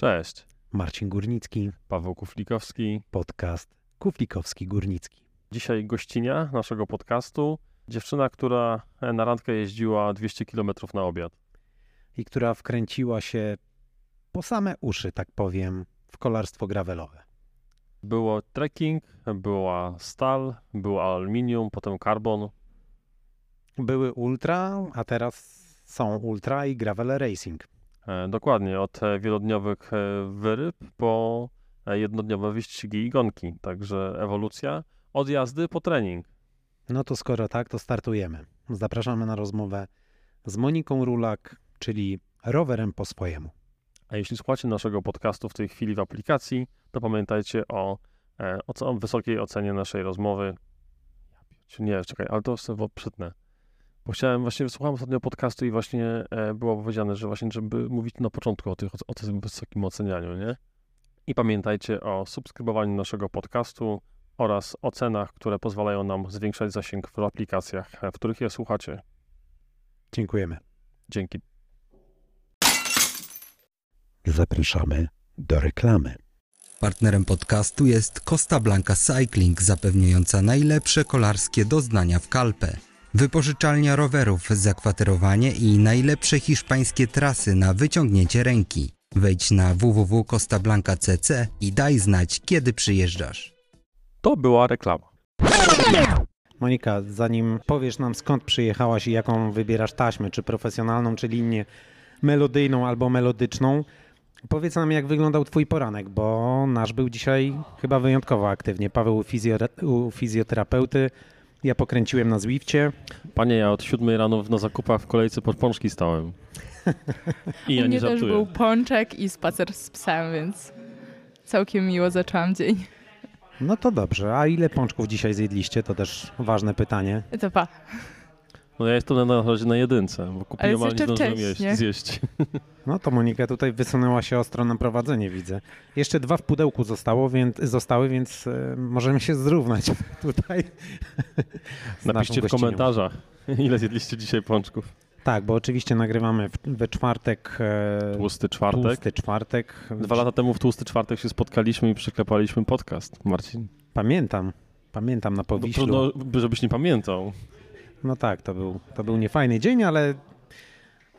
Cześć. Marcin Górnicki, Paweł Kuflikowski. podcast Kuflikowski Górnicki. Dzisiaj gościnia naszego podcastu. Dziewczyna, która na randkę jeździła 200 km na obiad. I która wkręciła się po same uszy, tak powiem, w kolarstwo gravelowe. Było trekking, była stal, było aluminium, potem karbon. Były ultra, a teraz są ultra i gravel racing. E, dokładnie, od e, wielodniowych e, wyryb po jednodniowe wyścigi i gonki. Także ewolucja od jazdy po trening. No to skoro tak, to startujemy. Zapraszamy na rozmowę z Moniką Rulak, czyli rowerem po swojemu. A jeśli słuchacie naszego podcastu w tej chwili w aplikacji, to pamiętajcie o, o, o wysokiej ocenie naszej rozmowy. Nie, czekaj, ale to sobie przytnę. Bo chciałem, właśnie słuchałem ostatnio podcastu i właśnie e, było powiedziane, że właśnie, żeby mówić na początku o, tych, o tym wysokim ocenianiu, nie? I pamiętajcie o subskrybowaniu naszego podcastu oraz ocenach, które pozwalają nam zwiększać zasięg w aplikacjach, w których je słuchacie. Dziękujemy. Dzięki. Zapraszamy do reklamy. Partnerem podcastu jest Costa Blanca Cycling, zapewniająca najlepsze kolarskie doznania w Kalpę. Wypożyczalnia rowerów, zakwaterowanie i najlepsze hiszpańskie trasy na wyciągnięcie ręki. Wejdź na www.costablanca.cc i daj znać, kiedy przyjeżdżasz. To była reklama. Monika, zanim powiesz nam skąd przyjechałaś i jaką wybierasz taśmę, czy profesjonalną, czy linię melodyjną albo melodyczną, powiedz nam jak wyglądał twój poranek, bo nasz był dzisiaj chyba wyjątkowo aktywnie. Paweł u, fizjo- u fizjoterapeuty, ja pokręciłem na Zwifcie. Panie, ja od siódmej rano na zakupach w kolejce pod pączki stałem. I ja U nie mnie też był pączek i spacer z psem, więc całkiem miło zaczęłam dzień. No to dobrze, a ile pączków dzisiaj zjedliście? To też ważne pytanie. To pa. No ja jestem na razie na jedynce, bo kupiłem, ale nie zdążyłem jeść, zjeść. No to Monika tutaj wysunęła się ostro na prowadzenie, widzę. Jeszcze dwa w pudełku zostało, więc, zostały, więc e, możemy się zrównać tutaj. Napiszcie w komentarzach, ile zjedliście dzisiaj pączków. Tak, bo oczywiście nagrywamy w, we czwartek. E, Tłusty czwartek. Tłusty czwartek. Dwa lata temu w tłusty czwartek się spotkaliśmy i przyklepaliśmy podcast, Marcin. Pamiętam. Pamiętam na No, Powiślu. trudno, żebyś nie pamiętał. No tak, to był, to był niefajny dzień, ale,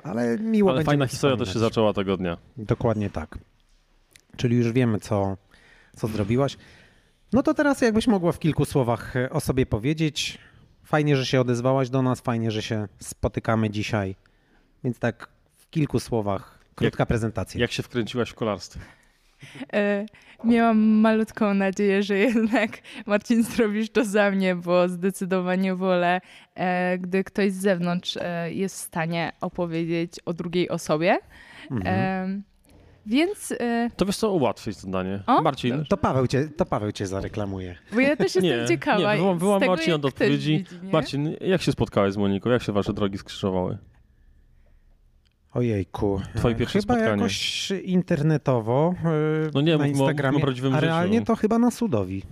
ale miło Ale fajna historia też się wspominać. zaczęła tego dnia. Dokładnie tak. Czyli już wiemy, co, co zrobiłaś. No to teraz jakbyś mogła w kilku słowach o sobie powiedzieć. Fajnie, że się odezwałaś do nas, fajnie, że się spotykamy dzisiaj. Więc tak w kilku słowach, krótka prezentacja. Jak się wkręciłaś w kolarstwo? E, miałam malutką nadzieję, że jednak Marcin zrobisz to za mnie, bo zdecydowanie wolę, e, gdy ktoś z zewnątrz e, jest w stanie opowiedzieć o drugiej osobie. Mhm. Więc, e, To wiesz co, ułatwić zadanie. O, Marcin, To Paweł cię, to Paweł cię zareklamuje. bo ja też jestem Nie, ciekawa. nie, wyłam- wyłam Marcina do odpowiedzi. widzi? Marcin, jak się spotkałeś z Moniką? Jak się wasze drogi skrzyżowały? Ojejku. Twoje pierwsze chyba spotkanie. jakoś internetowo e, No nie, na mów o Instagramie, prawdziwym a życiu. realnie to chyba na Sudowi,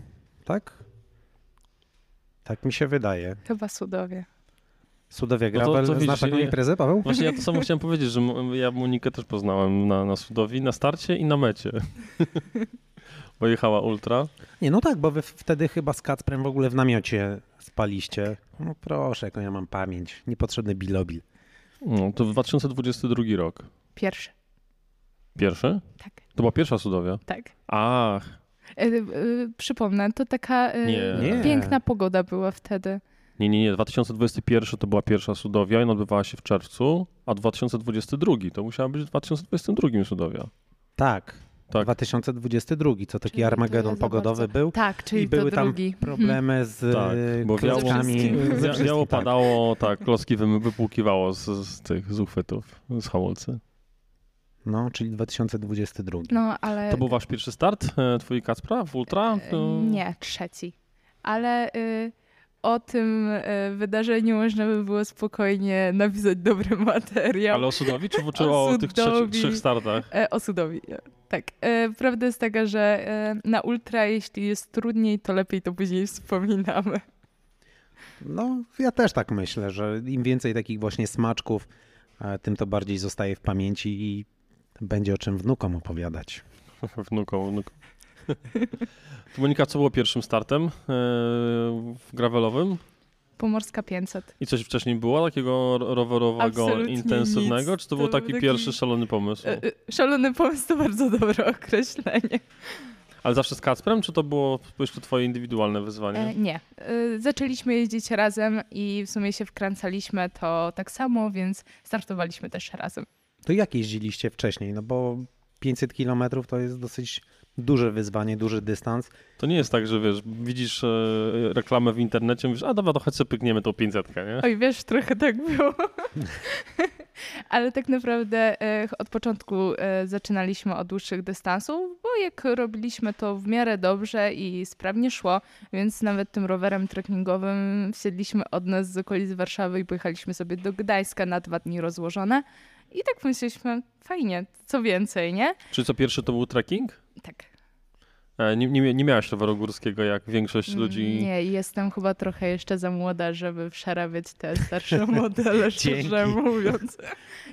tak? Tak mi się wydaje. Chyba cudowie. Sudowia No to- Gravel, to znasz taką imprezę, Paweł? Właśnie ja to samo chciałem powiedzieć, że ja Monikę też poznałem na, na Sudowi, na starcie i na mecie. Bo jechała ultra. Nie, no tak, bo wy wtedy chyba z Kacprem w ogóle w namiocie spaliście. No proszę, jaką ja mam pamięć. Niepotrzebny bilobil. No, to 2022 rok. Pierwszy. Pierwszy? Tak, To była pierwsza Sudowia. tak. Ach, E, e, przypomnę, to taka e, Nie. Nie. piękna pogoda była wtedy. nie, nie, nie. 2021 to była pierwsza Sudowia i ona odbywała się w czerwcu, a 2022 to musiała być w 2022 Sudowia. Tak, Tak. 2022, co taki Armagedon pogodowy bardzo- był. Tak, czyli I były tam drugi. problemy z Tak, e, bo klockami. wszystkim, Wiało tak. padało, tak, klocki wy- wypłukiwało z, z tych z uchwytów, z hamulcy. No, czyli 2022. No, ale... To był wasz pierwszy start, e, twój Kacpra w ultra? e, To... Nie, trzeci. Ale y, o tym y, wydarzeniu można by było spokojnie napisać dobry materiał. Ale o Sudowi, czy, czy O o, tych trzech, trzech startach? E, o Sudowi, e, tak. E, prawda jest taka, że e, na ultra, jeśli jest trudniej, to lepiej to później wspominamy. No, ja też tak myślę, że im więcej takich właśnie smaczków, e, tym to bardziej zostaje w pamięci i Będzie o czym wnukom opowiadać. Wnuką, wnuką. To Monika, co było pierwszym startem e, w gravelowym? Pomorska 500. I coś wcześniej było takiego ro- rowerowego, Absolutnie intensywnego? nic. Czy to, był To był taki, taki- pierwszy szalony pomysł? E, e, Szalony pomysł to bardzo dobre określenie. Ale zawsze z Kacprem, czy to było jeszcze twoje indywidualne wyzwanie? E, nie. E, Zaczęliśmy jeździć razem i w sumie się wkręcaliśmy to tak samo, więc startowaliśmy też razem. To jak jeździliście wcześniej? No bo 500 km to jest dosyć duże wyzwanie, duży dystans. To nie jest tak, że wiesz, widzisz e, reklamę w internecie, mówisz, a dobra, to chodź sobie pykniemy tą 500, nie? Oj, wiesz, trochę tak było. Ale tak naprawdę e, od początku e, zaczynaliśmy od dłuższych dystansów, bo jak robiliśmy to w miarę dobrze i sprawnie szło, więc nawet tym rowerem trekkingowym wsiedliśmy od nas z okolic Warszawy i pojechaliśmy sobie do Gdańska na dwa dni rozłożone. I tak myśleliśmy, fajnie, co więcej, nie? Czy co pierwszy to był trekking? Tak. E, nie, nie, nie miałaś roweru górskiego, jak większość ludzi. Nie, jestem chyba trochę jeszcze za młoda, żeby przerabiać te starsze modele, szczerze mówiąc.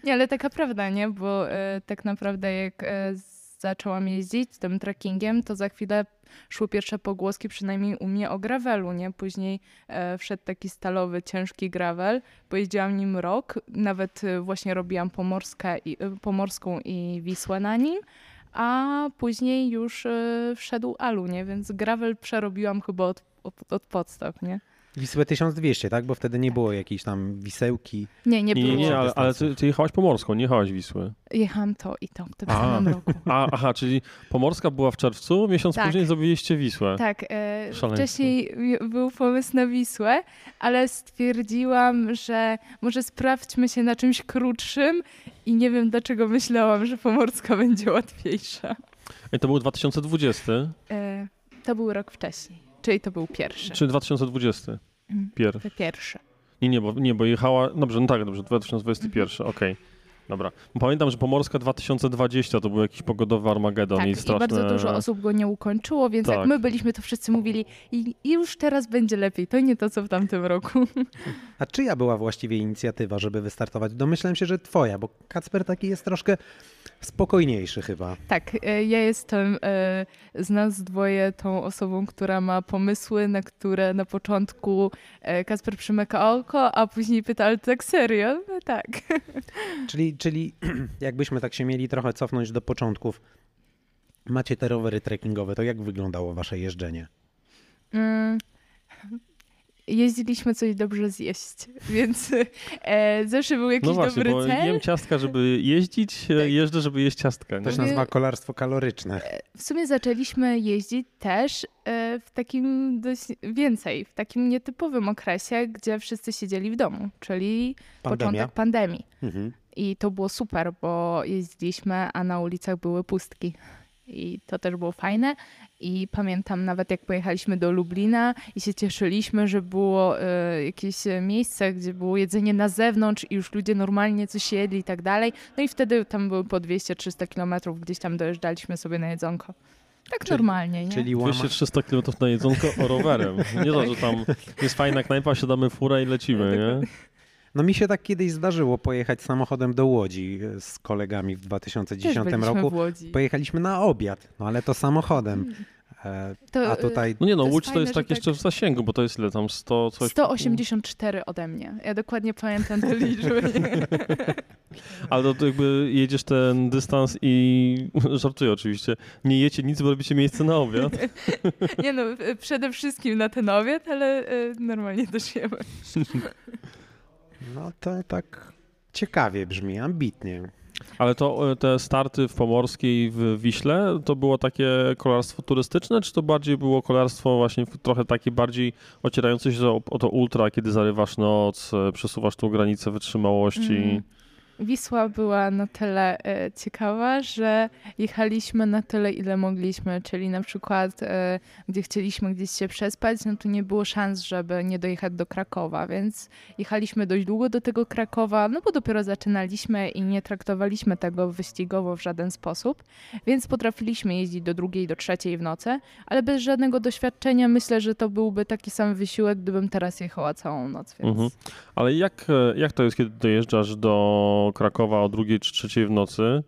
Nie, ale taka prawda, nie? Bo e, tak naprawdę jak e, zaczęłam jeździć tym trekkingiem, to za chwilę szły pierwsze pogłoski, przynajmniej u mnie o gravelu, nie? Później e, wszedł taki stalowy, ciężki gravel. Pojeździłam nim rok, nawet e, właśnie robiłam Pomorska i, e, Pomorską i Wisłę na nim. A później już e, wszedł Alu, nie? Więc gravel przerobiłam chyba od, od, od podstaw, nie? Wisłę 1200, tak? Bo wtedy nie było jakiejś tam wisełki. Nie, nie Nie, było. nie, nie, ale, ale ty, ty jechałaś pomorską, nie jechałaś Wisły. Jechałam to i to w tym A. samym roku. A, aha, czyli pomorska była w czerwcu, miesiąc Tak. później zrobiliście Wisłę. Tak, e, wcześniej był pomysł na Wisłę, ale stwierdziłam, że może sprawdźmy się na czymś krótszym i nie wiem dlaczego myślałam, że pomorska będzie łatwiejsza. I to był 2020, E, to był rok wcześniej, czyli to był pierwszy. czy 2020? Mhm. Pier. To pierwszy. Nie, nie, bo, nie, bo jechała. Dobrze, no tak, dobrze, 2021, Mhm. okej. Dobra. Pamiętam, że Pomorska 2020 to był jakiś pogodowy Armagedon Tak, i i straszne... bardzo dużo osób go nie ukończyło, więc Tak. jak my byliśmy, to wszyscy mówili i, i już teraz będzie lepiej. To nie to, co w tamtym roku. A czyja była właściwie inicjatywa, żeby wystartować? Domyślam się, że twoja, bo Kacper taki jest troszkę spokojniejszy chyba. Tak, e, ja jestem e, z nas dwoje tą osobą, która ma pomysły, na które na początku e, Kasper przymyka oko, a później pyta, ale tak serio? No tak. Czyli, czyli jakbyśmy tak się mieli trochę cofnąć do początków. Macie te rowery trekkingowe, to jak wyglądało wasze jeżdżenie? Mm. Jeździliśmy coś dobrze zjeść, więc e, zawsze był jakiś No właśnie, dobry bo cel. jem ciastka, żeby jeździć, e, Tak. jeżdżę, żeby jeść ciastka. To Nie? się Mówię- nazywa kolarstwo kaloryczne. W sumie zaczęliśmy jeździć też e, w takim dość więcej, w takim nietypowym okresie, gdzie wszyscy siedzieli w domu, czyli Pandemia. początek pandemii. Mhm. I to było super, bo jeździliśmy, a na ulicach były pustki. I to też było fajne. I pamiętam nawet, jak pojechaliśmy do Lublina i się cieszyliśmy, że było e, jakieś e, miejsce, gdzie było jedzenie na zewnątrz i już ludzie normalnie coś jedli i tak dalej. No i wtedy tam były po 200-300 kilometrów, gdzieś tam dojeżdżaliśmy sobie na jedzonko. Tak Czyli- normalnie, nie? Czyli łama... 200-300 km na jedzonko o rowerem. Nie to, że tam jest fajna knajpa, siadamy w furę i lecimy, nie? No mi się tak kiedyś zdarzyło pojechać samochodem do Łodzi e, z kolegami w Też 2010 byliśmy roku. w Łodzi. Pojechaliśmy na obiad, no ale to samochodem. E, To, A tutaj No nie no, To jest Łódź to jest tak tak- jeszcze w zasięgu, bo to jest ile tam 100 coś... 184 ode mnie. Ja dokładnie pamiętam te liczby. Ale to, jakby jedziesz ten dystans i żartuję oczywiście, nie jecie nic, bo robicie miejsce na obiad. Nie no, e, przede wszystkim na ten obiad, ale e, normalnie też jemy. No to tak ciekawie brzmi, ambitnie. Ale to e, te starty w Pomorskiej w Wiśle, to było takie kolarstwo turystyczne, czy to bardziej było kolarstwo właśnie trochę takie bardziej ocierające się o, o to ultra, kiedy zarywasz noc, e, przesuwasz tą granicę wytrzymałości? Mm. Wisła była na tyle e, ciekawa, że jechaliśmy na tyle, ile mogliśmy, czyli na przykład e, gdzie chcieliśmy gdzieś się przespać, no to nie było szans, żeby nie dojechać do Krakowa, więc jechaliśmy dość długo do tego Krakowa, no bo dopiero zaczynaliśmy i nie traktowaliśmy tego wyścigowo w żaden sposób, więc potrafiliśmy jeździć do drugiej, do trzeciej w nocy, ale bez żadnego doświadczenia myślę, że to byłby taki sam wysiłek, gdybym teraz jechała całą noc, więc... Mhm. Ale jak, e, jak to jest, kiedy dojeżdżasz do Krakowa o drugiej czy trzeciej w nocy?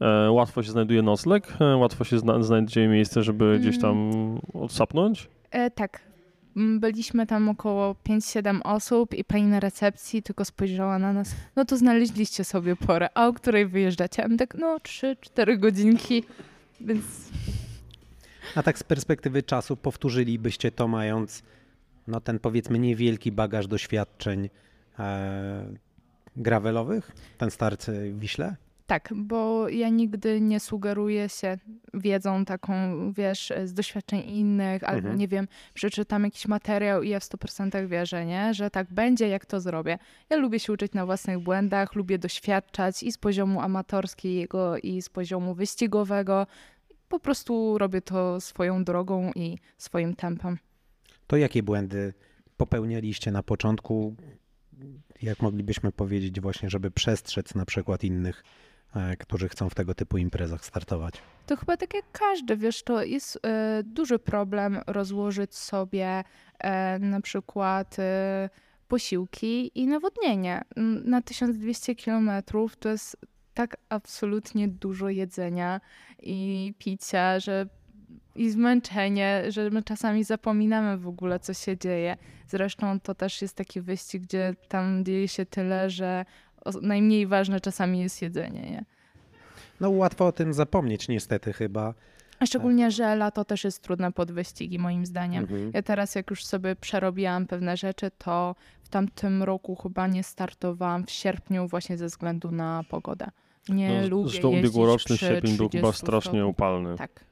E, łatwo się znajduje nocleg, e, łatwo się zna, znajdzie miejsce, żeby gdzieś tam odsapnąć. E, tak. Mm, Byliśmy tam około 5-7 osób i pani na recepcji tylko spojrzała na nas. No to znaleźliście sobie porę. A o której wyjeżdżacie? A my tak, no 3-4 godzinki, więc A tak z perspektywy czasu powtórzylibyście to mając no ten powiedzmy niewielki bagaż doświadczeń e, gravelowych, ten start w Wiśle? Tak, bo ja nigdy nie sugeruję się wiedzą taką, wiesz, z doświadczeń innych, albo Mhm. nie wiem, przeczytam jakiś materiał i ja w 100% wierzę, nie? że tak będzie, jak to zrobię. Ja lubię się uczyć na własnych błędach, lubię doświadczać i z poziomu amatorskiego, i z poziomu wyścigowego. Po prostu robię to swoją drogą i swoim tempem. To jakie błędy popełnialiście na początku, jak moglibyśmy powiedzieć właśnie, żeby przestrzec na przykład innych, e, którzy chcą w tego typu imprezach startować? To chyba tak jak każdy, wiesz, to jest e, duży problem rozłożyć sobie e, na przykład posiłki i nawodnienie. Na 1200 kilometrów to jest tak absolutnie dużo jedzenia i picia, że i zmęczenie, że my czasami zapominamy w ogóle, co się dzieje. Zresztą to też jest taki wyścig, gdzie tam dzieje się tyle, że najmniej ważne czasami jest jedzenie, nie? No łatwo o tym zapomnieć niestety chyba. A szczególnie, że lato też jest trudne pod wyścigi, moim zdaniem. Mhm. Ja teraz, jak już sobie przerobiłam pewne rzeczy, to w tamtym roku chyba nie startowałam w sierpniu właśnie ze względu na pogodę. Nie No, lubię Zresztą ubiegłoroczny sierpień był chyba 30 strasznie upalny. Tak.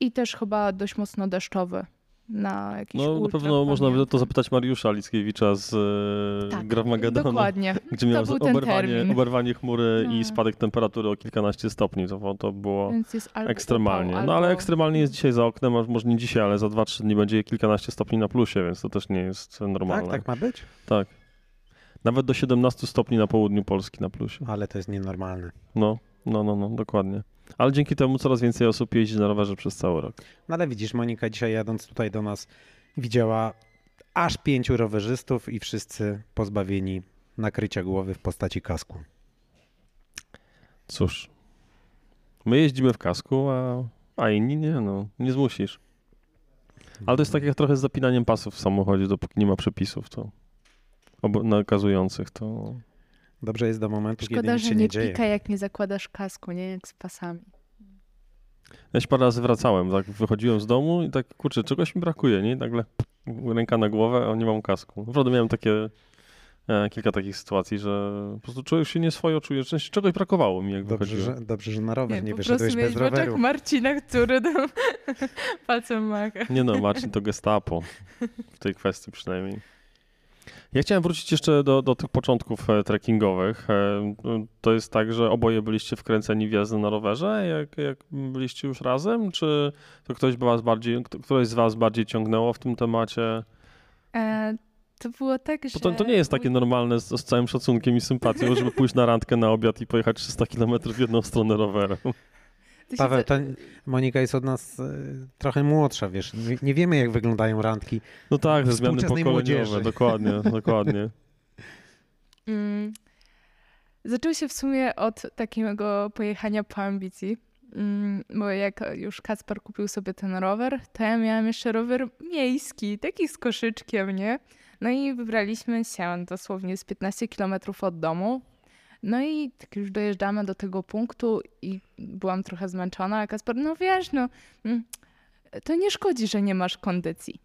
I też chyba dość mocno deszczowy na jakiś No na pewno można by to zapytać Mariusza Lickiewicza z e, Tak, Grawmagedonu, Dokładnie. gdzie miał oberwanie, oberwanie chmury No. i spadek temperatury o kilkanaście stopni. To, to było albo ekstremalnie. upał, No ale albo- ekstremalnie jest dzisiaj za oknem, a może nie dzisiaj, ale za 2-3 dni będzie kilkanaście stopni na plusie, więc to też nie jest normalne. Tak, tak ma być? Tak. Nawet do 17 stopni na południu Polski na plusie. Ale to jest nienormalne. No, no, no, no, dokładnie. Ale dzięki temu coraz więcej osób jeździ na rowerze przez cały rok. No ale widzisz, Monika dzisiaj jadąc tutaj do nas widziała aż pięciu rowerzystów i wszyscy pozbawieni nakrycia głowy w postaci kasku. Cóż, my jeździmy w kasku, a, a inni nie, no, nie zmusisz. Ale to jest tak jak trochę z zapinaniem pasów w samochodzie, dopóki nie ma przepisów, to nakazujących, to Dobrze jest do momentu, kiedy Szkoda, nic że się nie nie dzieje. pika, jak nie zakładasz kasku, nie? Jak z pasami. ja się parę razy wracałem, tak wychodziłem z domu i tak, kurczę, czegoś mi brakuje, nie? I nagle ręka na głowę, a nie mam kasku. Naprawdę miałem takie, e, kilka takich sytuacji, że po prostu człowiek się nieswojo czuje, że czegoś brakowało mi, jak Dobrze że, dobrze, że na rower nie, po wyszedłeś prostu bez miałeś w oczach roweru. Marcina, który tam palcem macha. Nie no, Marcin to gestapo. W tej kwestii przynajmniej. Ja chciałem wrócić jeszcze do, do tych początków e, trekkingowych. E, to jest tak, że oboje byliście wkręceni w jazdę na rowerze, jak, jak byliście już razem? Czy to ktoś was bardziej, któreś z was bardziej ciągnęło w tym temacie? E, to było tak, że... To, to nie jest takie normalne z, z całym szacunkiem i sympatią, żeby pójść na randkę na obiad i pojechać 300 km w jedną stronę rowerem. Się Paweł, to Monika jest od nas e, trochę młodsza, wiesz. Nie, wiemy, jak wyglądają randki. No tak, ze zmiany pokoleniowe, młodzieży. dokładnie, dokładnie. Mm. Zaczęło się w sumie od takiego pojechania po ambicji. Mm, Bo jak już Kacper kupił sobie ten rower, to ja miałam jeszcze rower miejski, taki z koszyczkiem, nie? No i wybraliśmy się dosłownie z 15 km od domu. No i tak już dojeżdżamy do tego punktu i byłam trochę zmęczona, a Kasper, no wiesz, no mm, to nie szkodzi, że nie masz kondycji.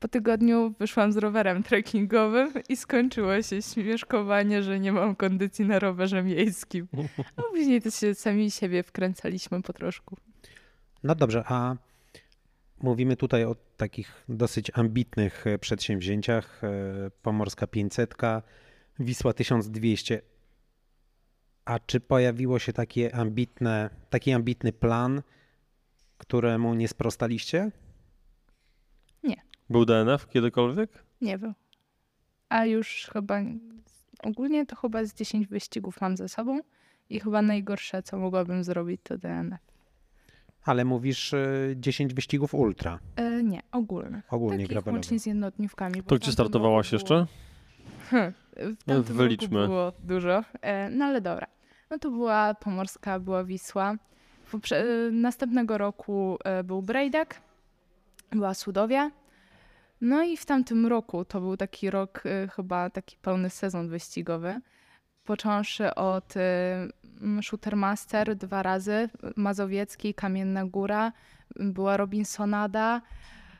Po tygodniu wyszłam z rowerem trekkingowym i skończyło się śmieszkowanie, że nie mam kondycji na rowerze miejskim. A później to się sami siebie wkręcaliśmy po troszku. No dobrze, a mówimy tutaj o takich dosyć ambitnych przedsięwzięciach. e, Pomorska 500, Wisła 1200. A czy pojawiło się takie ambitne, taki ambitny plan, któremu nie sprostaliście? Był DNF kiedykolwiek? Nie wiem. A już chyba ogólnie to chyba z 10 wyścigów mam ze sobą i chyba najgorsze, co mogłabym zrobić, to DNF. Ale mówisz e, 10 wyścigów ultra, E, nie, ogólnych. ogólnie Takich gravelowych. łącznie z jednodniówkami. To gdzie startowałaś jeszcze? Hmm, w Wyliczmy. roku było dużo. E, no ale dobra. No to była Pomorska, była Wisła. Y, następnego roku y, był Brejdak, była Sudowia. No i w tamtym roku, to był taki rok, y, chyba taki pełny sezon wyścigowy, począwszy od mm, Shootermaster dwa razy, Mazowiecki, Kamienna Góra, była Robinsonada,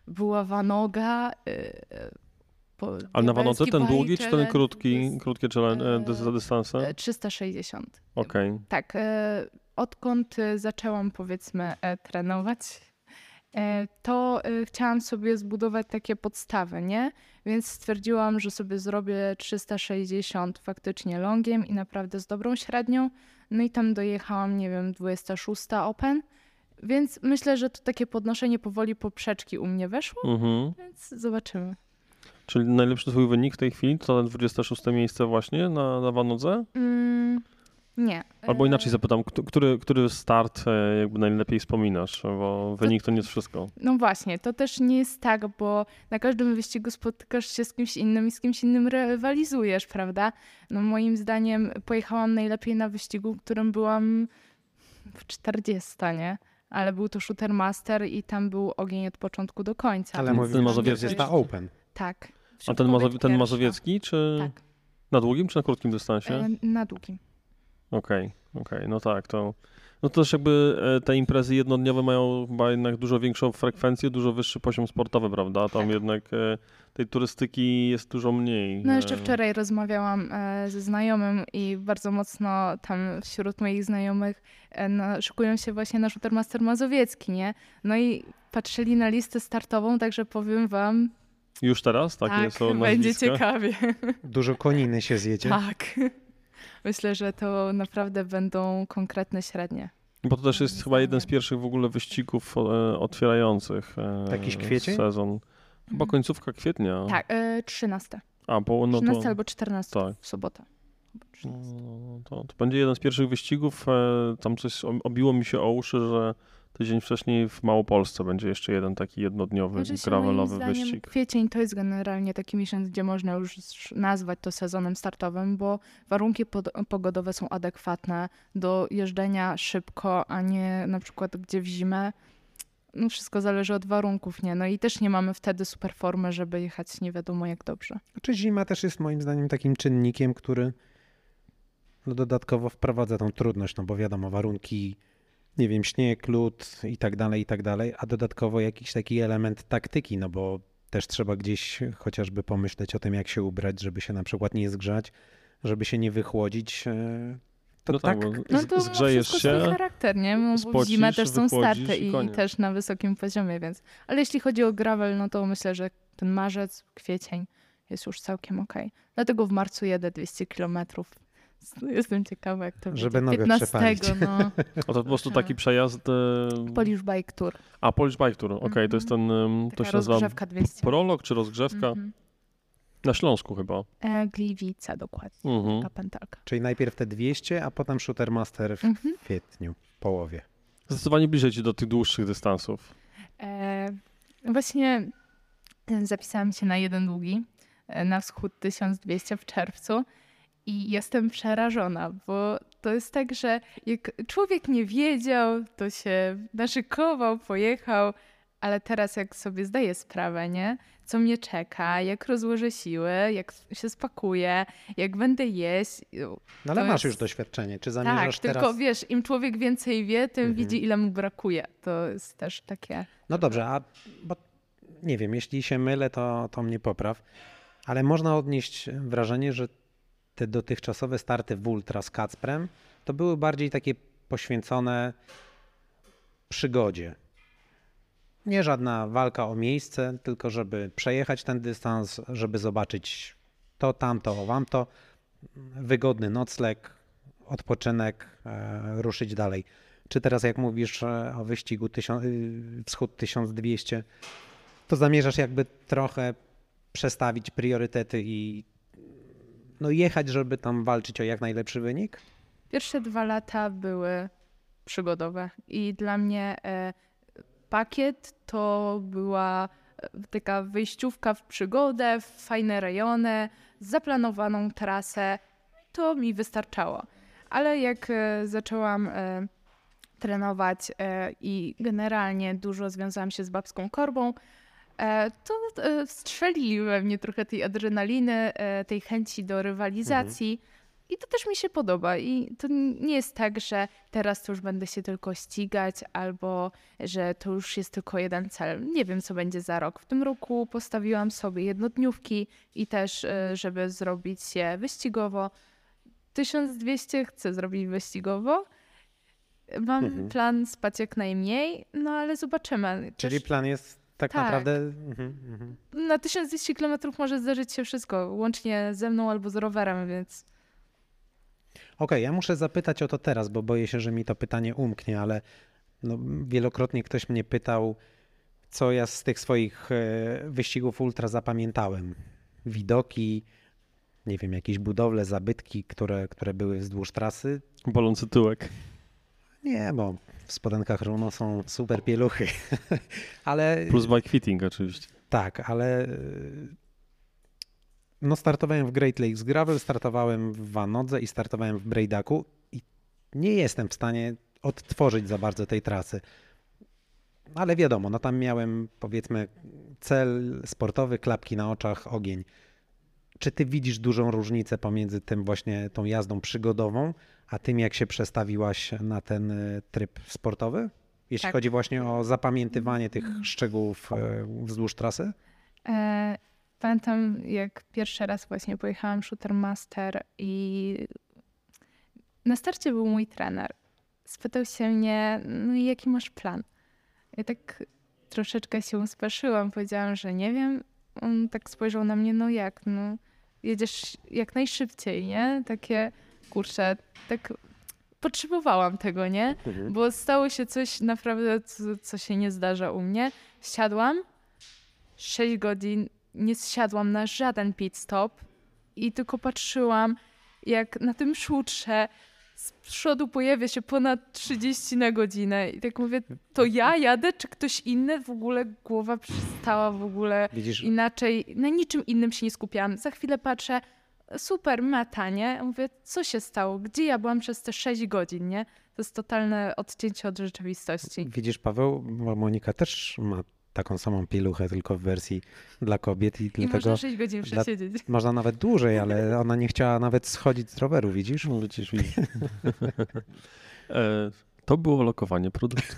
była Wanoga. Ale na Wanodze ten długi, czy ten krótki, dys- krótkie challenge, e, e, dystanse? e, 360. Okej. Tak, e, odkąd e, zaczęłam powiedzmy e, trenować, e, to e, chciałam sobie zbudować takie podstawy, nie? Więc stwierdziłam, że sobie zrobię 360 faktycznie longiem i naprawdę z dobrą średnią. No i tam dojechałam, nie wiem, 26 Open. Więc myślę, że to takie podnoszenie powoli poprzeczki u mnie weszło, Mhm. więc zobaczymy. Czyli najlepszy twój wynik w tej chwili to 26 miejsce właśnie na, na Wanodze? Mm, nie. Albo inaczej zapytam, któ- który, który start e, jakby najlepiej wspominasz, bo wynik to nie jest wszystko. No właśnie, to też nie jest tak, bo na każdym wyścigu spotykasz się z kimś innym i z kimś innym rywalizujesz, prawda? No moim zdaniem pojechałam najlepiej na wyścigu, w którym byłam w 40, nie? Ale był to Shooter Master i tam był ogień od początku do końca. Ale mówisz, że mazowiecki jest ta Open. Tak. A ten, mazow- ten mazowiecki, czy Tak, na długim, czy na krótkim dystansie? e, na długim. Okej, okej, no tak, to... No to też jakby e, te imprezy jednodniowe mają chyba jednak dużo większą frekwencję, dużo wyższy poziom sportowy, prawda? Tam Tak. jednak e, tej turystyki jest dużo mniej. No jeszcze wczoraj rozmawiałam ze znajomym i bardzo mocno tam wśród moich znajomych no, szykują się właśnie na Shootermaster Mazowiecki, nie? No i patrzyli na listę startową, także powiem wam, Już teraz? Takie tak, są będzie ciekawie. Dużo koniny się zjedzie. tak. Myślę, że to naprawdę będą konkretne średnie. Bo to też jest chyba jeden z pierwszych w ogóle wyścigów e, otwierających e, Jakiś kwiecień? sezon. Chyba Mhm. końcówka kwietnia. Tak, e, 13. A, po, no 13 to, albo 14 tak. w sobotę. Albo no, 13. to, to będzie jeden z pierwszych wyścigów. E, tam coś obiło mi się o uszy, że tydzień wcześniej w Małopolsce będzie jeszcze jeden taki jednodniowy, Znaczy się, moim gravelowy zdaniem wyścig. Kwiecień to jest generalnie taki miesiąc, gdzie można już nazwać to sezonem startowym, bo warunki pod- pogodowe są adekwatne do jeżdżenia szybko, a nie na przykład gdzie w zimę. No wszystko zależy od warunków, nie? No i też nie mamy wtedy super formy, żeby jechać nie wiadomo jak dobrze. Znaczy zima też jest moim zdaniem takim czynnikiem, który no dodatkowo wprowadza tą trudność, no bo wiadomo, warunki, nie wiem, śnieg, lód i tak dalej, i tak dalej, a dodatkowo jakiś taki element taktyki, no bo też trzeba gdzieś chociażby pomyśleć o tym, jak się ubrać, żeby się na przykład nie zgrzać, żeby się nie wychłodzić. e, To no tak, tak, No to ma zgrzejesz wszystko swój się, charakter, nie? Bo w spocisz, zimę też są starty i i, też na wysokim poziomie, więc... Ale jeśli chodzi o gravel, no to myślę, że ten marzec, kwiecień jest już całkiem okej. Dlatego w marcu jedę 200 kilometrów. Jestem ciekawa, jak to Żeby będzie. nogę 15, przepalić. no. a to po prostu taki przejazd... E, Polish Bike Tour. a, Polish Bike Tour, okej, to jest ten, em, to Taka się nazywa rozgrzewka 200. prolog czy rozgrzewka? Mhm. Na Śląsku chyba. E, Gliwice dokładnie. Mhm. Taka pętelka. Czyli najpierw te 200, a potem Shootermaster w Mhm. kwietniu, połowie. Zdecydowanie bliżej ci do tych dłuższych dystansów. E, właśnie zapisałam się na jeden długi, e, na wschód 1200 w czerwcu i jestem przerażona, bo to jest tak, że jak człowiek nie wiedział, to się naszykował, pojechał, ale teraz jak sobie zdaję sprawę, nie? Co mnie czeka, jak rozłożę siły, jak się spakuję, jak będę jeść. No ale masz jest- już doświadczenie. Czy Tak, zamierzasz tylko teraz... wiesz, im człowiek więcej wie, tym Mhm. widzi, ile mu brakuje. To jest też takie... No dobrze, a bo nie wiem, jeśli się mylę, to, to mnie popraw, ale można odnieść wrażenie, że te dotychczasowe starty w Ultra z Kacprem to były bardziej takie poświęcone przygodzie. Nie żadna walka o miejsce, tylko żeby przejechać ten dystans, żeby zobaczyć to, tamto, wamto, wygodny nocleg, odpoczynek, e, ruszyć dalej. Czy teraz, jak mówisz e, o wyścigu tysią- y, Wschód 1200, to zamierzasz jakby trochę przestawić priorytety i no jechać, żeby tam walczyć o jak najlepszy wynik? Pierwsze dwa lata były przygodowe i dla mnie e, pakiet to była e, taka wyjściówka w przygodę, w fajne rejony, zaplanowaną trasę. To mi wystarczało. ale jak e, zaczęłam e, trenować e, i generalnie dużo związałam się z babską korbą, to e, strzelili we mnie trochę tej adrenaliny, e, tej chęci do rywalizacji. I to też mi się podoba. I to nie jest tak, że teraz to już będę się tylko ścigać, albo że to już jest tylko jeden cel. Nie wiem, co będzie za rok. W tym roku postawiłam sobie jednodniówki i też, e, żeby zrobić je wyścigowo. 1200 chcę zrobić wyścigowo. Mam Mhm. plan spać jak najmniej, no ale zobaczymy. Czyli Też plan jest tak, Tak. naprawdę... Mhm, mhm. na 1200 km może zdarzyć się wszystko, łącznie ze mną albo z rowerem, więc Okej, ja muszę zapytać o to teraz, bo boję się, że mi to pytanie umknie, ale no, wielokrotnie ktoś mnie pytał, co ja z tych swoich e, wyścigów ultra zapamiętałem. Widoki, nie wiem, jakieś budowle, zabytki, które, które były wzdłuż trasy. Bolący tyłek. Nie, bo w spodenkach Runo są super pieluchy. ale Plus bike fitting oczywiście. tak, ale e, no startowałem w Great Lakes Gravel, startowałem w Vanodze i startowałem w Brejdaku i nie jestem w stanie odtworzyć za bardzo tej trasy. Ale wiadomo, no tam miałem powiedzmy cel sportowy, klapki na oczach, ogień. Czy ty widzisz dużą różnicę pomiędzy tym właśnie tą jazdą przygodową, a tym jak się przestawiłaś na ten y, tryb sportowy? Jeśli Tak. chodzi właśnie o zapamiętywanie tych szczegółów e, wzdłuż trasy? E, pamiętam, jak pierwszy raz właśnie pojechałam Shooter Master i na starcie był mój trener. Spytał się mnie, no i jaki masz plan? Ja tak troszeczkę się uspeszyłam, powiedziałam, że nie wiem. On tak spojrzał na mnie, no jak, no jedziesz jak najszybciej, nie? Takie, kurczę, tak potrzebowałam tego, nie? Bo stało się coś naprawdę, co, co się nie zdarza u mnie. Siadłam, 6 godzin nie zsiadłam na żaden pit stop i tylko patrzyłam, jak na tym szutrze z przodu pojawia się ponad 30 na godzinę. I tak mówię, to ja jadę, czy ktoś inny? W ogóle głowa przestała w ogóle Widzisz, inaczej, na niczym innym się nie skupiałam. Za chwilę patrzę, super, meta, nie? Mówię, co się stało? Gdzie ja byłam przez te 6 godzin, nie? To jest totalne odcięcie od rzeczywistości. widzisz Paweł, Monika też ma taką samą pieluchę, tylko w wersji dla kobiet i I dlatego można 6 godzin dla- przesiedzieć. można nawet dłużej, ale ona nie chciała nawet schodzić z roweru, widzisz? No widzisz, widzisz. e, to było lokowanie produktu.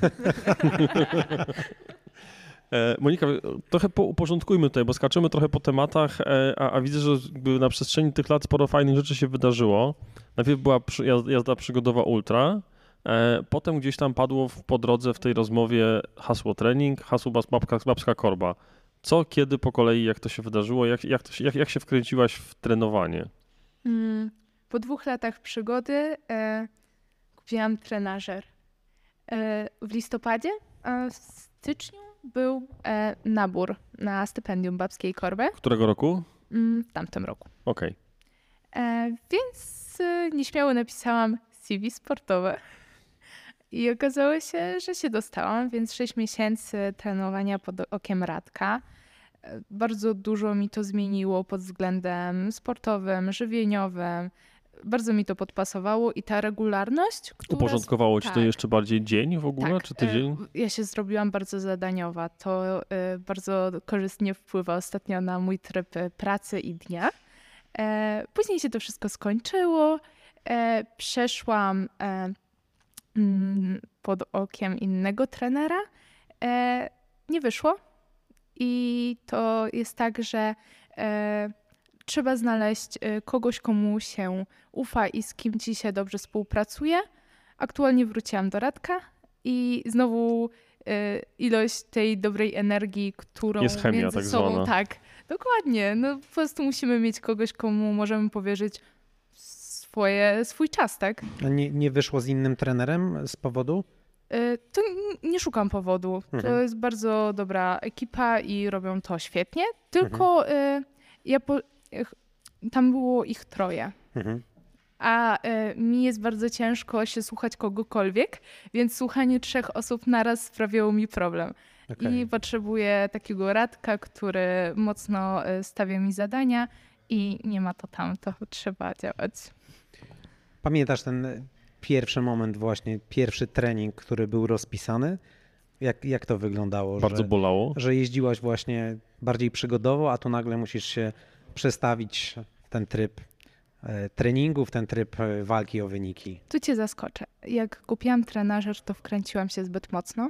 E, Monika, trochę po, uporządkujmy tutaj, bo skaczemy trochę po tematach, e, a, a widzę, że na przestrzeni tych lat sporo fajnych rzeczy się wydarzyło. Najpierw była jazda przygodowa ultra, e, potem gdzieś tam padło w, po drodze w tej rozmowie hasło trening, hasło babka, babska korba. Co, kiedy, po kolei, jak to się wydarzyło, jak, jak, się, jak, jak się wkręciłaś w trenowanie? Mm, Po dwóch latach przygody e, kupiłam trenażer. E, w listopadzie, a w styczniu był e, nabór na stypendium babskiej korby Którego roku? mm, w tamtym roku. Okej. E, więc e, nieśmiało napisałam CV sportowe. I okazało się, że się dostałam, więc 6 miesięcy trenowania pod okiem Radka. E, Bardzo dużo mi to zmieniło pod względem sportowym, żywieniowym. Bardzo mi to podpasowało i ta regularność, która... Uporządkowało ci to tak. jeszcze bardziej dzień w ogóle, Tak, czy tydzień? e, Ja się zrobiłam bardzo zadaniowa. To e, bardzo korzystnie wpływa ostatnio na mój tryb e, pracy i dnia. Później się to wszystko skończyło. Przeszłam mm, pod okiem innego trenera. Nie wyszło. I to jest tak, że trzeba znaleźć e, kogoś, komu się ufa i z kim ci się dobrze współpracuje. Aktualnie wróciłam do Radka i znowu e, ilość tej dobrej energii, którą Jest chemia między tak sobą, zwana. tak, dokładnie. No po prostu musimy mieć kogoś, komu możemy powierzyć swoje, swój czas, tak? A nie, nie wyszło z innym trenerem z powodu? E, To nie szukam powodu. To Mhm. jest bardzo dobra ekipa i robią to świetnie. Tylko e, ja po, tam było ich troje. Mhm. A e, mi jest bardzo ciężko się słuchać kogokolwiek, więc słuchanie trzech osób naraz sprawiało mi problem. Okej. I potrzebuję takiego radka, który mocno e, stawia mi zadania i nie ma to tam, to trzeba działać. Pamiętasz ten pierwszy moment właśnie, pierwszy trening, który był rozpisany? Jak, jak to wyglądało? Bardzo że, bolało. że jeździłaś właśnie bardziej przygodowo, a tu nagle musisz się przestawić ten tryb e, treningu, w ten tryb e, walki o wyniki. Tu cię zaskoczę. Jak kupiłam trenażer, to wkręciłam się zbyt mocno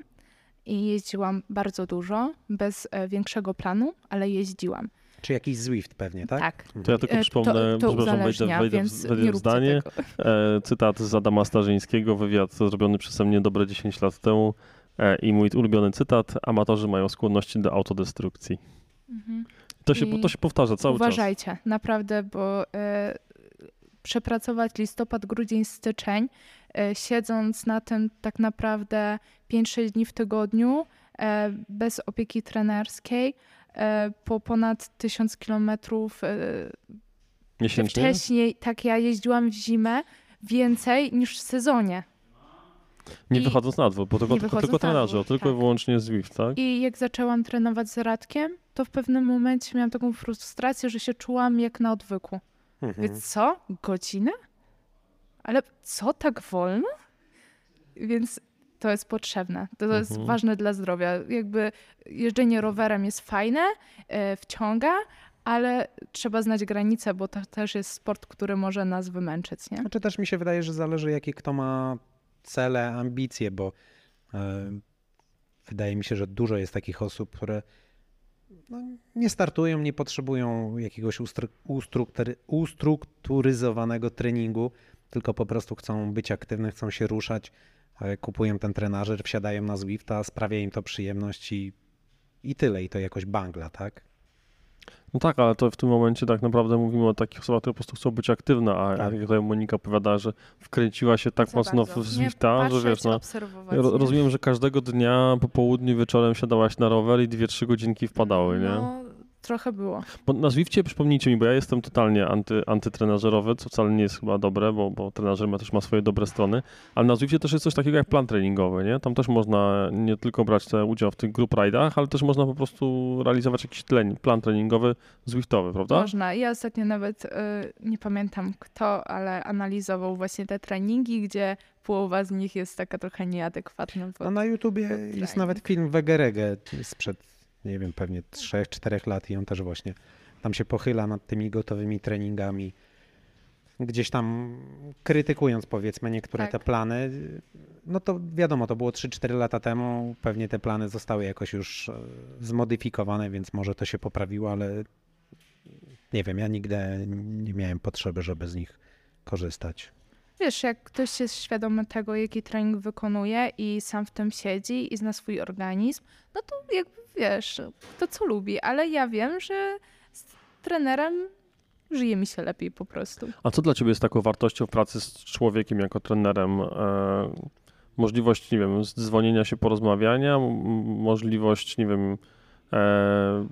i jeździłam bardzo dużo, bez e, większego planu, ale jeździłam. Czy jakiś Zwift pewnie, tak? Tak. To ja tylko przypomnę, to, to przepraszam, wejdę, wejdę, wejdę w zdanie. E, cytat z Adama Starzyńskiego, wywiad zrobiony przeze mnie dobre 10 lat temu e, i mój ulubiony cytat, amatorzy mają skłonności do autodestrukcji. Mhm. To się, to się powtarza cały czas. Uważajcie, naprawdę, bo e, przepracować listopad, grudzień, styczeń, e, siedząc na tym tak naprawdę 5-6 dni w tygodniu, e, bez opieki trenerskiej, po ponad 1000 kilometrów Miesięcznie? wcześniej, tak ja jeździłam w zimę więcej niż w sezonie. Nie I- wychodząc na dwór, bo tylko, tylko, tylko trenerze, tylko tak. i wyłącznie Zwift, tak? I jak zaczęłam trenować z Radkiem, to w pewnym momencie miałam taką frustrację, że się czułam jak na odwyku. Mhm. Więc co? Godzinę? Ale co, tak wolno? Więc to jest potrzebne. To, to jest Mhm. ważne dla zdrowia. Jakby jeżdżenie rowerem jest fajne, e, wciąga, ale trzeba znać granice, bo to też jest sport, który może nas wymęczyć, nie? Znaczy też mi się wydaje, że zależy jakie kto ma cele, ambicje, bo e, wydaje mi się, że dużo jest takich osób, które no, nie startują, nie potrzebują jakiegoś ustru, ustruktury, ustrukturyzowanego treningu, tylko po prostu chcą być aktywne, chcą się ruszać, e, kupują ten trenażer, wsiadają na Zwifta, sprawia im to przyjemność i, i tyle, i to jakoś bangla, tak? No tak, ale to w tym momencie tak naprawdę mówimy o takich osobach, które po prostu chcą być aktywne, a Tak. jak tutaj Monika opowiadała, że wkręciła się tak Za mocno bardzo. w Nie Zwifta, że wiesz, no, ro- rozumiem, że każdego dnia po południu wieczorem siadałaś na rower i dwie, trzy godzinki wpadały, nie? No, trochę było. Bo na Zwifcie, przypomnijcie mi, bo ja jestem totalnie anty, antytrenażerowy, co wcale nie jest chyba dobre, bo, bo trenażer ma, też ma swoje dobre strony, ale na Zwifcie też jest coś takiego jak plan treningowy, nie? Tam też można nie tylko brać te udział w tych group ride'ach, ale też można po prostu realizować jakiś tlen, plan treningowy Zwiftowy, prawda? Można. Ja ostatnio nawet y, nie pamiętam kto, ale analizował właśnie te treningi, gdzie połowa z nich jest taka trochę nieadekwatna. A Pod... na YouTubie jest nawet film Wegerege sprzed, nie wiem, pewnie 3-4 lat i on też właśnie tam się pochyla nad tymi gotowymi treningami. Gdzieś tam krytykując powiedzmy niektóre Tak. te plany, no to wiadomo, to było 3-4 lata temu, pewnie te plany zostały jakoś już e, zmodyfikowane, więc może to się poprawiło, ale nie wiem, ja nigdy nie miałem potrzeby, żeby z nich korzystać. Wiesz, jak ktoś jest świadomy tego, jaki trening wykonuje i sam w tym siedzi i zna swój organizm, no to jakby wiesz, to co lubi, ale ja wiem, że z trenerem żyje mi się lepiej po prostu. A co dla Ciebie jest taką wartością w pracy z człowiekiem jako trenerem? E, możliwość, nie wiem, dzwonienia się, porozmawiania, możliwość, nie wiem,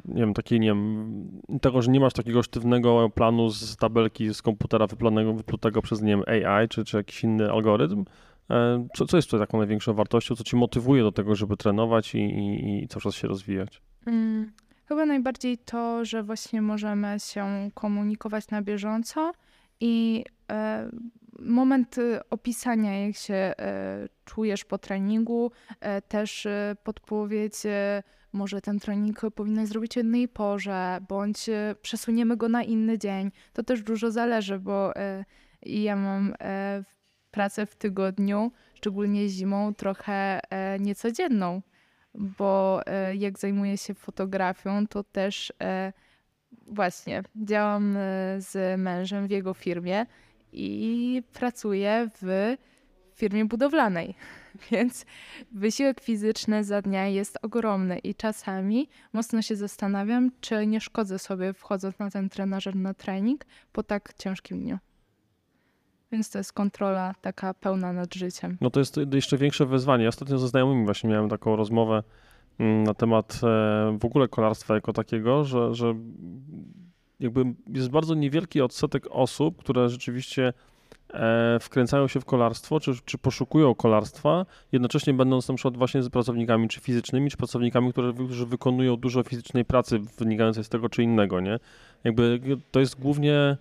nie wiem, takiej, nie wiem, tego, że nie masz takiego sztywnego planu z tabelki z komputera wyplanego, wyplutego przez, nie wiem, AI czy, czy jakiś inny algorytm. E, co, co jest tutaj taką największą wartością, co Ci motywuje do tego, żeby trenować i, i, i cały czas się rozwijać? Mm, chyba najbardziej to, że właśnie możemy się komunikować na bieżąco i e, moment e, opisania, jak się e, czujesz po treningu, e, też e, podpowiedź, e, może ten trening powinien zrobić o innej porze, bądź e, przesuniemy go na inny dzień. To też dużo zależy, bo e, ja mam e, pracę w tygodniu, szczególnie zimą, trochę niecodzienną bo jak zajmuję się fotografią, to też właśnie działam z mężem w jego firmie i pracuję w firmie budowlanej. Więc wysiłek fizyczny za dnia jest ogromny i czasami mocno się zastanawiam, czy nie szkodzę sobie wchodząc na ten trenażer na trening po tak ciężkim dniu. Więc to jest kontrola taka pełna nad życiem. No to jest jeszcze większe wyzwanie. Ja ostatnio ze znajomymi właśnie miałem taką rozmowę mm, na temat e, w ogóle kolarstwa jako takiego, że, że jakby jest bardzo niewielki odsetek osób, które rzeczywiście wkręcają się w kolarstwo, czy, czy poszukują kolarstwa, jednocześnie będąc na przykład właśnie z pracownikami czy fizycznymi, czy pracownikami, które, którzy wykonują dużo fizycznej pracy wynikającej z tego czy innego, nie? Jakby to jest głównie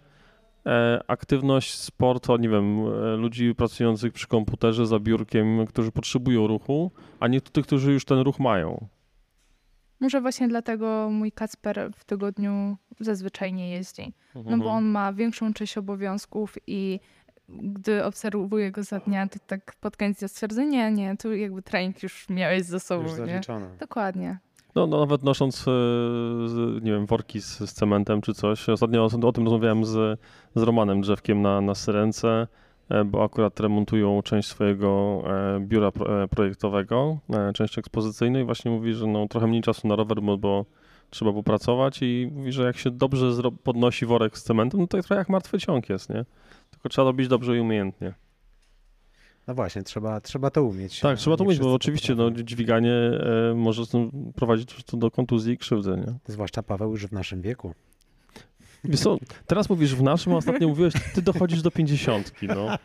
e, aktywność, sport, o nie wiem, e, ludzi pracujących przy komputerze za biurkiem, którzy potrzebują ruchu, a nie tych, którzy już ten ruch mają. Może właśnie dlatego mój Kacper w tygodniu zazwyczaj nie jeździ. No Mhm. bo on ma większą część obowiązków i gdy obserwuję go za dnia, to tak pod koniec stwierdzę, nie, nie, tu jakby trening już miałeś za Już sobą, nie? zaliczone. Dokładnie. No, no nawet nosząc, e, nie wiem, worki z, z cementem czy coś. Ostatnio o, o tym rozmawiałem z, z Romanem Drzewkiem na, na Syrence, e, bo akurat remontują część swojego e, biura pro, projektowego, część ekspozycyjną i właśnie mówi, że no, trochę mniej czasu na rower, bo, bo trzeba popracować i mówi, że jak się dobrze podnosi worek z cementem, no to trochę jak martwy ciąg jest, nie? Tylko trzeba robić dobrze i umiejętnie. No właśnie, trzeba, trzeba to umieć. Tak, trzeba to umieć, bo oczywiście no, dźwiganie e, może prowadzić do kontuzji i krzywdy, nie? Zwłaszcza Paweł już w naszym wieku. Wiesz co, teraz mówisz w naszym, a ostatnio mówiłeś, ty dochodzisz do pięćdziesiątki, no.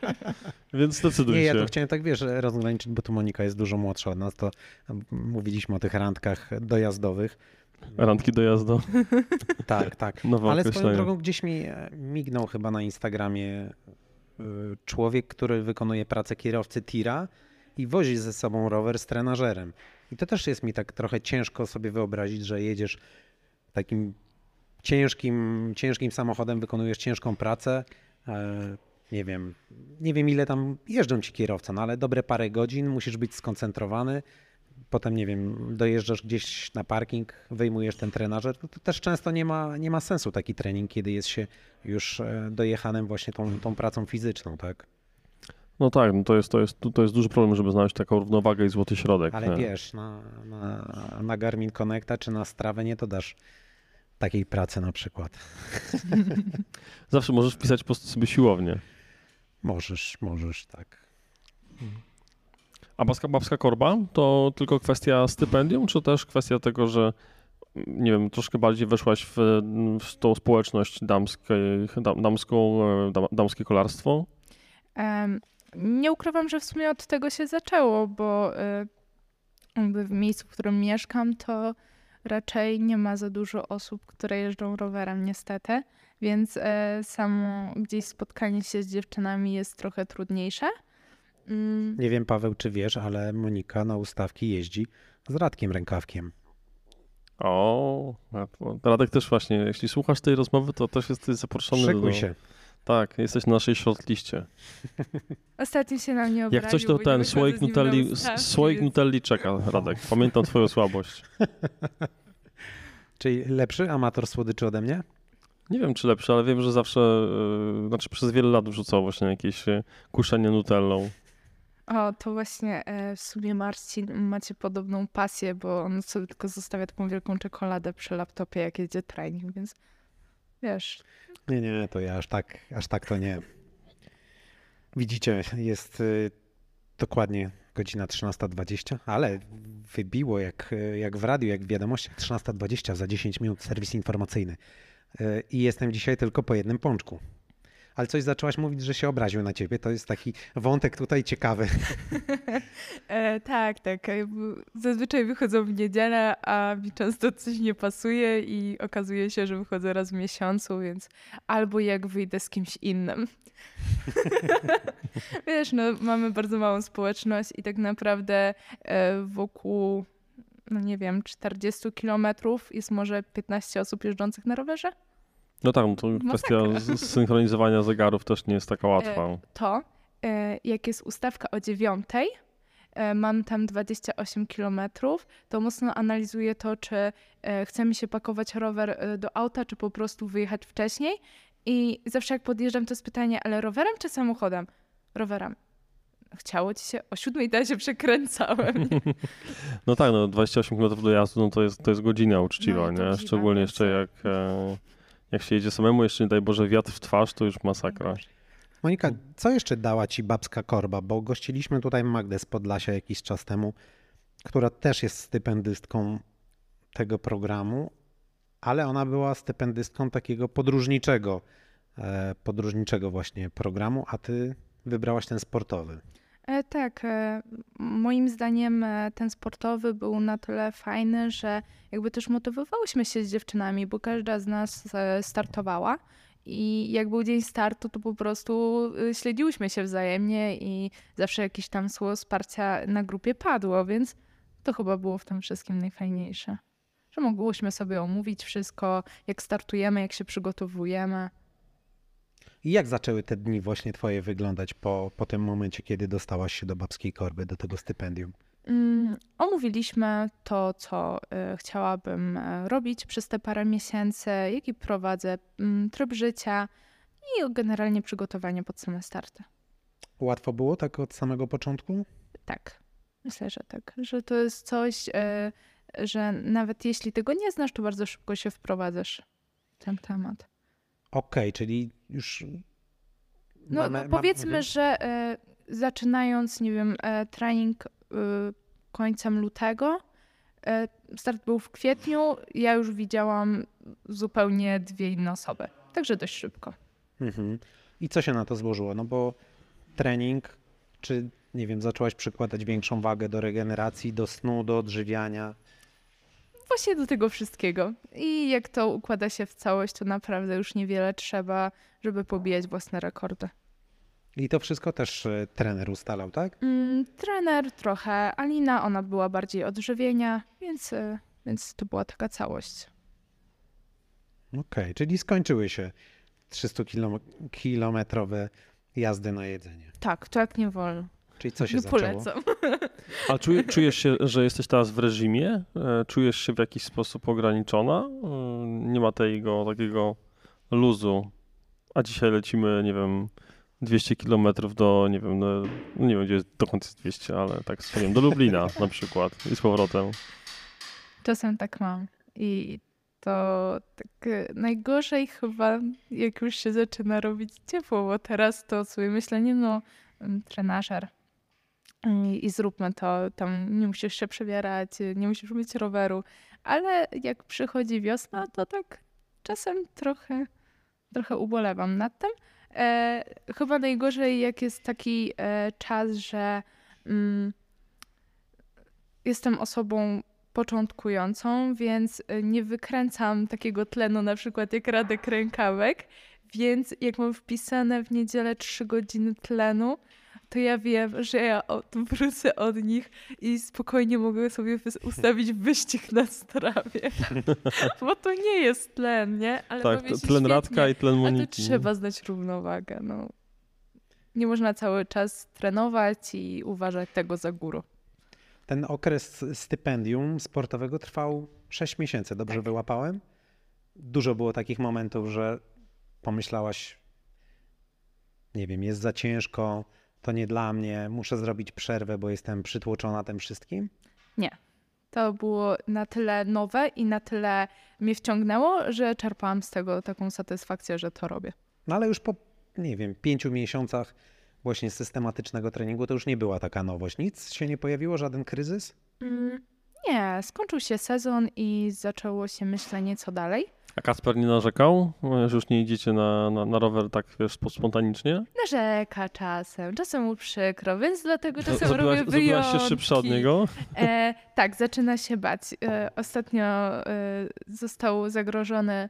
Więc zdecyduj Nie, ja się. to chciałem tak, wiesz, rozgraniczyć, bo tu Monika jest dużo młodsza od nas, to mówiliśmy o tych randkach dojazdowych. Randki dojazdu, Tak, tak. nowe Ale swoją drogą gdzieś mi e, mignął chyba na Instagramie y, człowiek, który wykonuje pracę kierowcy tira i wozi ze sobą rower z trenażerem. I to też jest mi tak trochę ciężko sobie wyobrazić, że jedziesz takim ciężkim, ciężkim samochodem, wykonujesz ciężką pracę. e, Nie wiem, nie wiem ile tam jeżdżą ci kierowca, no ale dobre parę godzin, musisz być skoncentrowany. Potem, nie wiem, dojeżdżasz gdzieś na parking, wyjmujesz ten trenażer. To, też często nie ma, nie ma sensu taki trening, kiedy jest się już e, dojechanym właśnie tą, tą pracą fizyczną, tak? No tak, no to jest, to, jest, to jest duży problem, żeby znaleźć taką równowagę i złoty środek. Ale nie? wiesz, na, na, na Garmin Connecta czy na Strawę nie to dasz takiej pracy na przykład. Zawsze możesz wpisać po prostu sobie siłownię. Możesz, możesz, tak. A babska, babska korba to tylko kwestia stypendium, czy też kwestia tego, że nie wiem, troszkę bardziej weszłaś w, w tą społeczność damskiej, dam, damską, e, dam, damskie kolarstwo? Em, nie ukrywam, że w sumie od tego się zaczęło, bo y, jakby w miejscu, w którym mieszkam, to raczej nie ma za dużo osób, które jeżdżą rowerem, niestety. Więc e, samo gdzieś spotkanie się z dziewczynami jest trochę trudniejsze. Mm, Nie wiem, Paweł, czy wiesz, ale Monika na ustawki jeździ z Radkiem Rękawkiem. O, Radek też właśnie, jeśli słuchasz tej rozmowy, to też jesteś zaproszony do... Szykuj się. Tak, jesteś na naszej shortliście. Ostatnio się na mnie obraził. Jak coś, to ten słoik Nutelli, ustawki, słoik więc- Nutelli czeka, Radek. Pamiętam twoją słabość. Czyli lepszy amator słodyczy ode mnie? Nie wiem, czy lepszy, ale wiem, że zawsze, e, znaczy przez wiele lat wrzucał właśnie jakieś e, kuszenie Nutellą. O, to właśnie e, w sumie Marcin macie podobną pasję, bo on sobie tylko zostawia taką wielką czekoladę przy laptopie, jak jedzie trening, więc wiesz, Nie, nie, to ja aż tak, aż tak to nie. Widzicie, jest y, dokładnie godzina 13.20, ale wybiło jak, jak w radiu, jak w wiadomościach 13.20 za 10 minut serwis informacyjny. Y, I jestem dzisiaj tylko po jednym pączku. Ale coś zaczęłaś mówić, że się obraził na ciebie. To jest taki wątek tutaj ciekawy. E, tak, tak. e, Zazwyczaj wychodzą w niedzielę, a mi często coś nie pasuje i okazuje się, że wychodzę raz w miesiącu, więc albo jak wyjdę z kimś innym. Wiesz, no mamy bardzo małą społeczność i tak naprawdę e, wokół, no nie wiem, 40 kilometrów jest może 15 osób jeżdżących na rowerze. No tak, no to kwestia Masakra. z- synchronizowania zegarów też nie jest taka łatwa. to, e, jak jest ustawka o dziewiątej, e, mam tam 28 km, to mocno analizuję to, czy e, chce mi się pakować rower e, do auta, czy po prostu wyjechać wcześniej. I zawsze jak podjeżdżam, to jest pytanie, ale rowerem czy samochodem? Rowerem. Chciało ci się? O siódmej to ja się przekręcałem. nie? No tak, no 28 km do jazdu, no to jest, to jest godzina uczciwa, No, to nie? godzina, Szczególnie więc- jeszcze jak, e, jak się jedzie samemu, jeszcze nie daj Boże wiatr w twarz, to już masakra. Monika, co jeszcze dała ci babska korba? Bo gościliśmy tutaj Magdę z Podlasia jakiś czas temu, która też jest stypendystką tego programu, ale ona była stypendystką takiego podróżniczego, e, podróżniczego właśnie programu, a ty wybrałaś ten sportowy. E, tak, e, moim zdaniem e, ten sportowy był na tyle fajny, że jakby też motywowałyśmy się z dziewczynami, bo każda z nas startowała I jak był dzień startu, to po prostu śledziłyśmy się wzajemnie i zawsze jakieś tam słowo wsparcia na grupie padło, więc to chyba było w tym wszystkim najfajniejsze. Że mogłyśmy sobie omówić wszystko, jak startujemy, jak się przygotowujemy. I jak zaczęły te dni właśnie twoje wyglądać po, po tym momencie, kiedy dostałaś się do babskiej korby, do tego stypendium? Mm, omówiliśmy to, co y, chciałabym y, robić przez te parę miesięcy, jaki prowadzę mm, tryb życia i generalnie przygotowanie pod same starty. Łatwo było tak od samego początku? Tak, myślę, że tak. Że to jest coś, y, że nawet jeśli tego nie znasz, to bardzo szybko się wprowadzasz w ten temat. Okej, czyli już. No, mamy- mam- powiedzmy, mhm. że e, zaczynając, nie wiem, e, trening e, końcem lutego, start był w kwietniu, ja już widziałam zupełnie dwie inne osoby. Także dość szybko. Mhm. I co się na to złożyło? No bo trening, czy nie wiem, zaczęłaś przykładać większą wagę do regeneracji, do snu, do odżywiania. Właśnie do tego wszystkiego. I jak to układa się w całość, to naprawdę już niewiele trzeba, żeby pobijać własne rekordy. I to wszystko też e, trener ustalał, tak? Mm, trener trochę, Alina, ona była bardziej odżywienia, więc, e, więc to była taka całość. Okej, czyli skończyły się 300-kilometrowe jazdy na jedzenie. Tak, to jak nie wolno. Czyli co się Nie zaczęło? polecam. A czuje, czujesz się, że jesteś teraz w reżimie? E, Czujesz się w jakiś sposób ograniczona? E, Nie ma tego takiego luzu. A dzisiaj lecimy, nie wiem, 200 km do, nie wiem, no, nie wiem, gdzie jest, dokąd jest 200, ale tak strzeliłem, do Lublina na przykład i z powrotem. Czasem tak mam. I to tak e, najgorzej chyba, jak już się zaczyna robić ciepło, bo teraz to sobie myślę, nie no, mm, trenażer. I, I zróbmy to, tam nie musisz się przebierać, nie musisz mieć roweru, ale jak przychodzi wiosna, to tak czasem trochę, trochę ubolewam nad tym. E, chyba najgorzej, jak jest taki e, czas, że mm, jestem osobą początkującą, więc nie wykręcam takiego tlenu na przykład jak Radek Rękawek, więc jak mam wpisane w niedzielę 3 godziny tlenu, to ja wiem, że ja odwrócę od nich i spokojnie mogę sobie ustawić wyścig na strawie. Bo to nie jest tlen, nie? Ale Tak, tlen świetnie. Radka i tlen A to Moniki. trzeba znać równowagę, no. Nie można cały czas trenować i uważać tego za górą. Ten okres stypendium sportowego trwał 6 miesięcy, dobrze Tak. wyłapałem? Dużo było takich momentów, że pomyślałaś, nie wiem, jest za ciężko, to nie dla mnie, muszę zrobić przerwę, bo jestem przytłoczona tym wszystkim? To było na tyle nowe i na tyle mnie wciągnęło, że czerpałam z tego taką satysfakcję, że to robię. No ale już po, nie wiem, pięciu miesiącach właśnie systematycznego treningu to już nie była taka nowość. Nic się nie pojawiło, żaden kryzys? Mm, Nie, skończył się sezon i zaczęło się myślenie, co dalej. A Kasper nie narzekał, że już nie idziecie na, na, na rower tak, wiesz, spo- spontanicznie? Narzeka czasem, czasem mu przykro, więc dlatego czasem Zrobiłaś- robię wyjątki. Zrobiłaś się szybsza od niego? E, tak, zaczyna się bać. E, ostatnio e, został zagrożony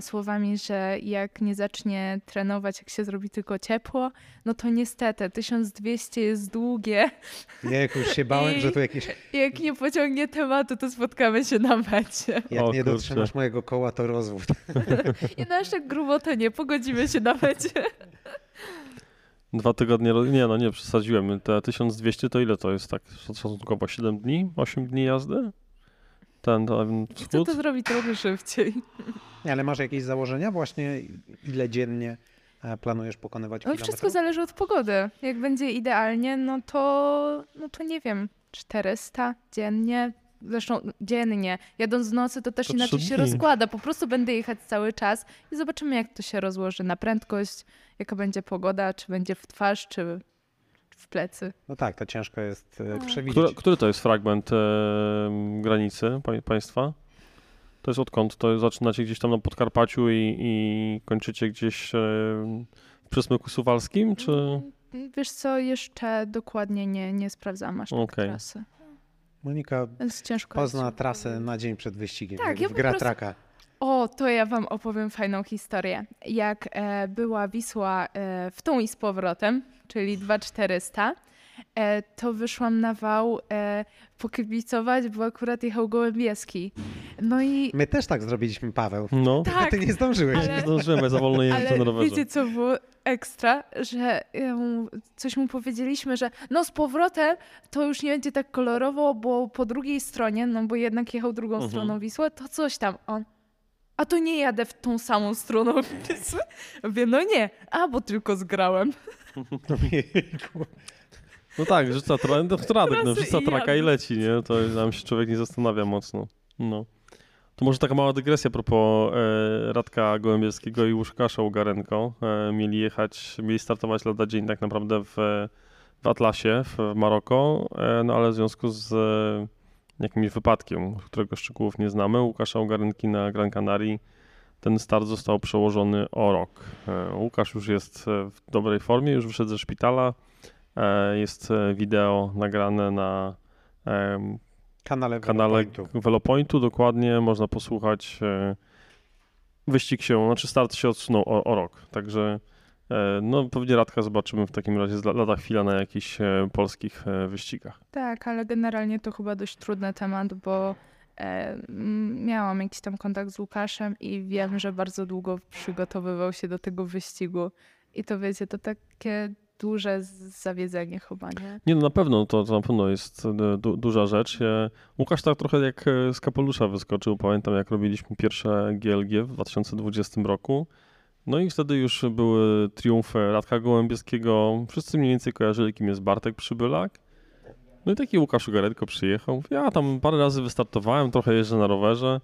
słowami, że jak nie zacznie trenować, jak się zrobi tylko ciepło, no to niestety 1200 jest długie. Nie, już się bałem, I- że tu jakieś... Jak nie pociągnie tematu, to spotkamy się na mecie. Jak O nie kurczę. dotrzymasz mojego koła, to rozwód. I na jeszcze grubo to nie, pogodzimy się na mecie. Dwa tygodnie, nie no nie, przesadziłem. Te 1200 to ile to jest tak szacunkowo? 7 dni? 8 dni jazdy? Ten, ten Chcę wschód? to zrobić trochę szybciej. Nie, ale masz jakieś założenia właśnie, ile dziennie e, planujesz pokonywać No, wszystko zależy od pogody. Jak będzie idealnie, no to, no to nie wiem, 400 dziennie. Zresztą dziennie. Jadąc w nocy, to też To inaczej się rozkłada. Po prostu będę jechać cały czas i zobaczymy, jak to się rozłoży na prędkość, jaka będzie pogoda, czy będzie w twarz, czy w plecy. No tak, to ciężko jest No. przewidzieć. Który, który to jest fragment e, granicy pa, państwa? To jest odkąd? To zaczynacie gdzieś tam na Podkarpaciu i, i kończycie gdzieś e, w Przesmyku Suwalskim, czy... Mm, Wiesz co, jeszcze dokładnie nie, nie sprawdzam aż tak Okej. trasy. Monika pozna jest. trasę na dzień przed wyścigiem, Tak, ja w po gra prostu- traka. O, to ja wam opowiem fajną historię. Jak e, była Wisła e, w tą i z powrotem, czyli 2400, e, to wyszłam na wał e, pokibicować, bo akurat jechał Gołębieski. No i... My też tak zrobiliśmy, Paweł. No, Tak, Ty nie zdążyłeś. ale- nie zdążyłem, ja za wolno jeżdżę na Ale rowerze. wiecie, co było ekstra? Że mu- coś mu powiedzieliśmy, że no z powrotem to już nie będzie tak kolorowo, bo po drugiej stronie, no bo jednak jechał drugą Mhm. stroną Wisły, to coś tam. On, a to nie jadę w tą samą stroną Wisły? Mówię, no nie, a bo tylko zgrałem. Ojejku. No tak, rzuca tra- no, Radek, no, rzuca traka i leci, nie? To tam się człowiek nie zastanawia mocno. No. To może taka mała dygresja a propos e, Radka Gołębieskiego i Łuszkasza Ugarenko. E, mieli jechać, mieli startować lada dzień tak naprawdę w, w Atlasie w Maroko, e, no ale w związku z jakimś wypadkiem, którego szczegółów nie znamy, Łukasza Ugarenki na Gran Canaria ten start został przełożony o rok. E, Łukasz już jest e, w dobrej formie, już wyszedł ze szpitala. E, Jest wideo nagrane na Kanale, kanale Velopointu. Velopointu. Dokładnie można posłuchać. Wyścig się, znaczy start się odsunął o, o rok. Także no pewnie Radka zobaczymy w takim razie za- lada chwila na jakichś e, polskich e, wyścigach. Tak, ale generalnie to chyba dość trudny temat, bo e, miałam jakiś tam kontakt z Łukaszem i wiem, że bardzo długo przygotowywał się do tego wyścigu. I to wiecie, to takie duże zawiedzenie chyba, nie? Nie no na pewno, to, to na pewno jest e, du, duża rzecz. E, Łukasz tak trochę jak e, z kapelusza wyskoczył. Pamiętam jak robiliśmy pierwsze GLG w 2020 roku. No i wtedy już były triumfy Radka Gołębieskiego. Wszyscy mniej więcej kojarzyli, kim jest Bartek Przybylak. No i taki Łukasz Ugaretko przyjechał. Ja tam parę razy wystartowałem, trochę jeżdżę na rowerze.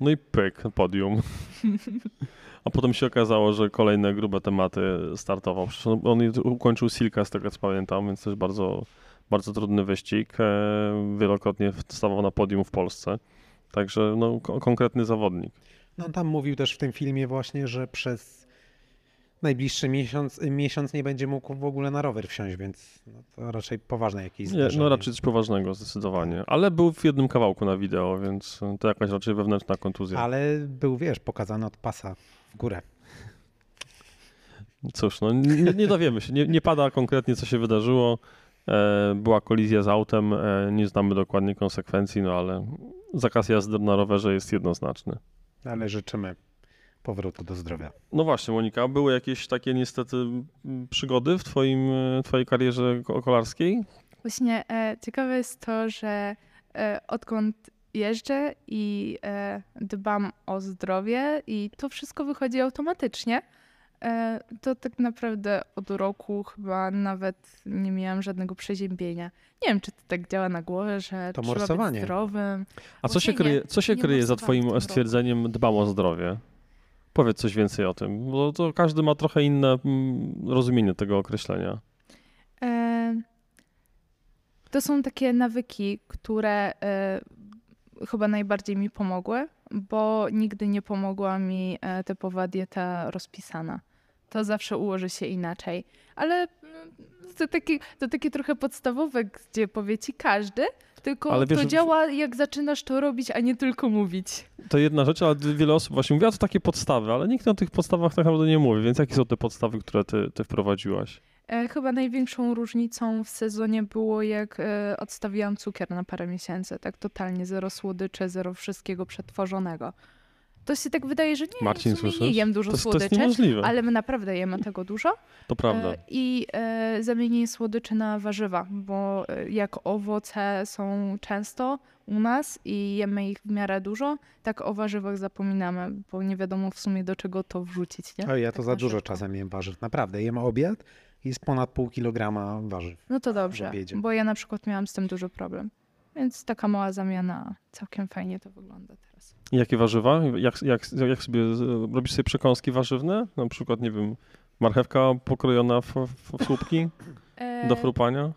No i pyk, podium. A potem się okazało, że kolejne grube tematy startował. Przecież on, ukończył Silka, z tego co pamiętam, więc też bardzo, bardzo trudny wyścig. E, Wielokrotnie stawał na podium w Polsce. Także no, ko- konkretny zawodnik. No tam mówił też w tym filmie właśnie, że przez najbliższy miesiąc, miesiąc nie będzie mógł w ogóle na rower wsiąść, więc no, to raczej poważne jakieś Nie, zdarzenie. no raczej coś poważnego zdecydowanie. Ale był w jednym kawałku na wideo, więc to jakaś raczej wewnętrzna kontuzja. Ale był, wiesz, pokazany od pasa w górę. Cóż, no nie, nie dowiemy się. Nie, nie pada konkretnie, co się wydarzyło. E, była kolizja z autem, e, nie znamy dokładnie konsekwencji, no ale zakaz jazdy na rowerze jest jednoznaczny. Ale życzymy powrotu do zdrowia. No właśnie, Monika, były jakieś takie niestety przygody w twoim, e, twojej karierze ko- kolarskiej? Właśnie e, ciekawe jest to, że e, odkąd jeżdżę i e, dbam o zdrowie i to wszystko wychodzi automatycznie, to tak naprawdę od roku chyba nawet nie miałam żadnego przeziębienia. Nie wiem, czy to tak działa na głowę, że To trzeba morsowanie. być zdrowym. A co się nie, kryje, co się kryje za twoim stwierdzeniem dbam o zdrowie? Powiedz coś więcej o tym, bo to każdy ma trochę inne mm, rozumienie tego określenia. E, to są takie nawyki, które e, chyba najbardziej mi pomogły, bo nigdy nie pomogła mi e, typowa dieta rozpisana. To zawsze ułoży się inaczej. Ale mm, to takie, to takie trochę podstawowe, gdzie powie ci każdy, tylko Ale wiesz, to działa jak zaczynasz to robić, a nie tylko mówić. To jedna rzecz, ale wiele osób właśnie mówi, a to takie podstawy, ale nikt o tych podstawach tak naprawdę nie mówi, więc jakie są te podstawy, które ty, ty wprowadziłaś? E, Chyba największą różnicą w sezonie było, jak e, odstawiłam cukier na parę miesięcy. Tak totalnie, zero słodyczy, zero wszystkiego przetworzonego. To się tak wydaje, że nie, Marcin, w sumie słyszysz? nie jem dużo To, jest- to jest słodyczy, niemożliwe, ale my naprawdę jemy tego dużo. to prawda. E, I e, zamienię słodyczy na warzywa, bo jak owoce są często u nas i jemy ich w miarę dużo, tak o warzywach zapominamy, bo nie wiadomo w sumie do czego to wrzucić, nie? Oj, ja to Tak za dużo czasem jem warzyw. Naprawdę, jem obiad jest ponad pół kilograma warzyw. No to dobrze, bo ja na przykład miałam z tym duży problem. Więc taka mała zamiana, całkiem fajnie to wygląda teraz. Jakie warzywa? Jak, jak, jak sobie, robisz sobie przekąski warzywne? Na przykład, nie wiem, marchewka pokrojona w, w, w słupki E, do chrupania?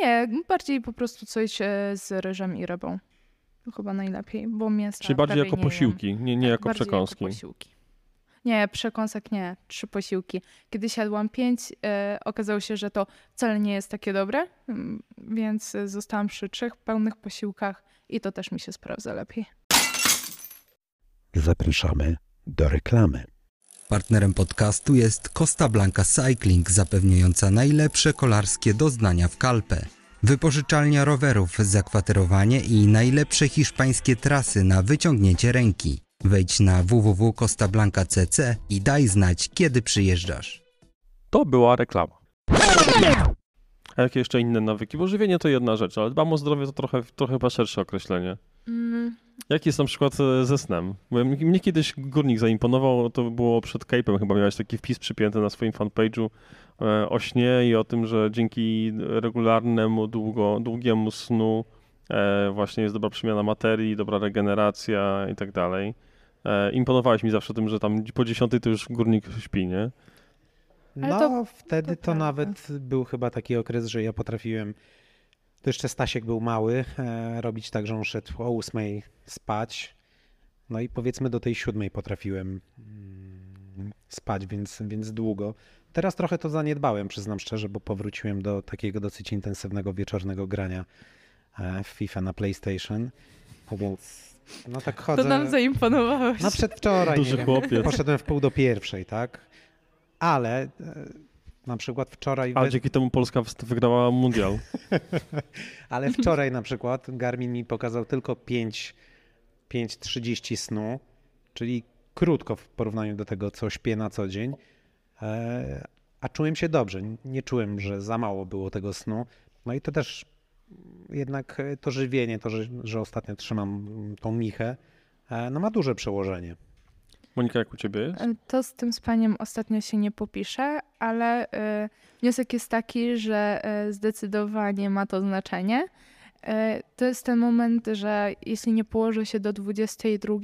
Nie, bardziej po prostu coś e, z ryżem i rybą. To chyba najlepiej, bo mięsa Czyli bardziej jako posiłki, nie, nie Tak, jako przekąski. Jako posiłki. Nie, przekąsek nie, trzy posiłki. Kiedy siadłam pięć, e, okazało się, że to wcale nie jest takie dobre, mm, więc zostałam przy trzech pełnych posiłkach i to też mi się sprawdza lepiej. Zapraszamy do reklamy. Partnerem podcastu jest Costa Blanca Cycling, zapewniająca najlepsze kolarskie doznania w Kalpę. Wypożyczalnia rowerów, zakwaterowanie i najlepsze hiszpańskie trasy na wyciągnięcie ręki. Wejdź na www.costablanca.cc i daj znać, kiedy przyjeżdżasz. To była reklama. A jakie jeszcze inne nawyki? Bo żywienie to jedna rzecz, ale dbam o zdrowie to trochę, trochę chyba szersze określenie. Mm, Jak jest na przykład e, ze snem? Mnie kiedyś górnik zaimponował, to było przed Cape'em, chyba miałeś taki wpis przypięty na swoim fanpage'u e, o śnie i o tym, że dzięki regularnemu, długo, długiemu snu e, właśnie jest dobra przemiana materii, dobra regeneracja i tak dalej. E, Imponowałeś mi zawsze tym, że tam po dziesiątej to już górnik śpi, nie? No, to- wtedy to to, nawet był chyba taki okres, że ja potrafiłem, to jeszcze Stasiek był mały, e, robić tak, że on szedł o ósmej spać, no i powiedzmy do tej siódmej potrafiłem mm, spać, więc, więc długo. Teraz trochę to zaniedbałem, przyznam szczerze, bo powróciłem do takiego dosyć intensywnego wieczornego grania e, w FIFA na PlayStation, więc no tak chodzę... to nam zaimponowałeś. No przedwczoraj, Duży nie wiem, chłopiec. poszedłem w pół do pierwszej, tak? Ale e, na przykład wczoraj, Ale we- dzięki temu Polska wygrała mundial. ale wczoraj na przykład Garmin mi pokazał tylko 5 5.30 snu, czyli krótko w porównaniu do tego, co śpię na co dzień, e, a czułem się dobrze. Nie czułem, że za mało było tego snu. No i to też jednak e, to żywienie, to, że, że ostatnio trzymam mm, tą michę, e, no ma duże przełożenie. Monika, jak u ciebie jest? To z tym spaniem ostatnio się nie popisze, ale y, wniosek jest taki, że y, zdecydowanie ma to znaczenie. Y, to jest ten moment, że jeśli nie położę się do 22,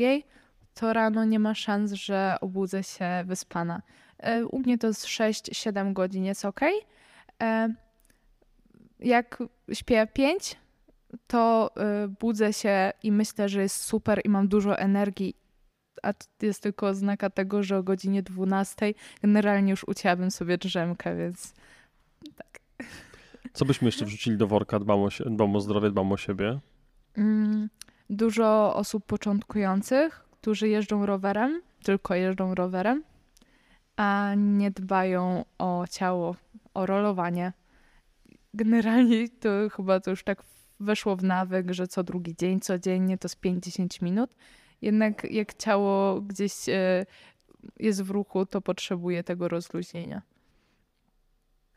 to rano nie ma szans, że obudzę się wyspana. U mnie to z 6-7 godzin jest ok. Jak śpię 5, to y, budzę się i myślę, że jest super i mam dużo energii a to jest tylko oznaka tego, że o godzinie 12 generalnie już ucięłabym sobie drzemkę, więc Co byśmy jeszcze wrzucili do worka? Dbam o, dbam o zdrowie, dbam o siebie. mm, dużo osób początkujących, którzy jeżdżą rowerem, tylko jeżdżą rowerem, a nie dbają o ciało, o rolowanie. Generalnie to chyba to już tak weszło w nawyk, że co drugi dzień, codziennie to z 5-10 minut. Jednak jak ciało gdzieś e, jest w ruchu, to potrzebuje tego rozluźnienia.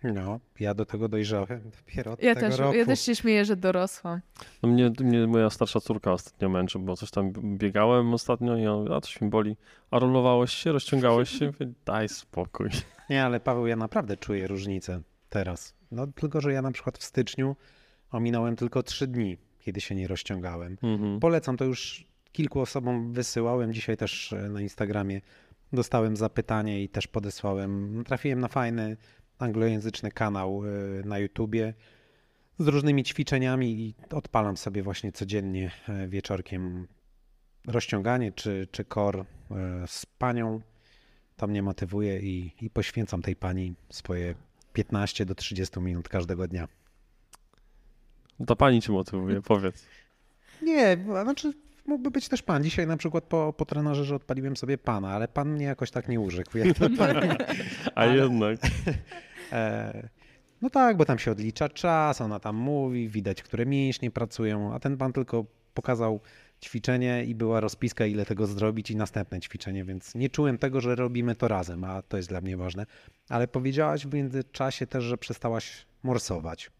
No, ja do tego dojrzałem dopiero od Ja tego też, roku. ja też się śmieję, że dorosłam. No mnie, mnie moja starsza córka ostatnio męczy, bo coś tam biegałem ostatnio i on, a coś mi boli. A rolowałeś się, rozciągałeś się? Daj spokój. Nie, ale Paweł, ja naprawdę czuję różnicę teraz. No tylko, że ja na przykład w styczniu ominąłem tylko trzy dni, kiedy się nie rozciągałem. Mhm. Polecam, to już kilku osobom wysyłałem. Dzisiaj też e, na Instagramie dostałem zapytanie i też podesłałem. Trafiłem na fajny anglojęzyczny kanał e, na YouTubie z różnymi ćwiczeniami i odpalam sobie właśnie codziennie e, wieczorkiem rozciąganie czy, czy core e, z panią. To mnie motywuje i, i poświęcam tej pani swoje 15 do 30 minut każdego dnia. Ta pani cię motywuje, powiedz. Nie, znaczy mógłby być też pan. Dzisiaj na przykład po, po trenażerze odpaliłem sobie pana, ale pan mnie jakoś tak nie urzekł. Jak to pani. A Ale- jednak. E, no tak, bo tam się odlicza czas, ona tam mówi, widać, które mięśnie pracują, a ten pan tylko pokazał ćwiczenie i była rozpiska, ile tego zrobić i następne ćwiczenie, więc nie czułem tego, że robimy to razem, a to jest dla mnie ważne. Ale powiedziałaś w międzyczasie też, że przestałaś morsować.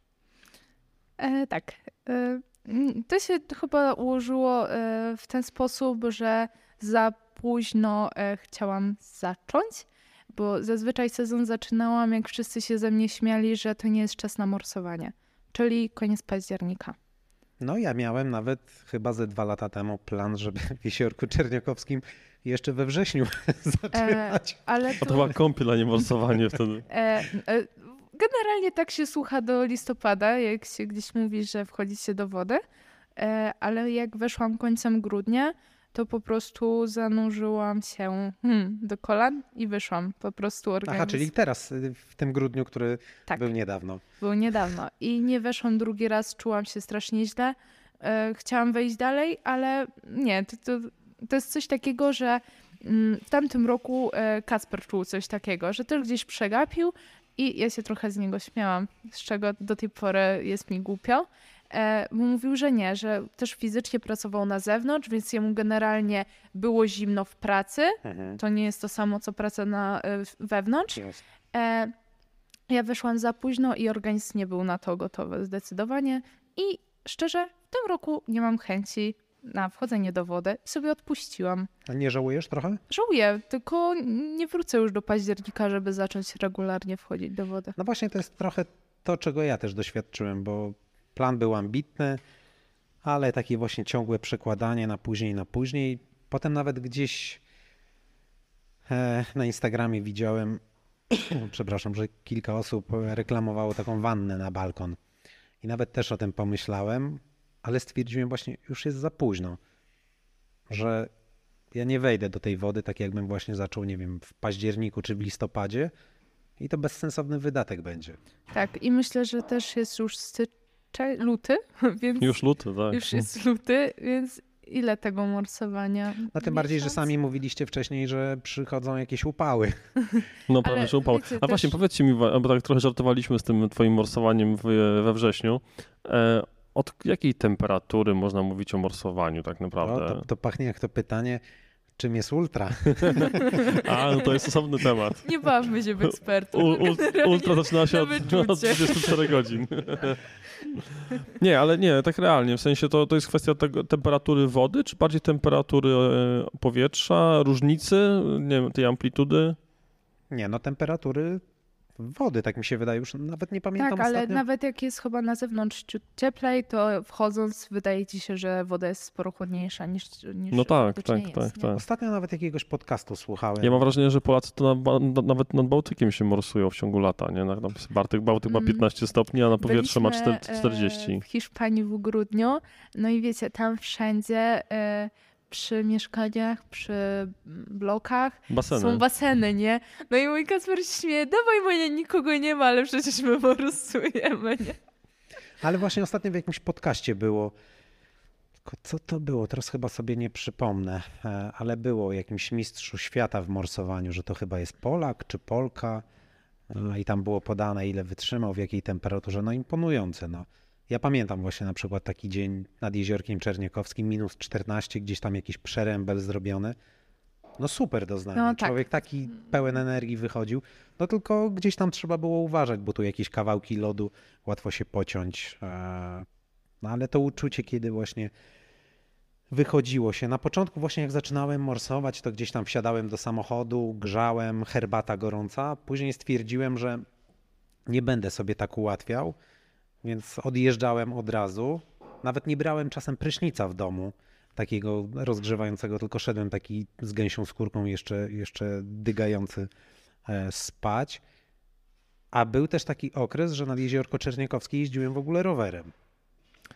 E, tak. E, to się chyba ułożyło e, w ten sposób, że za późno e, chciałam zacząć, bo zazwyczaj sezon zaczynałam, jak wszyscy się ze mnie śmiali, że to nie jest czas na morsowanie, czyli koniec października. No ja miałem nawet chyba ze dwa lata temu plan, żeby w Jeziorku Czerniakowskim jeszcze we wrześniu zaczynać. Ale A to chyba kąpiel, a nie morsowanie wtedy. E, e, generalnie tak się słucha do listopada, jak się gdzieś mówi, że wchodzi się do wody, e, ale jak weszłam końcem grudnia, to po prostu zanurzyłam się hmm, do kolan i wyszłam. Po prostu organizm Aha, czyli teraz, y, w tym grudniu, który Tak. był niedawno. był niedawno. I nie weszłam drugi raz, czułam się strasznie źle. E, chciałam wejść dalej, ale nie, to, to to jest coś takiego, że mm, w tamtym roku e, Kacper czuł coś takiego, że też gdzieś przegapił i ja się trochę z niego śmiałam, z czego do tej pory jest mi głupio. E, mówił, że nie, że też fizycznie pracował na zewnątrz, więc jemu generalnie było zimno w pracy. To nie jest to samo, co praca na, e, wewnątrz. E, ja wyszłam za późno i organizm nie był na to gotowy zdecydowanie. I szczerze, w tym roku nie mam chęci na wchodzenie do wody i sobie odpuściłam. A nie żałujesz trochę? Żałuję, tylko nie wrócę już do października, żeby zacząć regularnie wchodzić do wody. No właśnie to jest trochę to, czego ja też doświadczyłem, bo plan był ambitny, ale takie właśnie ciągłe przekładanie na później, na później. Potem nawet gdzieś e, na Instagramie widziałem, przepraszam, że kilka osób reklamowało taką wannę na balkon. I nawet też o tym pomyślałem, ale stwierdziłem właśnie, już jest za późno, że ja nie wejdę do tej wody tak jakbym właśnie zaczął, nie wiem, w październiku czy w listopadzie i to bezsensowny wydatek będzie. Tak, i myślę, że też jest już styczeń, luty, więc Już luty, tak. już jest luty, więc ile tego morsowania? No tym bardziej, że sami mówiliście wcześniej, że przychodzą jakieś upały. No prawie, że upał. wiecie, A właśnie, też- powiedzcie mi, bo tak trochę żartowaliśmy z tym twoim morsowaniem w, we wrześniu. E, od jakiej temperatury można mówić o morsowaniu tak No, naprawdę? to, to pachnie jak to pytanie, czym jest ultra. A, no to jest osobny temat. Nie bawmy się w ekspertów. Ultra zaczyna się od, od 24 godzin. Nie, ale nie, tak realnie. W sensie to, to jest kwestia tego, temperatury wody, czy bardziej temperatury e, powietrza, różnicy, nie wiem, tej amplitudy? Nie, no temperatury wody, tak mi się wydaje, już nawet nie pamiętam Tak, ale ostatnio. nawet jak jest chyba na zewnątrz ciut cieplej, to wchodząc wydaje ci się, że woda jest sporo chłodniejsza niż, niż No tak, tak, jest, tak, nie? tak. Ostatnio nawet jakiegoś podcastu słuchałem. Ja mam wrażenie, że Polacy to na, na, nawet nad Bałtykiem się morsują w ciągu lata, nie? Na, na, Bartyk, Bałtyk ma Mm. 15 stopni, a na powietrze ma Byliśmy, 4, 40. e, w Hiszpanii w grudniu, no i wiecie, tam wszędzie e, przy mieszkaniach, przy blokach Baseny. są baseny, nie? No i mój Kasper śmieje, dawaj moja nikogo nie ma, ale przecież my morsujemy, nie? Ale właśnie ostatnio w jakimś podcaście było. Tylko co to było? Teraz chyba sobie nie przypomnę, e, ale było o jakimś mistrzu świata w morsowaniu, że to chyba jest Polak czy Polka. e, I tam było podane, ile wytrzymał, w jakiej temperaturze. No imponujące. No. Ja pamiętam właśnie na przykład taki dzień nad Jeziorkiem Czerniakowskim, minus 14, gdzieś tam jakiś przerębel zrobiony. No super doznanie. No tak. Człowiek taki pełen energii wychodził. No tylko gdzieś tam trzeba było uważać, bo tu jakieś kawałki lodu łatwo się pociąć. e, No ale to uczucie, kiedy właśnie wychodziło się. Na początku właśnie jak zaczynałem morsować, to gdzieś tam wsiadałem do samochodu, grzałem, herbata gorąca. Później stwierdziłem, że nie będę sobie tak ułatwiał, więc odjeżdżałem od razu. Nawet nie brałem czasem prysznica w domu, takiego rozgrzewającego, tylko szedłem taki z gęsią skórką jeszcze, jeszcze dygający e, spać. A był też taki okres, że nad Jeziorko Czerniakowskie jeździłem w ogóle rowerem.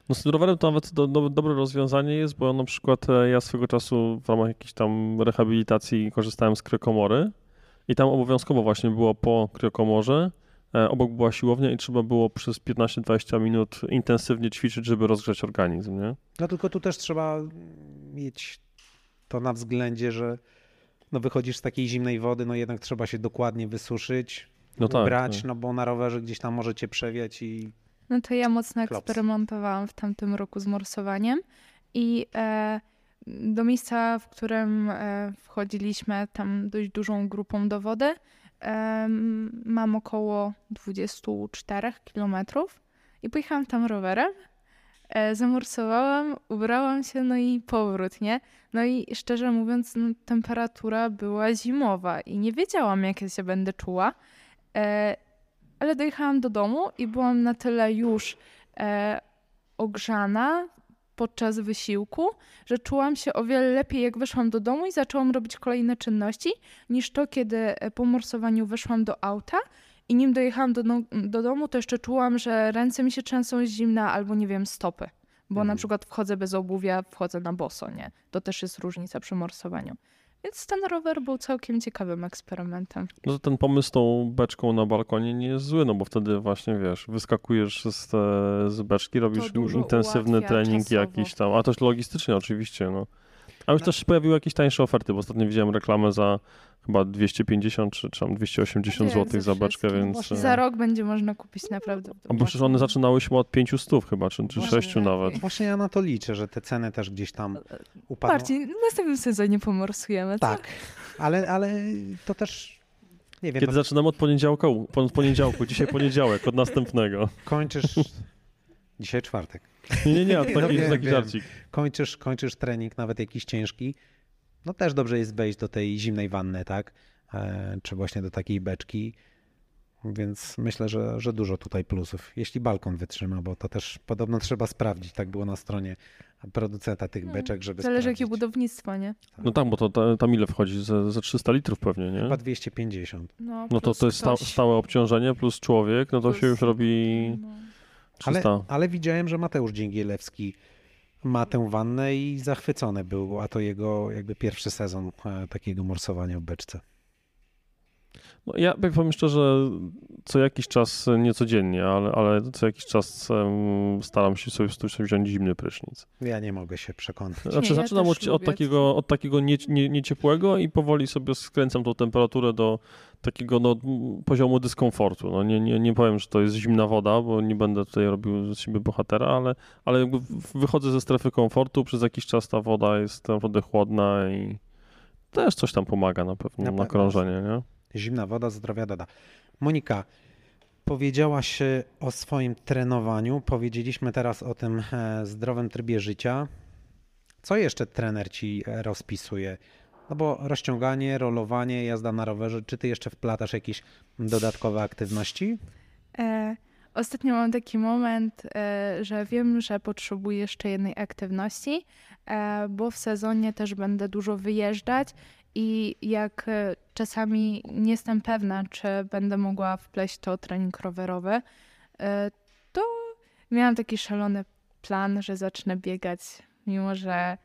No z rowerem to nawet do, do, dobre rozwiązanie jest, bo na przykład e, ja swego czasu w ramach jakiejś tam rehabilitacji korzystałem z kryokomory i tam obowiązkowo właśnie było po kryokomorze, obok była siłownia i trzeba było przez 15-20 minut intensywnie ćwiczyć, żeby rozgrzać organizm, nie? No tylko tu też trzeba mieć to na względzie, że no wychodzisz z takiej zimnej wody, no jednak trzeba się dokładnie wysuszyć, No tak. ubrać, tak. no bo na rowerze gdzieś tam możecie przewiać i No to ja mocno Klops. eksperymentowałam w tamtym roku z morsowaniem i e, do miejsca, w którym e, wchodziliśmy tam dość dużą grupą do wody, mam około 24 kilometrów i pojechałam tam rowerem, e, zamorsowałam, ubrałam się, no i powrót, nie? No i szczerze mówiąc, no, temperatura była zimowa i nie wiedziałam, jak ja się będę czuła. E, ale dojechałam do domu i byłam na tyle już e, ogrzana podczas wysiłku, że czułam się o wiele lepiej, jak weszłam do domu i zaczęłam robić kolejne czynności, niż to, kiedy e, po morsowaniu weszłam do auta i nim dojechałam do, no- do domu, to jeszcze czułam, że ręce mi się trzęsą z zimna albo, nie wiem, stopy. Bo na Mhm. przykład wchodzę bez obuwia, wchodzę na boso, nie? To też jest różnica przy morsowaniu. Więc ten rower był całkiem ciekawym eksperymentem. No to ten pomysł z tą beczką na balkonie nie jest zły, no bo wtedy właśnie, wiesz, wyskakujesz z, te, z beczki, robisz intensywny trening czasowo. jakiś tam, a też logistycznie oczywiście, no. A już też się pojawiły jakieś tańsze oferty, bo ostatnio widziałem reklamę za chyba 250 czy, czy tam 280 Jak zł za beczkę, więc... Właśnie e, Za rok będzie można kupić naprawdę. A bo przecież one zaczynały się od 500 chyba, czy, czy Właśnie 6 nawet. Właśnie ja na to liczę, że te ceny też gdzieś tam upadną. Marcin, w następnym sezonie pomorsujemy, co? Tak, ale, ale to też, nie wiem, Kiedy no, zaczynamy od poniedziałku, od poniedziałku, dzisiaj poniedziałek, od następnego. kończysz, dzisiaj czwartek, Nie, nie, nie, to No taki, wiem, taki żarcik. kończysz, kończysz trening, nawet jakiś ciężki, no też dobrze jest wejść do tej zimnej wanny, tak? E, czy właśnie do takiej beczki. Więc myślę, że, że dużo tutaj plusów. Jeśli balkon wytrzyma, bo to też podobno trzeba sprawdzić. Tak było na stronie producenta tych No, beczek, żeby Zależy sprawdzić. jakie budownictwo, nie? No tak, bo to ta- tam ile wchodzi? Ze, ze 300 litrów pewnie, nie? Chyba 250. No, No to to jest sta, stałe obciążenie plus człowiek, no to Plus- się już robi No. 300. Ale, ale widziałem, że Mateusz Dzięgielewski ma tę wannę i zachwycony był, a to jego jakby pierwszy sezon e, takiego morsowania w beczce. No ja powiem szczerze, co jakiś czas, nie codziennie, ale, ale co jakiś czas em, staram się sobie, sobie wziąć zimny prysznic. Ja nie mogę się przekonać. Znaczy ja zaczynam też od, od takiego, od takiego nie, nie, nieciepłego i powoli sobie skręcam tą temperaturę do takiego no, poziomu dyskomfortu. No, nie, nie, nie powiem, że to jest zimna woda, bo nie będę tutaj robił z siebie bohatera, ale, ale jakby wychodzę ze strefy komfortu, przez jakiś czas ta woda jest naprawdę chłodna i też coś tam pomaga na pewno, Na na, krążenie, nie? Zimna woda zdrowia doda. Monika, powiedziałaś e, o swoim trenowaniu. Powiedzieliśmy teraz o tym e, zdrowym trybie życia. Co jeszcze trener ci e, rozpisuje? No bo rozciąganie, rolowanie, jazda na rowerze. Czy ty jeszcze wplatasz jakieś dodatkowe aktywności? E, ostatnio mam taki moment, e, że wiem, że potrzebuję jeszcze jednej aktywności, e, bo w sezonie też będę dużo wyjeżdżać i jak e, czasami nie jestem pewna, czy będę mogła wpleść to trening rowerowy, e, to miałam taki szalony plan, że zacznę biegać, mimo że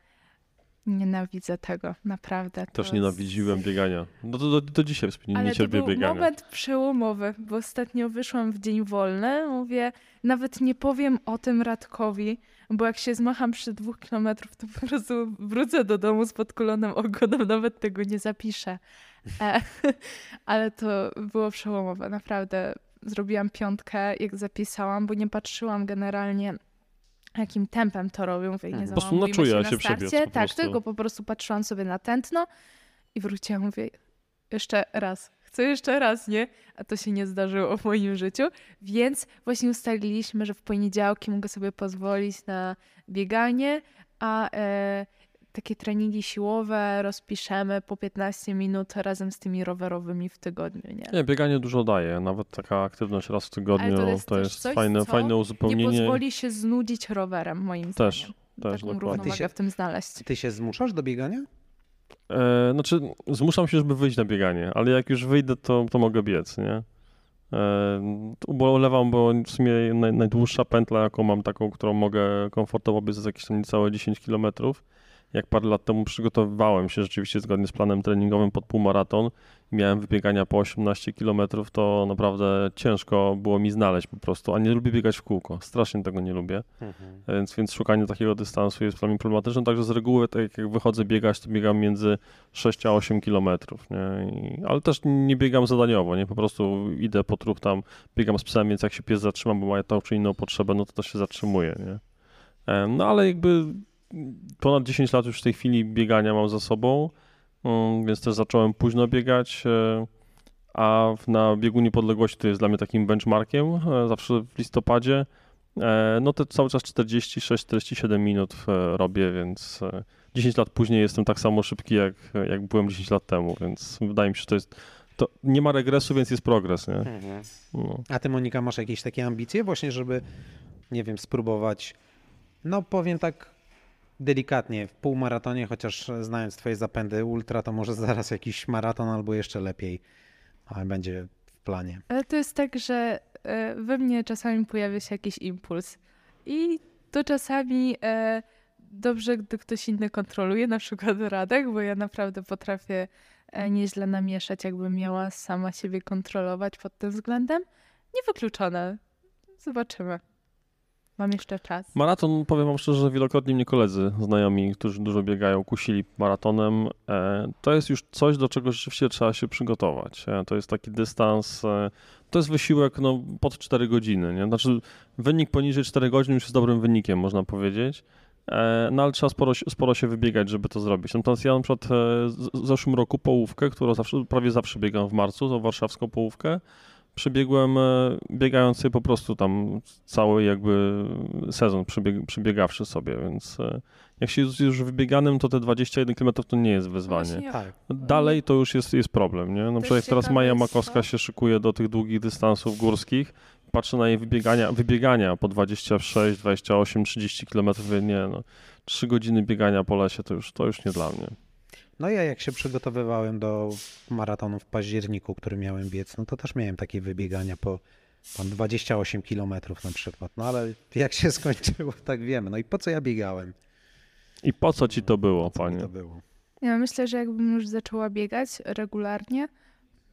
nienawidzę tego, naprawdę. to Też jest- nienawidziłem biegania. No to do, do dzisiaj nie, nie ale to cierpię był biegania. moment przełomowy, bo ostatnio wyszłam w dzień wolny, mówię, nawet nie powiem o tym Radkowi, bo jak się zmacham przy dwóch kilometrów, to po prostu wrócę do domu z podkulonym ogonem, nawet tego nie zapiszę. E, ale to było przełomowe, naprawdę. Zrobiłam piątkę, jak zapisałam, bo nie patrzyłam generalnie jakim tempem to robią. Mówię, nie Mhm. Po prostu załamujmy na czuje się na przebiec Tak, prostu. tylko po prostu patrzyłam sobie na tętno i wróciłam, mówię, jeszcze raz, chcę jeszcze raz, nie? A to się nie zdarzyło w moim życiu, więc właśnie ustaliliśmy, że w poniedziałki mogę sobie pozwolić na bieganie, a e, takie treningi siłowe rozpiszemy po 15 minut razem z tymi rowerowymi w tygodniu, nie? Nie, bieganie dużo daje. Nawet taka aktywność raz w tygodniu Ale to to jest, jest też coś, fajne, co fajne Nie uzupełnienie. pozwoli się znudzić rowerem, moim Też, zdaniem. też Taką dokładnie. równowagę się- w tym znaleźć. Ty się zmuszasz do biegania? E, znaczy, zmuszam się, żeby wyjść na bieganie, ale jak już wyjdę, to, to mogę biec, nie? E, ubolewam, bo w sumie naj, najdłuższa pętla, jaką mam, taką, którą mogę komfortowo biec, jest jakieś tam niecałe 10 kilometrów. Jak parę lat temu przygotowywałem się rzeczywiście zgodnie z planem treningowym pod półmaraton i miałem wybiegania po 18 km, to naprawdę ciężko było mi znaleźć po prostu, a nie lubię biegać w kółko. Strasznie tego nie lubię. Więc, więc szukanie takiego dystansu jest dla mnie problematyczne. Także z reguły, tak jak wychodzę biegać, to biegam między 6 a 8 kilometrów. Nie? I, ale też nie biegam zadaniowo, nie? Po prostu idę po trup tam, biegam z psem, więc jak się pies zatrzyma, bo ma tą czy inną potrzebę, no to też się zatrzymuje, nie? E, No ale jakby ponad 10 lat już w tej chwili biegania mam za sobą, mm, więc też zacząłem późno biegać. e, A w- na biegu niepodległości to jest dla mnie takim benchmarkiem, e, zawsze w listopadzie. E, No to cały czas 46-47 minut robię, więc e, 10 lat później jestem tak samo szybki, jak, jak byłem 10 lat temu, więc wydaje mi się, że to jest. To nie ma regresu, więc jest progres, nie? No. A ty, Monika, masz jakieś takie ambicje właśnie, żeby, nie wiem, spróbować, no powiem tak delikatnie, w półmaratonie, chociaż znając twoje zapędy ultra, to może zaraz jakiś maraton albo jeszcze lepiej ale będzie w planie. Ale to jest tak, że e, we mnie czasami pojawia się jakiś impuls. I to czasami e, dobrze, gdy ktoś inny kontroluje, na przykład Radek, bo ja naprawdę potrafię e, nieźle namieszać, jakbym miała sama siebie kontrolować pod tym względem. Niewykluczone. Zobaczymy. Mam jeszcze czas. Maraton, powiem wam szczerze, że wielokrotnie mnie koledzy, znajomi, którzy dużo biegają, kusili maratonem. E, to jest już coś, do czego rzeczywiście trzeba się przygotować. E, to jest taki dystans, e, to jest wysiłek no, pod 4 godziny. Nie? Znaczy, wynik poniżej 4 godzin już jest dobrym wynikiem, można powiedzieć. No ale trzeba sporo, sporo się wybiegać, żeby to zrobić. Natomiast ja na przykład w zeszłym roku połówkę, którą zawsze, prawie zawsze biegam w marcu, tą warszawską połówkę, przebiegłem e, biegając sobie po prostu tam cały jakby sezon przebieg, przebiegawszy sobie, więc e, jak się jest już wybieganym, to te 21 km to nie jest wyzwanie. Tak. Dalej to już jest, jest problem, nie? Na przykład jak teraz Maja Makowska się szykuje do tych długich dystansów górskich, patrzę na jej wybiegania, wybiegania po 26, 28, 30 km, nie no, 3 godziny biegania po lesie to już, to już nie dla mnie. No ja jak się przygotowywałem do maratonu w październiku, który miałem biec, no to też miałem takie wybiegania po tam 28 km na przykład. No ale jak się skończyło, tak wiemy. No i po co ja biegałem? I po co ci to było, panie? to było? Ja myślę, że jakbym już zaczęła biegać regularnie,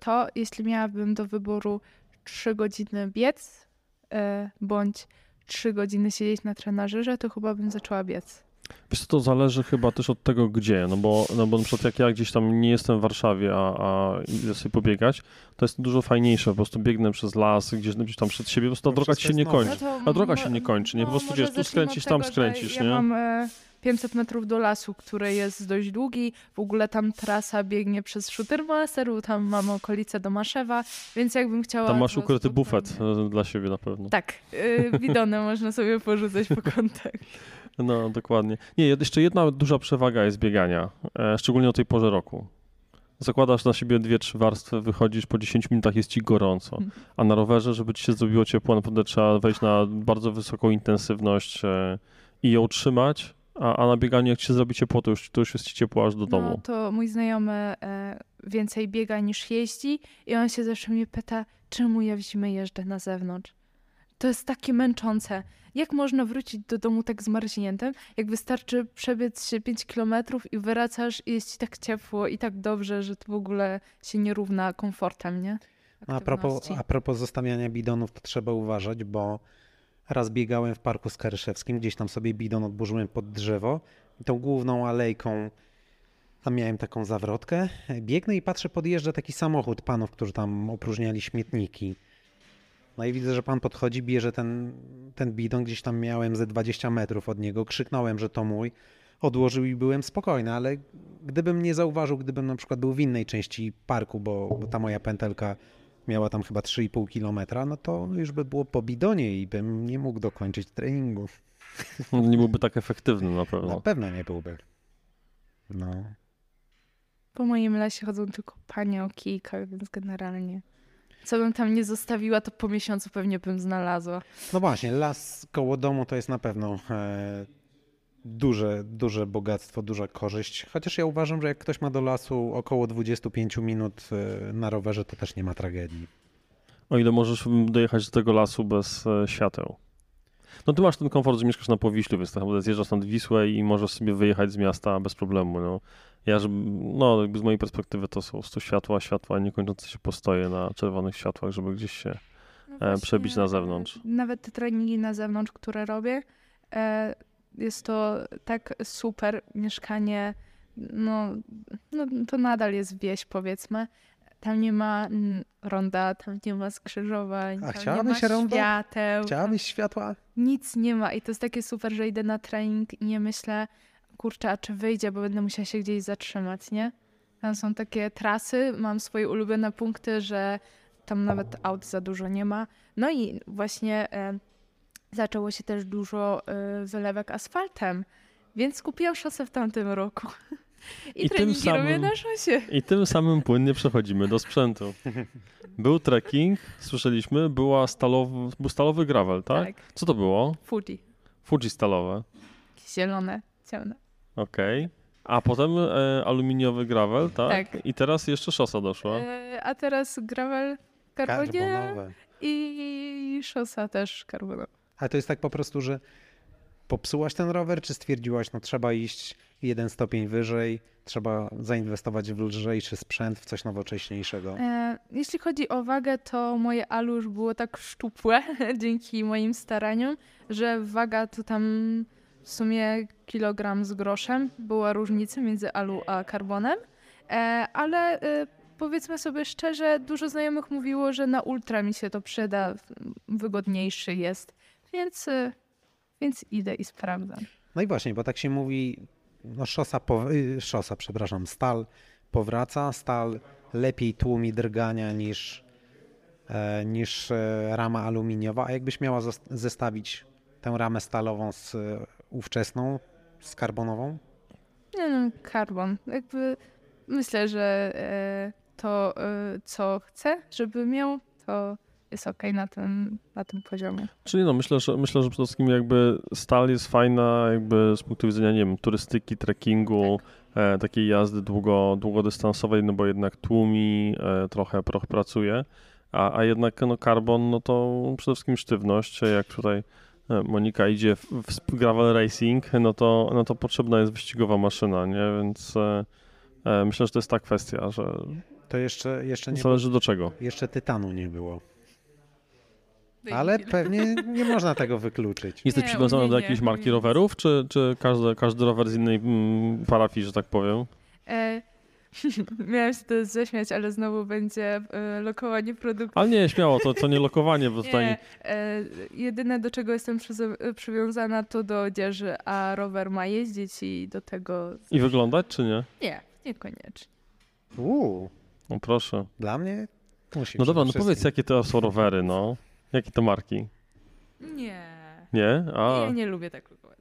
to jeśli miałabym do wyboru 3 godziny biec e, bądź 3 godziny siedzieć na trenażerze, to chyba bym zaczęła biec. Wiesz co, to zależy chyba też od tego, gdzie, no bo, no bo na przykład jak ja gdzieś tam nie jestem w Warszawie, a, a idę sobie pobiegać, to jest dużo fajniejsze, po prostu biegnę przez las, gdzieś, gdzieś tam przed siebie, po prostu ta No droga ci się nie kończy. to A droga się nie kończy, nie? Po prostu może wiesz, tu skręcisz, tam skręcisz, nie? Mam e, 500 metrów do lasu, który jest dość długi. W ogóle tam trasa biegnie przez Shootermaster, tam mamy okolice do Maszewa, więc jakbym chciała... Tam masz ukryty spokojnie- bufet e, dla siebie na pewno. Tak, y, bidony można sobie porzucać po kątach. No, dokładnie. Nie, jeszcze jedna duża przewaga jest biegania, e, szczególnie o tej porze roku. Zakładasz na siebie dwie, trzy warstwy, wychodzisz, po 10 minutach jest ci gorąco. Mhm. A na rowerze, żeby ci się zrobiło ciepło, naprawdę trzeba wejść na bardzo wysoką intensywność e, i ją trzymać, a, a na bieganiu jak ci się zrobi ciepło, to już, to już jest ci ciepło aż do No domu. to mój znajomy e, więcej biega niż jeździ i on się zawsze mnie pyta, czemu ja w zimę jeżdżę na zewnątrz. To jest takie męczące. Jak można wrócić do domu tak zmarzniętym, jak wystarczy przebiec się 5 kilometrów i wracasz i jest ci tak ciepło i tak dobrze, że to w ogóle się nie równa komfortem, nie? No, a, propos, a propos zostawiania bidonów, to trzeba uważać, bo raz biegałem w Parku Skaryszewskim, gdzieś tam sobie bidon odburzyłem pod drzewo i tą główną alejką tam miałem taką zawrotkę. Biegnę i patrzę, podjeżdża taki samochód panów, którzy tam opróżniali śmietniki. No i widzę, że pan podchodzi, bierze ten, ten bidon, gdzieś tam miałem ze 20 metrów od niego, krzyknąłem, że to mój, odłożył i byłem spokojny, ale gdybym nie zauważył, gdybym na przykład był w innej części parku, bo, bo ta moja pętelka miała tam chyba 3,5 kilometra, no to już by było po bidonie i bym nie mógł dokończyć treningu. Nie byłby tak efektywny na Na pewno. pewno nie byłby. No. Po moim lesie chodzą tylko panie o kijkach, więc generalnie co bym tam nie zostawiła, to po miesiącu pewnie bym znalazła. No właśnie, las koło domu to jest na pewno e, duże, duże bogactwo, duża korzyść. Chociaż ja uważam, że jak ktoś ma do lasu około 25 minut e, na rowerze, to też nie ma tragedii. O ile możesz dojechać do tego lasu bez e, świateł. No ty masz ten komfort, że mieszkasz na Powiślu, więc tak naprawdę zjeżdżasz nad Wisłę i możesz sobie wyjechać z miasta bez problemu. No. Ja, żeby, no jakby z mojej perspektywy to są 100 światła, światła niekończące się postoje na czerwonych światłach, żeby gdzieś się... No przebić na zewnątrz. e, Nawet te treningi na zewnątrz, które robię, e, jest to tak super mieszkanie, no, no to nadal jest wieś powiedzmy. Tam nie ma ronda, tam nie ma skrzyżowań, A tam nie ma rondo? świateł. Chciałabyś światła? Nic nie ma i to jest takie super, że idę na trening i nie myślę, kurczę, a czy wyjdzie, bo będę musiała się gdzieś zatrzymać, nie? Tam są takie trasy, mam swoje ulubione punkty, że tam nawet aut za dużo nie ma. No i właśnie e, zaczęło się też dużo e, wylewek asfaltem, więc kupiłam szosę w tamtym roku. I, I tym samym- na szosie. I tym samym płynnie przechodzimy do sprzętu. Był trekking, słyszeliśmy, była stalowy, był stalowy gravel, tak? Tak, Co to było? Fuji. Fuji stalowe, Zielone, ciemne. okej. A potem e, aluminiowy gravel, tak? Tak. I teraz jeszcze szosa doszła. E, a teraz gravel karbonie i szosa też karbonowa. Ale to jest tak po prostu, że popsułaś ten rower, czy stwierdziłaś, no trzeba iść jeden stopień wyżej, trzeba zainwestować w lżejszy sprzęt, w coś nowocześniejszego. E, jeśli chodzi o wagę, to moje alu już było tak szczupłe dzięki moim staraniom, że waga to tam w sumie kilogram z groszem. Była różnica między alu a karbonem, e, ale e, powiedzmy sobie szczerze, dużo znajomych mówiło, że na ultra mi się to przyda, wygodniejszy jest, więc, e, więc idę i sprawdzam. No i właśnie, bo tak się mówi, no szosa, po, y, szosa, przepraszam, stal powraca, stal lepiej tłumi drgania niż, e, niż e, rama aluminiowa, a jakbyś miała zestawić tę ramę stalową z e, ówczesną, z karbonową? Nie no, karbon. Jakby myślę, że to, co chcę, żeby miał, to jest okej na, tym, na tym poziomie. Czyli no, myślę, że myślę, że przede wszystkim jakby stal jest fajna jakby z punktu widzenia, nie wiem, turystyki, trekkingu, e, takiej jazdy długo, długodystansowej, no bo jednak tłumi, e, trochę proch pracuje, a, a jednak no karbon, no to przede wszystkim sztywność, jak tutaj e, Monika idzie w, w gravel racing, no to, no to potrzebna jest wyścigowa maszyna, nie, więc e, e, myślę, że to jest ta kwestia, że To jeszcze, jeszcze, nie, zależy do czego. jeszcze tytanu nie było. Ale pewnie nie można tego wykluczyć. Jesteś Nie, przywiązany do jakiejś marki rowerów, czy, czy każdy, każdy rower z innej mm, parafii, że tak powiem? E, miałam się to zaśmiać, ale znowu będzie e, lokowanie produktu. Ale nie, śmiało, to, to nie lokowanie, bo tutaj... Nie, e, jedyne do czego jestem przyzo- przywiązana to do odzieży, a rower ma jeździć i do tego... I wyglądać, czy nie? Nie, niekoniecznie. Uuu, No proszę. dla mnie musi No dobra, no powiedz, jakie to są rowery, no. Jakie to marki? Nie. Nie? A, Ja nie lubię tak lokować.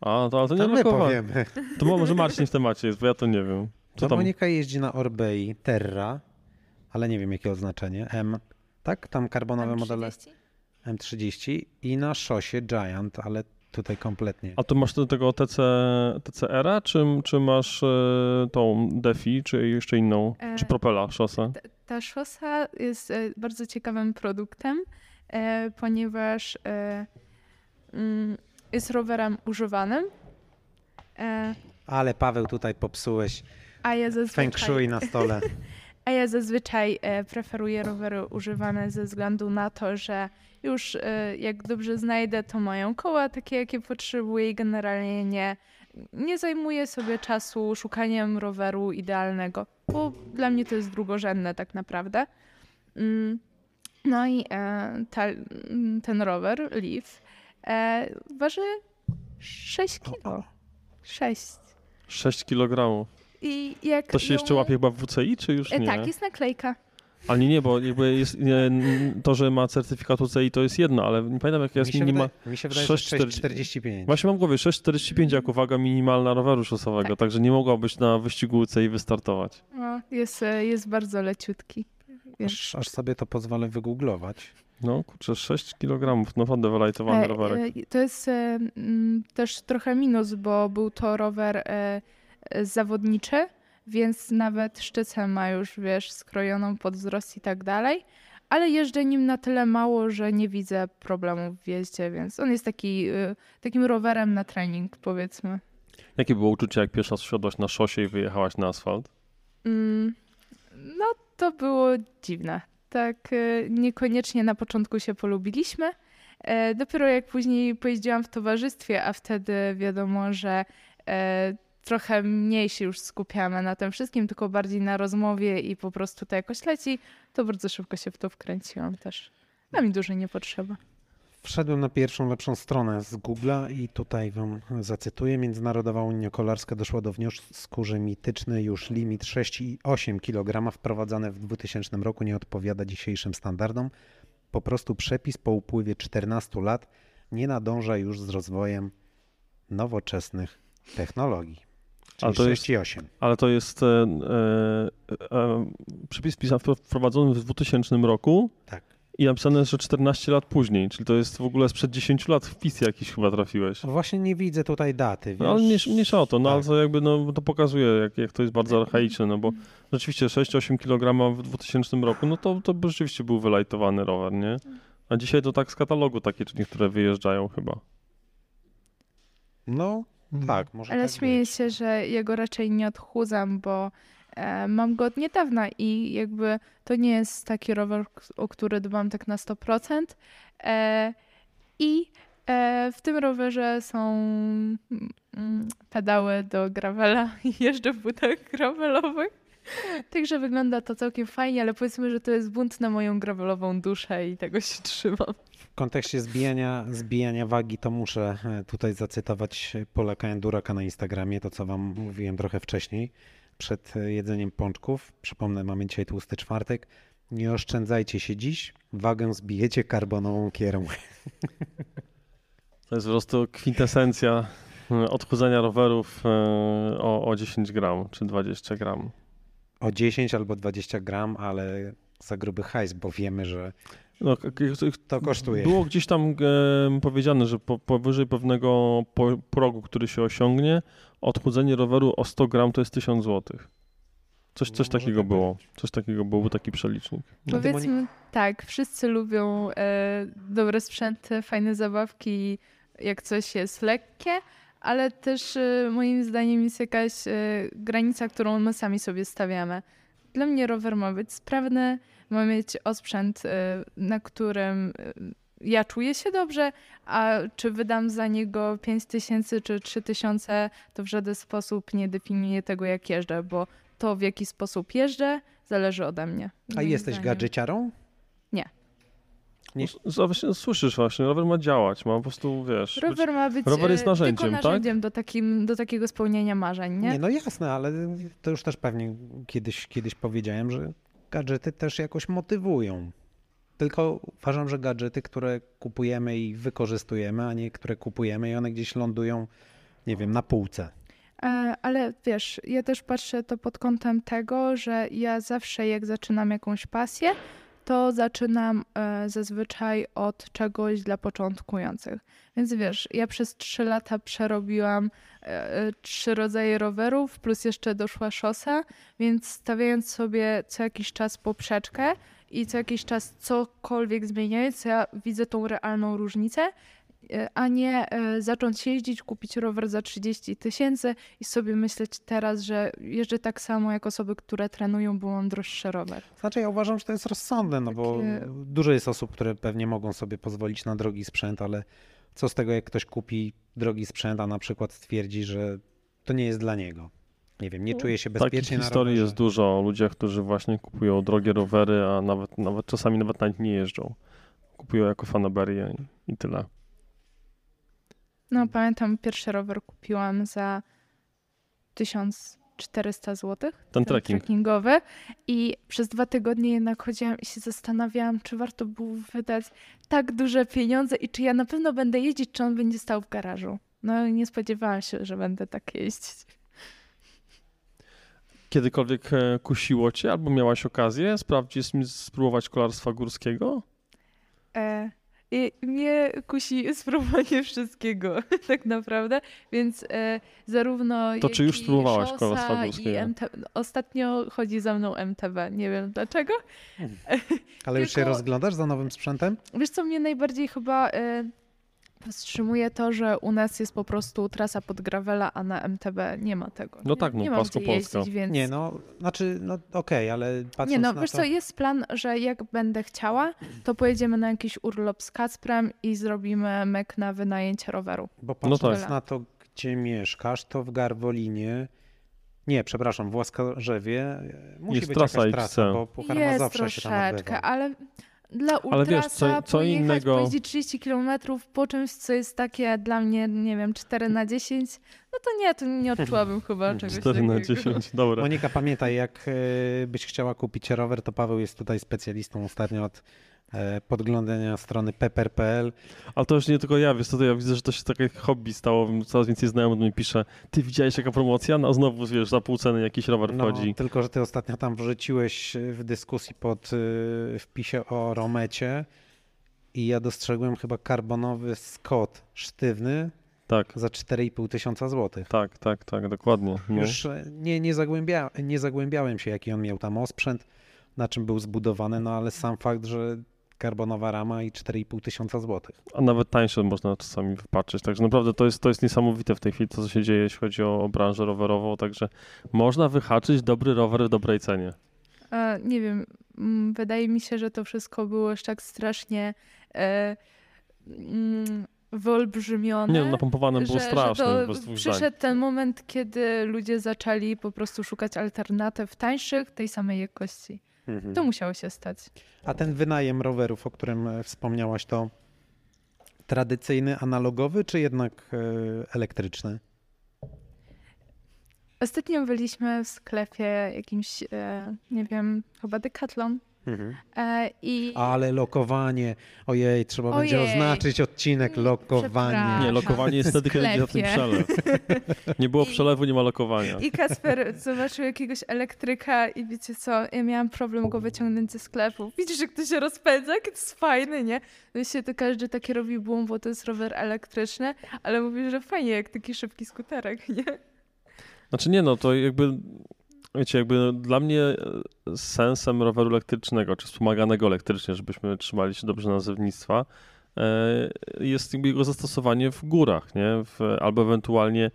a to, ale to To nie my powiemy. To może Marcin w temacie jest, bo ja to nie wiem. Co tam? Monika jeździ na Orbei Terra, ale nie wiem jakie oznaczenie. M, tak? Tam karbonowe modele M30 i na szosie Giant, ale tutaj kompletnie. A tu masz do tego TC, TCR-a, czy, czy masz e, tą Defi, czy jeszcze inną? E, Czy Propela, szosę? Ta, ta szosa jest e, bardzo ciekawym produktem, ponieważ e, mm, jest rowerem używanym, e, Ale Paweł tutaj popsułeś a ja feng zazwyczaj, shui na stole. a ja zazwyczaj e, preferuję rowery używane ze względu na to, że już e, jak dobrze znajdę, to mają koła takie, jakie potrzebuję i generalnie nie, nie zajmuję sobie czasu szukaniem roweru idealnego, bo dla mnie to jest drugorzędne tak naprawdę. Mm, No i e, ta, mm, ten rower, Leaf, e, waży 6 kilo. 6. 6 kg. I jak To się ją- jeszcze łapie chyba w WCI, czy już E, nie? tak, jest naklejka. Ale nie, nie, bo jakby jest, nie, to, że ma certyfikat UCI to jest jedno, ale nie pamiętam jaka jest minimalna. mi się wydaje, że 6,40. 6,45. Właśnie mam w głowie 6,45 jako waga minimalna roweru szosowego, Tak. także nie mogłabyś na wyścigu UCI wystartować. No, jest, jest bardzo leciutki. Aż, aż sobie to pozwolę wygooglować. No kurczę, 6 kg, naprawdę wylajtowany E, rowerek. e, To jest e, mm, też trochę minus, bo był to rower e, e, zawodniczy, więc nawet szczycę ma już, wiesz, skrojoną pod wzrost i tak dalej. Ale jeżdżę nim na tyle mało, że nie widzę problemu w jeździe, więc on jest taki, e, takim rowerem na trening, powiedzmy. Jakie było uczucie, jak pierwsza wsiadłaś na szosie i wyjechałaś na asfalt? Mm, No, to było dziwne. Tak, e, niekoniecznie na początku się polubiliśmy. E, Dopiero jak później pojeździłam w towarzystwie, a wtedy wiadomo, że e, trochę mniej się już skupiamy na tym wszystkim, tylko bardziej na rozmowie i po prostu to jakoś leci, to bardzo szybko się w to wkręciłam też. A mi dużo nie potrzeba. Wszedłem na pierwszą lepszą stronę z Google'a i tutaj wam zacytuję. Międzynarodowa Unia Kolarska doszła do wniosku, że mityczny już limit 6,8 kg wprowadzany w 2000 roku nie odpowiada dzisiejszym standardom. Po prostu przepis po upływie 14 lat nie nadąża już z rozwojem nowoczesnych technologii. Czyli Ale to jest- 6,8. Ale to jest e, e, e, przepis wprowadzony w 2000 roku Tak. I napisane, że 14 lat później, czyli to jest w ogóle sprzed 10 lat wpis jakiś chyba trafiłeś. Właśnie nie widzę tutaj daty. Wiesz? No, ale mniejsza, mniejsza o to, no ale Tak. to jakby no, to pokazuje, jak, jak to jest bardzo archaiczne, no bo rzeczywiście 6-8 kg w 2000 roku, no to, to by rzeczywiście był wylajtowany rower, nie? A dzisiaj to tak z katalogu takie niektóre wyjeżdżają chyba. No, Tak, może Ale tak śmieję być. się, że ja go raczej nie odchudzam, bo mam go od niedawna i jakby to nie jest taki rower, o który dbam tak na 100%. E, I e, w tym rowerze są mm, pedały do gravela i jeżdżę w butach gravelowych. Także wygląda to całkiem fajnie, ale powiedzmy, że to jest bunt na moją gravelową duszę i tego się trzymam. W kontekście zbijania, zbijania wagi to muszę e, tutaj zacytować Polaka Enduraka na Instagramie, to co wam mówiłem trochę wcześniej, przed e, jedzeniem pączków. Przypomnę, mamy dzisiaj tłusty czwartek. Nie oszczędzajcie się dziś, wagę zbijecie karbonową kierą. To jest po prostu kwintesencja e, odchudzania rowerów e, o, o 10 gram czy 20 gram. O 10 albo 20 gram, ale za gruby hajs, bo wiemy, że No, to kosztuje. Było gdzieś tam powiedziane, że po, powyżej pewnego progu, który się osiągnie, odchudzenie roweru o 100 gram to jest 1000 zł. Coś, No, coś może takiego tak było. Coś takiego był taki przelicznik. No ty, Powiedzmy tak, wszyscy lubią e, dobre sprzęty, fajne zabawki, jak coś jest lekkie, ale też e, moim zdaniem jest jakaś e, granica, którą my sami sobie stawiamy. Dla mnie rower ma być sprawny, ma mieć osprzęt, e, na którym e, ja czuję się dobrze, a czy wydam za niego 5 tysięcy czy 3 tysiące, to w żaden sposób nie definiuje tego, jak jeżdżę, bo to, w jaki sposób jeżdżę, zależy ode mnie. A jesteś zdaniem. gadżeciarą? Nie. S- właśnie Słyszysz właśnie, rower ma działać, ma po prostu, wiesz... być- Rower ma być rower jest narzędziem, tylko tak? narzędziem do, takim, do takiego spełnienia marzeń, nie? Nie, no jasne, ale to już też pewnie kiedyś, kiedyś powiedziałem, że gadżety też jakoś motywują. Tylko uważam, że gadżety, które kupujemy i wykorzystujemy, a nie które kupujemy i one gdzieś lądują, nie wiem, na półce. E, Ale wiesz, ja też patrzę to pod kątem tego, że ja zawsze jak zaczynam jakąś pasję, to zaczynam e, zazwyczaj od czegoś dla początkujących. Więc wiesz, ja przez trzy lata przerobiłam e, e, trzy rodzaje rowerów, plus jeszcze doszła szosa, więc stawiając sobie co jakiś czas poprzeczkę i co jakiś czas cokolwiek zmieniając, ja widzę tą realną różnicę, a nie e, zacząć jeździć, kupić rower za 30 tysięcy i sobie myśleć teraz, że jeżdżę tak samo jak osoby, które trenują, bo mam droższy rower. Znaczy ja uważam, że to jest rozsądne, no bo Takie- dużo jest osób, które pewnie mogą sobie pozwolić na drogi sprzęt, ale co z tego, jak ktoś kupi drogi sprzęt, a na przykład stwierdzi, że to nie jest dla niego. Nie wiem, nie czuje się Takich bezpiecznie na historii rowerze. jest dużo o ludziach, którzy właśnie kupują drogie rowery, a nawet, nawet czasami nawet na nich nie jeżdżą. Kupują jako fanaberię i tyle. No pamiętam, pierwszy rower kupiłam za 1400 zł. Ten trekking. trekkingowy i przez dwa tygodnie jednak chodziłam i się zastanawiałam, czy warto było wydać tak duże pieniądze i czy ja na pewno będę jeździć, czy on będzie stał w garażu. No i nie spodziewałam się, że będę tak jeździć. Kiedykolwiek e, kusiło cię albo miałaś okazję sprawdzić, spróbować kolarstwa górskiego? E, mnie kusi spróbowanie wszystkiego, tak naprawdę, więc e, zarówno To czy już i spróbowałaś i górskiego? MT... Ostatnio chodzi za mną MTB, nie wiem dlaczego. Ale już się tylko- rozglądasz za nowym sprzętem? Wiesz, co mnie najbardziej chyba e, powstrzymuje to, że u nas jest po prostu trasa pod gravela, a na MTB nie ma tego. No nie, tak, no, nie jeździć, więc... Nie, no, znaczy, no okej, ale patrząc Nie no, na wiesz to... co, jest plan, że jak będę chciała, to pojedziemy na jakiś urlop z Kacprem i zrobimy mek na wynajęcie roweru. Bo No patrząc tak. na to, gdzie mieszkasz, to w Garwolinie, nie, przepraszam, w Łaskarzewie e, musi Jest być trasa trasa, bo Puchar jest Mazowsza się tam troszeczkę, odbywa. ale dla ultrasa Ale wiesz, co- co pojechać, innego- pojeździć 30 km po czymś, co jest takie dla mnie, nie wiem, 4 na 10, no to nie, to nie odczułabym chyba czegoś 4 na takiego. 10, dobra. Monika, pamiętaj, jak e, byś chciała kupić rower, to Paweł jest tutaj specjalistą ostatnio od podglądania strony pepper.pl. Ale to już nie tylko ja, wiesz co, to ja widzę, że to się takie hobby stało, coraz więcej znajomych mnie pisze, ty widziałeś jaka promocja? No znowu, wiesz, za pół ceny jakiś rower No, wchodzi. tylko, że ty ostatnio tam wrzuciłeś e, w dyskusji pod e, wpisie o Romecie i ja dostrzegłem chyba karbonowy Scott sztywny Tak, za 4,5 tysiąca złotych. tak, tak, tak, dokładnie. No. Już e, nie, nie, zagłębia, nie zagłębiałem się, jaki on miał tam osprzęt, na czym był zbudowany, no ale sam fakt, że karbonowa rama i 4,5 tysiąca złotych. A nawet tańsze można czasami wypatrzeć. Także naprawdę to jest, to jest niesamowite w tej chwili, to co się dzieje, jeśli chodzi o, o branżę rowerową. Także można wyhaczyć dobry rower w dobrej cenie. E, nie wiem, mm, wydaje mi się, że to wszystko było już tak strasznie e, mm, wyolbrzymione. Nie, no, napompowane było że, strasznie, że to zdań. przyszedł ten moment, kiedy ludzie zaczęli po prostu szukać alternatyw tańszych, tej samej jakości. Mhm. To musiało się stać. A ten wynajem rowerów, o którym e, wspomniałaś, to tradycyjny, analogowy, czy jednak e, elektryczny? Ostatnio byliśmy w sklepie jakimś, e, nie wiem, chyba Decathlon. E, I Ale lokowanie, ojej, trzeba będzie Ojej. oznaczyć odcinek lokowanie. Przepraszam. Nie, lokowanie jest wtedy, kiedy idzie za tym przelew. Nie było I- przelewu, nie ma lokowania. I Kasper zobaczył jakiegoś elektryka i wiecie co, ja miałam problem go wyciągnąć ze sklepu. Widzisz, jak to się rozpędza, jak to jest fajne, nie? Wiecie, to każdy taki robi boom, bo to jest rower elektryczny, ale mówi, że fajnie, jak taki szybki skuterek, nie? Znaczy nie, no to jakby, wiecie, jakby dla mnie e, sensem roweru elektrycznego, czy wspomaganego elektrycznie, żebyśmy trzymali się dobrze nazewnictwa, e, jest jego zastosowanie w górach, nie? W, albo ewentualnie,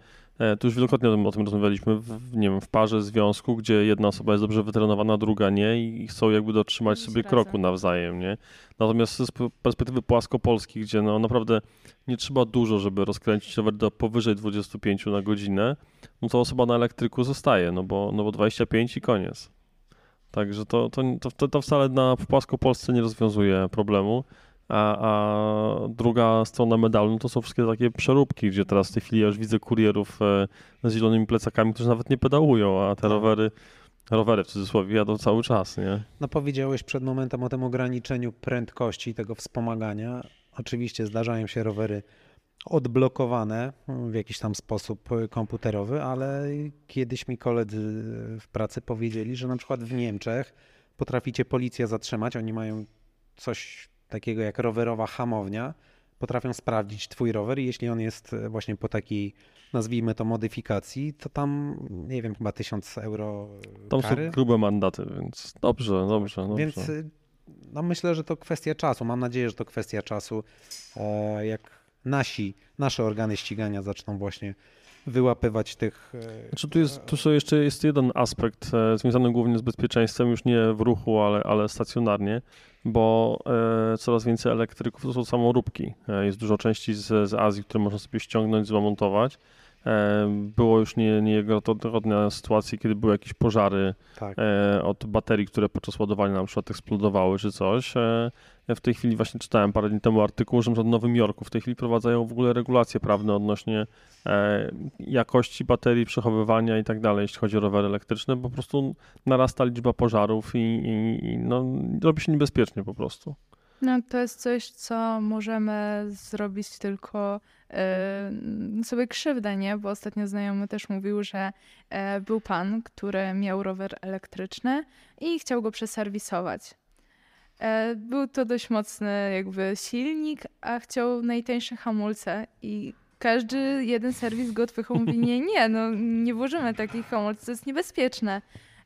tu już wielokrotnie o tym, o tym rozmawialiśmy, w, nie wiem, w parze, związku, gdzie jedna osoba jest dobrze wytrenowana, druga nie i chcą jakby dotrzymać sobie razem. kroku nawzajem, nie? Natomiast z perspektywy płaskopolskiej, gdzie no naprawdę nie trzeba dużo, żeby rozkręcić rower do powyżej 25 na godzinę, no to osoba na elektryku zostaje, no bo, no bo 25 i koniec. Także to, to, to, to wcale na, w Płaskopolsce nie rozwiązuje problemu. A, a druga strona medalu no to są wszystkie takie przeróbki, gdzie teraz w tej chwili ja już widzę kurierów e, z zielonymi plecakami, którzy nawet nie pedałują, a te Tak. rowery, rowery w cudzysłowie jadą cały czas, nie? No powiedziałeś przed momentem o tym ograniczeniu prędkości tego wspomagania. Oczywiście zdarzają się rowery odblokowane w jakiś tam sposób komputerowy, ale kiedyś mi koledzy w pracy powiedzieli, że na przykład w Niemczech potraficie policja zatrzymać, oni mają coś takiego jak rowerowa hamownia, potrafią sprawdzić twój rower i jeśli on jest e, właśnie po takiej, nazwijmy to modyfikacji, to tam, nie wiem, chyba 1000 euro e, Tam kary. są grube mandaty, więc dobrze, dobrze, dobrze. Więc y, no myślę, że to kwestia czasu. Mam nadzieję, że to kwestia czasu, e, jak nasi, nasze organy ścigania zaczną właśnie wyłapywać tych. e, Znaczy tu jest, tu są jeszcze jest jeden aspekt e, związany głównie z bezpieczeństwem, już nie w ruchu, ale, ale stacjonarnie, bo e, coraz więcej elektryków to są samoróbki. E, jest dużo części z, z Azji, które można sobie ściągnąć, zamontować. E, było już nie, niejednokrotne sytuacje, kiedy były jakieś pożary tak. e, od baterii, które podczas ładowania na przykład eksplodowały czy coś. E, ja w tej chwili właśnie czytałem parę dni temu artykuł, że w Nowym Jorku w tej chwili prowadzają w ogóle regulacje prawne odnośnie jakości baterii, przechowywania i tak dalej, jeśli chodzi o rowery elektryczne. Po prostu narasta liczba pożarów i, i, i no, robi się niebezpiecznie po prostu. No to jest coś, co możemy zrobić tylko e, sobie krzywdę, nie? Bo ostatnio znajomy też mówił, że e, był pan, który miał rower elektryczny i chciał go przeserwisować. E, był to dość mocny jakby silnik, a chciał najtańsze hamulce i każdy jeden serwis go odpychał, mówi nie, nie, no nie włożymy takich hamulców, to jest niebezpieczne.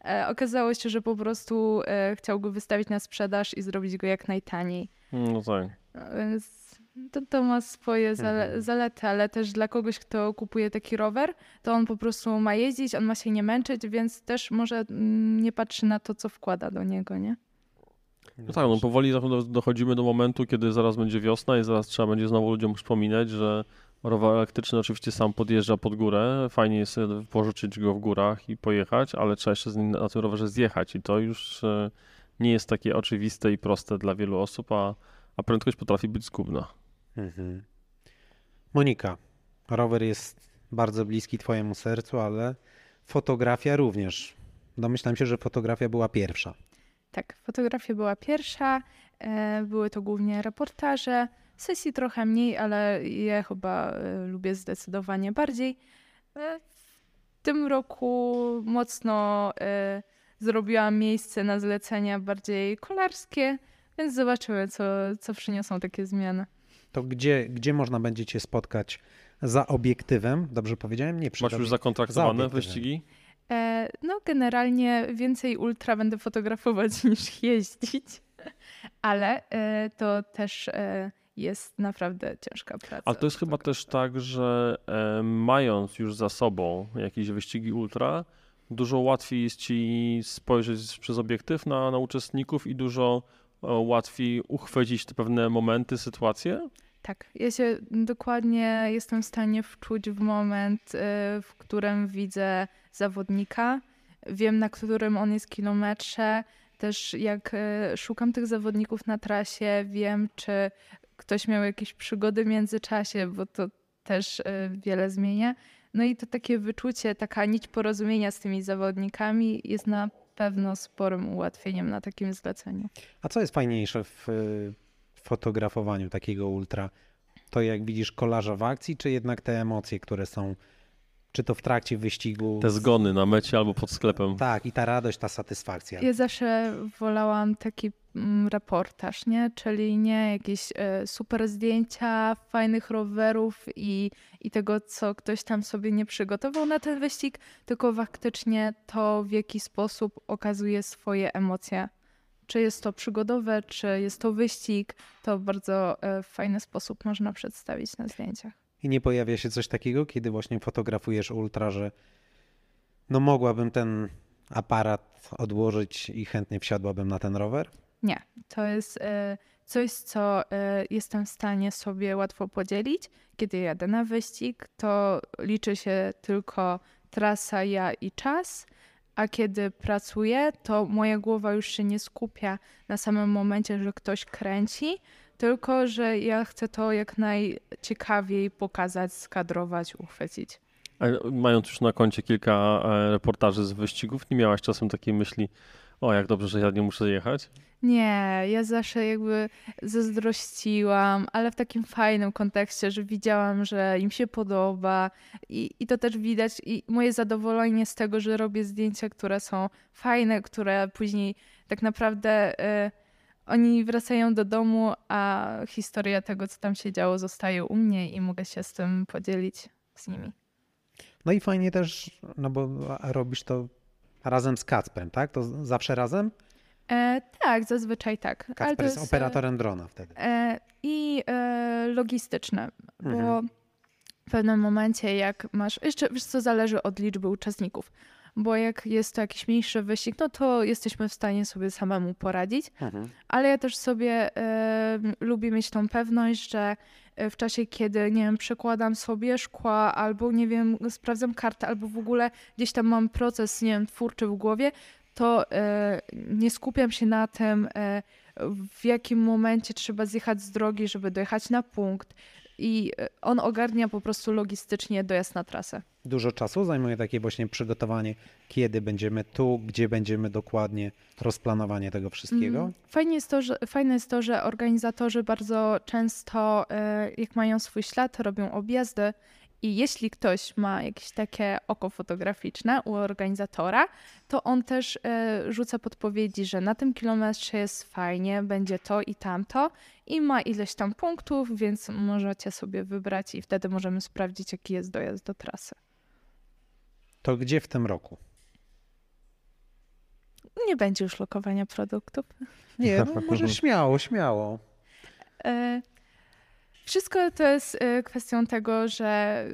E, okazało się, że po prostu e, chciał go wystawić na sprzedaż i zrobić go jak najtaniej. No tak. No, Więc to, to ma swoje zale Mhm. zalety, ale też dla kogoś, kto kupuje taki rower, to on po prostu ma jeździć, on ma się nie męczyć, więc też może mm, nie patrzy na to, co wkłada do niego, nie? No tak, no powoli do- dochodzimy do momentu, kiedy zaraz będzie wiosna i zaraz trzeba będzie znowu ludziom przypominać, że rower elektryczny oczywiście sam podjeżdża pod górę, fajnie jest pożyczyć go w górach i pojechać, ale trzeba jeszcze z nim na tym rowerze zjechać i to już e, nie jest takie oczywiste i proste dla wielu osób, a, a prędkość potrafi być zgubna. Mhm. Monika, rower jest bardzo bliski Twojemu sercu, ale fotografia również. Domyślam się, że fotografia była pierwsza. Tak, fotografia była pierwsza, e, były to głównie reportaże, sesji trochę mniej, ale ja chyba e, lubię zdecydowanie bardziej. E, w tym roku mocno e, zrobiłam miejsce na zlecenia bardziej kolarskie, więc zobaczymy, co, co przyniosą takie zmiany. To gdzie, gdzie można będzie Cię spotkać za obiektywem? Dobrze powiedziałem? Nie przy Masz już zakontraktowane za wyścigi? E, no, generalnie więcej ultra będę fotografować niż jeździć. ale e, to też e, jest naprawdę ciężka praca. Ale to jest chyba też tak, że mając już za sobą jakieś wyścigi ultra, dużo łatwiej jest ci spojrzeć przez obiektyw na, na uczestników i dużo łatwiej uchwycić te pewne momenty, sytuacje. Tak, ja się dokładnie jestem w stanie wczuć w moment, y, w którym widzę zawodnika. Wiem, na którym on jest kilometrze. Też jak y, szukam tych zawodników na trasie, wiem, czy ktoś miał jakieś przygody w międzyczasie, bo to też y, wiele zmienia. No i to takie wyczucie, taka nić porozumienia z tymi zawodnikami jest na pewno sporym ułatwieniem na takim zleceniu. A co jest fajniejsze w y, fotografowaniu takiego ultra? To jak widzisz kolarza w akcji, czy jednak te emocje, które są, czy to w trakcie wyścigu? Te zgony na mecie albo pod sklepem. Tak, i ta radość, ta satysfakcja. Ja zawsze wolałam taki mm, reportaż, nie? Czyli nie jakieś e, super zdjęcia fajnych rowerów i, i tego, co ktoś tam sobie nie przygotował na ten wyścig, tylko faktycznie to, w jaki sposób okazuje swoje emocje. Czy jest to przygodowe, czy jest to wyścig, to w bardzo e, fajny sposób można przedstawić na zdjęciach. I nie pojawia się coś takiego, kiedy właśnie fotografujesz ultra, że no mogłabym ten aparat odłożyć i chętnie wsiadłabym na ten rower? Nie, to jest e, coś, co e, jestem w stanie sobie łatwo podzielić. Kiedy jadę na wyścig, to liczy się tylko trasa, ja i czas, a kiedy pracuję, to moja głowa już się nie skupia na samym momencie, że ktoś kręci, tylko że ja chcę to jak najciekawiej pokazać, skadrować, uchwycić. A mając już na koncie kilka e, reportaży z wyścigów, nie miałaś czasem takiej myśli, o jak dobrze, że ja nie muszę jechać? Nie, ja zawsze jakby zazdrościłam, ale w takim fajnym kontekście, że widziałam, że im się podoba i, i to też widać i moje zadowolenie z tego, że robię zdjęcia, które są fajne, które później tak naprawdę y, oni wracają do domu, a historia tego, co tam się działo, zostaje u mnie i mogę się z tym podzielić z nimi. No i fajnie też, no bo robisz to razem z Kacprem, tak? To zawsze razem? E, tak, zazwyczaj tak. Ale Kacper to jest e, operatorem drona wtedy. E, I e, logistyczne, bo Mhm. w pewnym momencie, jak masz. Jeszcze wiesz, co zależy od liczby uczestników. Bo jak jest to jakiś mniejszy wyścig, no to jesteśmy w stanie sobie samemu poradzić. Mhm. Ale ja też sobie e, lubię mieć tą pewność, że e, w czasie, kiedy, nie wiem, przekładam sobie szkła, albo nie wiem, sprawdzam kartę, albo w ogóle gdzieś tam mam proces, nie wiem, twórczy w głowie, to e, nie skupiam się na tym, e, w jakim momencie trzeba zjechać z drogi, żeby dojechać na punkt. I e, on ogarnia po prostu logistycznie dojazd na trasę. Dużo czasu zajmuje takie właśnie przygotowanie, kiedy będziemy tu, gdzie będziemy dokładnie, rozplanowanie tego wszystkiego. Mm, Fajnie jest to, że, fajne jest to, że organizatorzy bardzo często, e, jak mają swój ślad, robią objazdy. I jeśli ktoś ma jakieś takie oko fotograficzne u organizatora, to on też e, rzuca podpowiedzi, że na tym kilometrze jest fajnie, będzie to i tamto i ma ileś tam punktów, więc możecie sobie wybrać i wtedy możemy sprawdzić, jaki jest dojazd do trasy. To gdzie w tym roku? Nie będzie już lokowania produktów. Nie, no może śmiało, śmiało. E, Wszystko to jest e, kwestią tego, że e,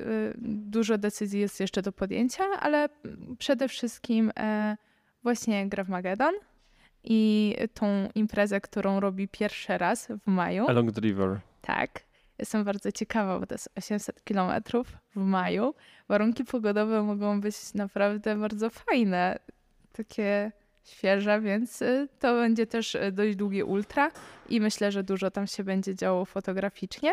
dużo decyzji jest jeszcze do podjęcia, ale przede wszystkim e, właśnie gra w Magedon i tą imprezę, którą robi pierwszy raz w maju. Along the River. Tak. Jestem bardzo ciekawa, bo to jest 800 kilometrów w maju. Warunki pogodowe mogą być naprawdę bardzo fajne, takie świeże, więc y, to będzie też y, dość długie ultra i myślę, że dużo tam się będzie działo fotograficznie.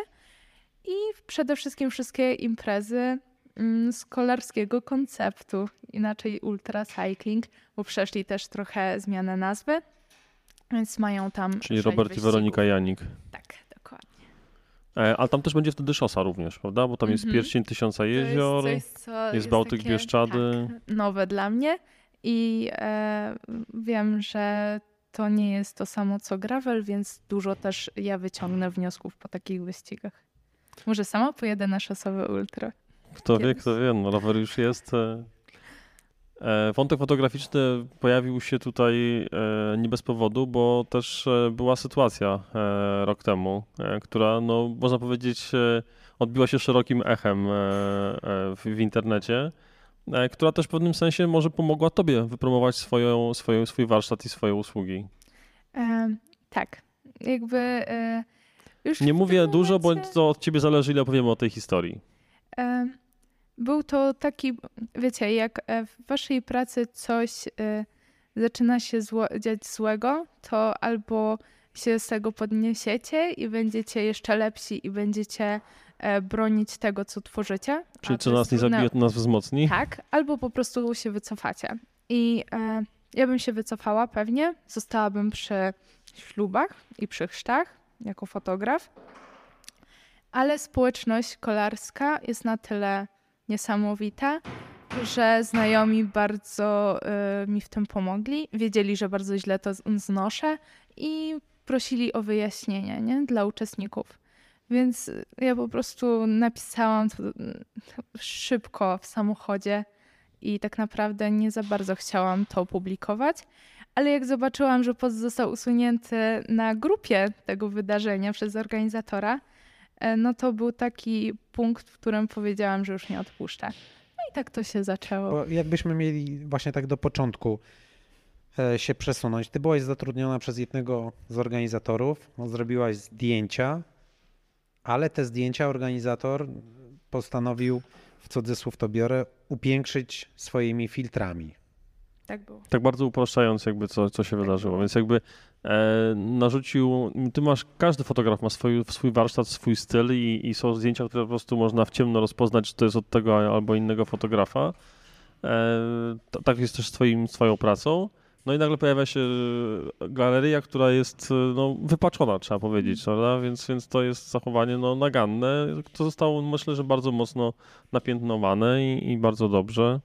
I przede wszystkim wszystkie imprezy mm, z kolarskiego konceptu, inaczej ultra cycling, bo przeszli też trochę zmianę nazwy, więc mają tam Czyli Robert i wyścigów. Weronika Janik. Tak, dokładnie. E, ale tam też będzie wtedy szosa również, prawda? Bo tam jest Mhm. pierścień tysiąca To jezior. jest, coś, co jest Bałtyk, takie, Bieszczady. Tak, nowe dla mnie i e, wiem, że to nie jest to samo co gravel, więc dużo też ja wyciągnę wniosków po takich wyścigach. Może sama pojedę na szosowe ultra. Kto wie, kto wie, no rower już jest. E, E, Wątek fotograficzny pojawił się tutaj e, nie bez powodu, bo też była sytuacja rok temu, która, no, można powiedzieć, odbiła się szerokim echem w, internecie, która też w pewnym sensie może pomogła Tobie wypromować swoją, swoją, swój warsztat i swoje usługi. E, tak, jakby e, już Nie mówię tym dużo, bo momencie- to od Ciebie zależy, ile opowiemy o tej historii. E, Był to taki, wiecie, jak e, w waszej pracy coś e, zaczyna się zło, dziać złego, to albo się z tego podniesiecie i będziecie jeszcze lepsi i będziecie e, bronić tego, co tworzycie. Czyli co nas nie trudne- zabije, to nas wzmocni. Tak, albo po prostu się wycofacie. I e, ja bym się wycofała pewnie, zostałabym przy ślubach i przy chrztach jako fotograf, ale społeczność kolarska jest na tyle niesamowita, że znajomi bardzo e, mi w tym pomogli. Wiedzieli, że bardzo źle to znoszę i prosili o wyjaśnienie nie? dla uczestników. Więc ja po prostu napisałam to mm, szybko w samochodzie i tak naprawdę nie za bardzo chciałam to opublikować. Ale jak zobaczyłam, że post został usunięty na grupie tego wydarzenia przez organizatora, e, no to był taki punkt, w którym powiedziałam, że już nie odpuszczę. No i tak to się zaczęło. Bo jakbyśmy mieli właśnie tak do początku e, się przesunąć. Ty byłaś zatrudniona przez jednego z organizatorów, no, zrobiłaś zdjęcia, ale te zdjęcia organizator postanowił, w cudzysłów to biorę, upiększyć swoimi filtrami. Tak było. tak bardzo upraszczając jakby co, co się wydarzyło, więc jakby e, narzucił, ty masz, każdy fotograf ma swój, swój warsztat, swój styl i, i są zdjęcia, które po prostu można w ciemno rozpoznać, czy to jest od tego albo innego fotografa. E, to, tak jest też z twoim, swoją pracą. No i nagle pojawia się galeria, która jest e, no, wypaczona, trzeba powiedzieć, prawda? Więc, więc to jest zachowanie no, naganne, to zostało myślę, że bardzo mocno napiętnowane i, i bardzo dobrze.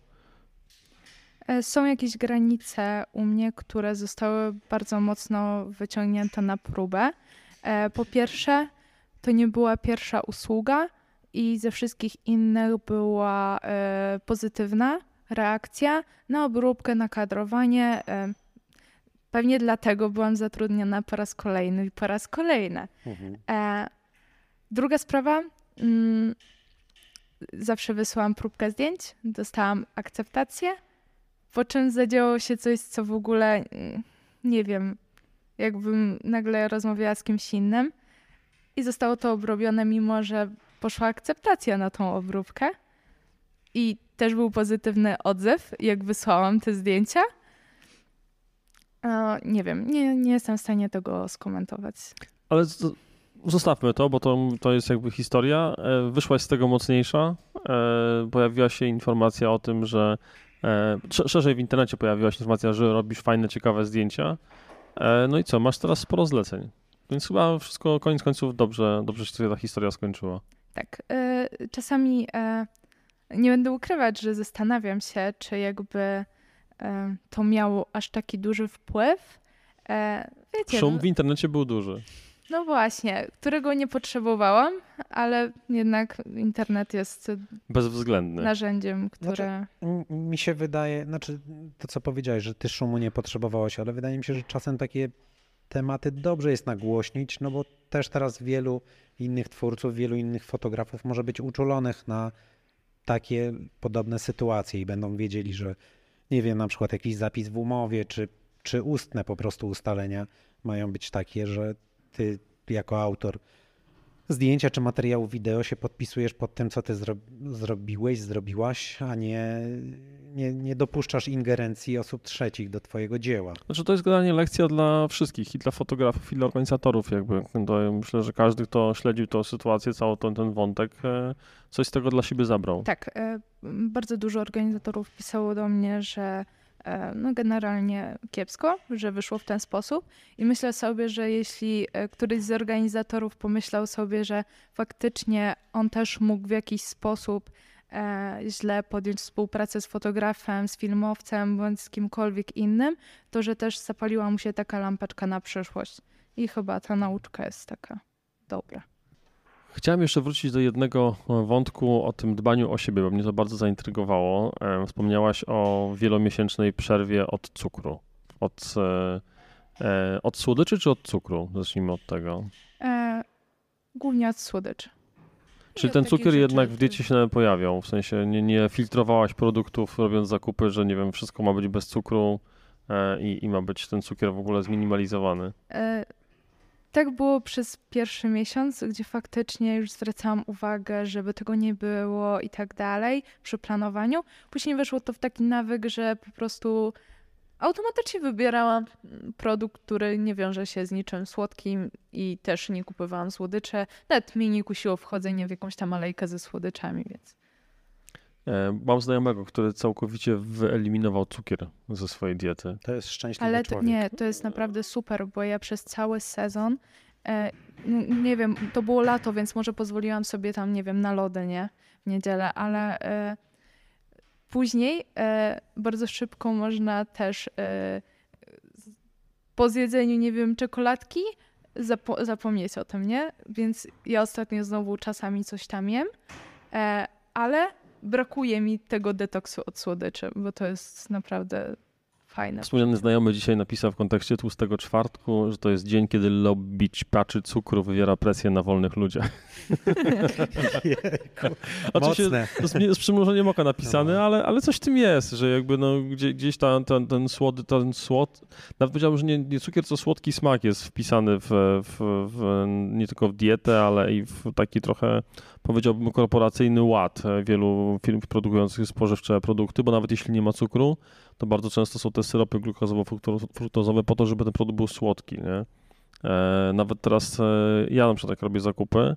E, Są jakieś granice u mnie, które zostały bardzo mocno wyciągnięte na próbę. E, Po pierwsze, to nie była pierwsza usługa i ze wszystkich innych była e, pozytywna reakcja na obróbkę, na kadrowanie. Pewnie dlatego byłam zatrudniona po raz kolejny i po raz kolejny. E, druga sprawa. Mm, zawsze wysyłam próbkę zdjęć, dostałam akceptację, po czym zadziało się coś, co w ogóle mm, nie wiem, jakbym nagle rozmawiała z kimś innym i zostało to obrobione, mimo że poszła akceptacja na tą obróbkę. I też był pozytywny odzew, jak wysłałam te zdjęcia. E, nie wiem, nie, nie jestem w stanie tego skomentować. Ale z- zostawmy to, bo to, to jest jakby historia. E, Wyszłaś z tego mocniejsza. E, Pojawiła się informacja o tym, że e, sz- szerzej w internecie pojawiła się informacja, że robisz fajne, ciekawe zdjęcia. No i co, masz teraz sporo zleceń. Więc chyba wszystko koniec końców dobrze, dobrze się ta historia skończyła. Tak, czasami nie będę ukrywać, że zastanawiam się, czy jakby e, to miało aż taki duży wpływ. E, Wiecie, Szum no, w internecie był duży. no właśnie, którego nie potrzebowałam, ale jednak internet jest Bezwzględny. narzędziem, które... M- Mi się wydaje, znaczy to co powiedziałeś, że ty szumu nie potrzebowałaś, ale wydaje mi się, że czasem takie tematy dobrze jest nagłośnić, no bo też teraz wielu innych twórców, wielu innych fotografów może być uczulonych na takie podobne sytuacje i będą wiedzieli, że nie wiem, na przykład jakiś zapis w umowie, czy, czy ustne po prostu ustalenia mają być takie, że ty jako autor zdjęcia czy materiału wideo się podpisujesz pod tym, co ty zro zrobiłeś, zrobiłaś, a nie, nie, nie dopuszczasz ingerencji osób trzecich do twojego dzieła. Znaczy to jest generalnie lekcja dla wszystkich, i dla fotografów, i dla organizatorów jakby. To myślę, że każdy, kto śledził tę sytuację, cały ten, ten wątek, e, coś z tego dla siebie zabrał. Tak, e, bardzo dużo organizatorów pisało do mnie, że no generalnie kiepsko, że wyszło w ten sposób. I myślę sobie, że jeśli e, któryś z organizatorów pomyślał sobie, że faktycznie on też mógł w jakiś sposób e, źle podjąć współpracę z fotografem, z filmowcem bądź z kimkolwiek innym, to że też zapaliła mu się taka lampeczka na przyszłość. I chyba ta nauczka jest taka dobra. Chciałem jeszcze wrócić do jednego wątku o tym dbaniu o siebie, bo mnie to bardzo zaintrygowało. E, Wspomniałaś o wielomiesięcznej przerwie od cukru. Od, e, e, od słodyczy czy od cukru? Zacznijmy od tego. E, głównie od słodyczy. Czyli od ten cukier jednak w diecie się pojawiał, w sensie nie, nie filtrowałaś produktów robiąc zakupy, że nie wiem, wszystko ma być bez cukru e, i, i ma być ten cukier w ogóle zminimalizowany. E, tak było przez pierwszy miesiąc, gdzie faktycznie już zwracałam uwagę, żeby tego nie było i tak dalej przy planowaniu. Później weszło to w taki nawyk, że po prostu automatycznie wybierałam produkt, który nie wiąże się z niczym słodkim i też nie kupowałam słodycze. Nawet mnie nie kusiło wchodzenie w jakąś tam alejkę ze słodyczami, więc Mam znajomego, który całkowicie wyeliminował cukier ze swojej diety. To jest szczęśliwy Ale człowiek. nie, to jest naprawdę super, bo ja przez cały sezon, e, nie wiem, to było lato, więc może pozwoliłam sobie tam, nie wiem, na lody, nie? W niedzielę, ale e, później e, bardzo szybko można też e, po zjedzeniu, nie wiem, czekoladki zapo- zapomnieć o tym, nie? Więc ja ostatnio znowu czasami coś tam jem, e, ale brakuje mi tego detoksu od słodyczy, bo to jest naprawdę fajne. Wspomniany znajomy dzisiaj napisał w kontekście tłustego czwartku, że to jest dzień, kiedy lobby ćpaczy cukru wywiera presję na wolnych ludziach. Jejku, Oczywiście Mocne. to jest z przymrużeniem oka napisane, No. ale, ale coś w tym jest, że jakby no, gdzie, gdzieś ta, ten, ten słody, ten słod, nawet powiedziałbym, że nie, nie cukier, co słodki smak jest wpisany w, w, w, nie tylko w dietę, ale i w taki trochę, powiedziałbym, korporacyjny ład wielu firm produkujących spożywcze produkty, bo nawet jeśli nie ma cukru, to bardzo często są te syropy glukozowo-fruktozowe po to, żeby ten produkt był słodki, nie? E, nawet teraz e, ja na przykład jak robię zakupy,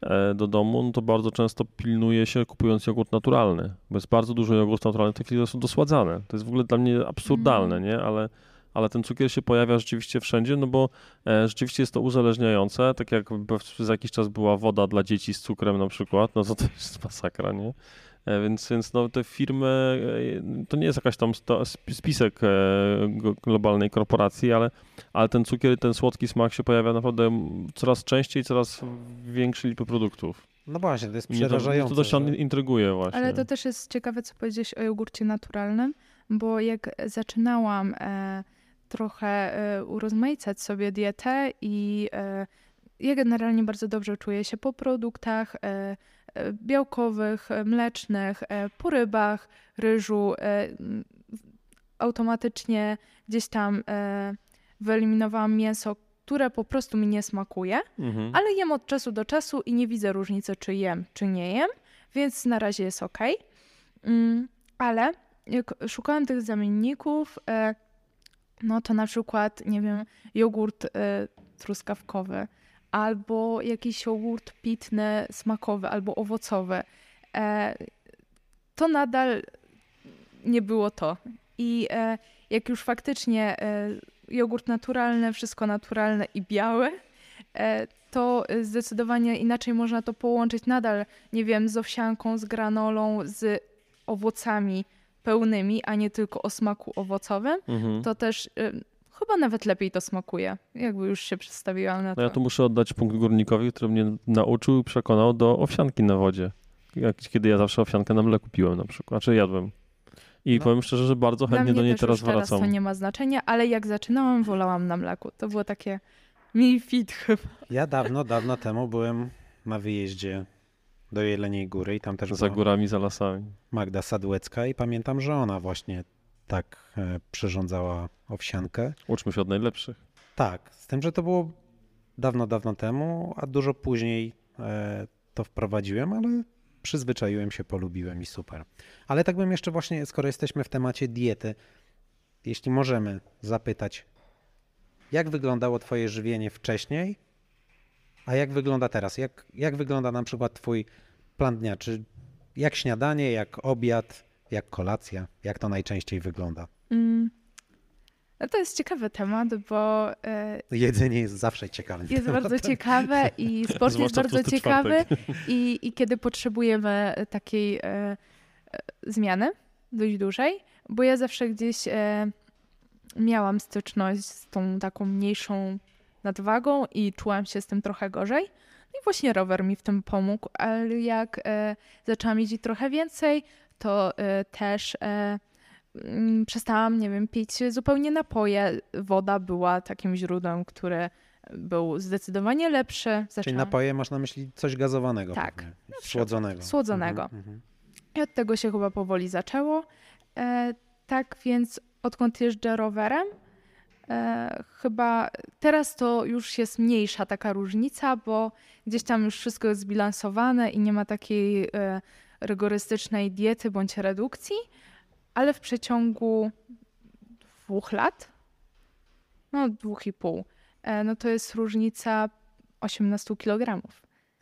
e, do domu, no to bardzo często pilnuje się kupując jogurt naturalny, bo jest bardzo dużo jogurtów naturalnych w tej chwili, są dosładzane. To jest w ogóle dla mnie absurdalne, nie? Ale, ale ten cukier się pojawia rzeczywiście wszędzie, no bo rzeczywiście jest to uzależniające, tak jak przez jakiś czas była woda dla dzieci z cukrem na przykład, no to to jest masakra, nie? E, Więc, więc no, te firmy, e, to nie jest jakaś tam sto, spisek e, globalnej korporacji, ale, ale ten cukier, ten słodki smak się pojawia naprawdę coraz częściej, coraz w większej liczbie produktów. No właśnie, to jest mnie to, przerażające. to dość że- intryguje właśnie. Ale to też jest ciekawe, co powiedziałeś o jogurcie naturalnym, bo jak zaczynałam e, trochę e, urozmaicać sobie dietę i e, ja generalnie bardzo dobrze czuję się po produktach e, białkowych, mlecznych, e, po rybach, ryżu. E, automatycznie gdzieś tam e, wyeliminowałam mięso, które po prostu mi nie smakuje Mhm. ale jem od czasu do czasu i nie widzę różnicy, czy jem, czy nie jem, więc na razie jest ok. Mm, ale jak szukałam tych zamienników, no to na przykład, nie wiem, jogurt truskawkowy, albo jakiś jogurt pitny, smakowy, albo owocowy. E, to nadal nie było to. I e, jak już faktycznie e, jogurt naturalny, wszystko naturalne i białe, to zdecydowanie inaczej można to połączyć nadal, nie wiem, z owsianką, z granolą, z owocami pełnymi, a nie tylko o smaku owocowym. Mhm. To też y, chyba nawet lepiej to smakuje, jakby już się przedstawiłam na to. No ja tu muszę oddać punkt górnikowi, który mnie nauczył i przekonał do owsianki na wodzie. Jak, kiedy ja zawsze owsiankę na mleku piłem na przykład, znaczy jadłem. I No. powiem szczerze, że bardzo chętnie do niej też teraz już teraz wracam. to nie ma znaczenia, ale jak zaczynałam, wolałam na mleku. To było takie mi fit chyba. Ja dawno, dawno temu byłem na wyjeździe do Jeleniej Góry i tam też Za górami, za lasami. Magda Sadłecka i pamiętam, że ona właśnie tak e, przyrządzała owsiankę. Uczmy się od najlepszych. Tak, z tym, że to było dawno, dawno temu, a dużo później e, to wprowadziłem, ale przyzwyczaiłem się, polubiłem i super. Ale tak bym jeszcze właśnie, skoro jesteśmy w temacie diety, jeśli możemy zapytać, jak wyglądało twoje żywienie wcześniej, a jak wygląda teraz? Jak, jak wygląda na przykład twój plan dnia? Czy jak śniadanie, jak obiad, jak kolacja? Jak to najczęściej wygląda? Mm. No to jest ciekawy temat, bo e, Jedzenie jest zawsze ciekawym jest tematem. bardzo ciekawe i sport jest Zwłaszcza w bardzo ciekawy i, i kiedy potrzebujemy takiej e, zmiany dość dużej, bo ja zawsze gdzieś e, miałam styczność z tą taką mniejszą nadwagą i czułam się z tym trochę gorzej. I właśnie rower mi w tym pomógł, ale jak zaczęłam jeździć trochę więcej, to e, też e, mm, przestałam, nie wiem, pić zupełnie napoje. Woda była takim źródłem, które był zdecydowanie lepszy. Czyli Zaczęłam... napoje masz na myśli coś gazowanego. Tak. pewnie. Słodzonego. Słodzonego. Mhm, mhm. I od tego się chyba powoli zaczęło. E, tak więc odkąd jeżdżę rowerem, e, chyba teraz to już jest mniejsza taka różnica, bo gdzieś tam już wszystko jest zbilansowane i nie ma takiej e, rygorystycznej diety bądź redukcji, ale w przeciągu dwóch lat, no dwóch i pół, e, no to jest różnica 18 kg.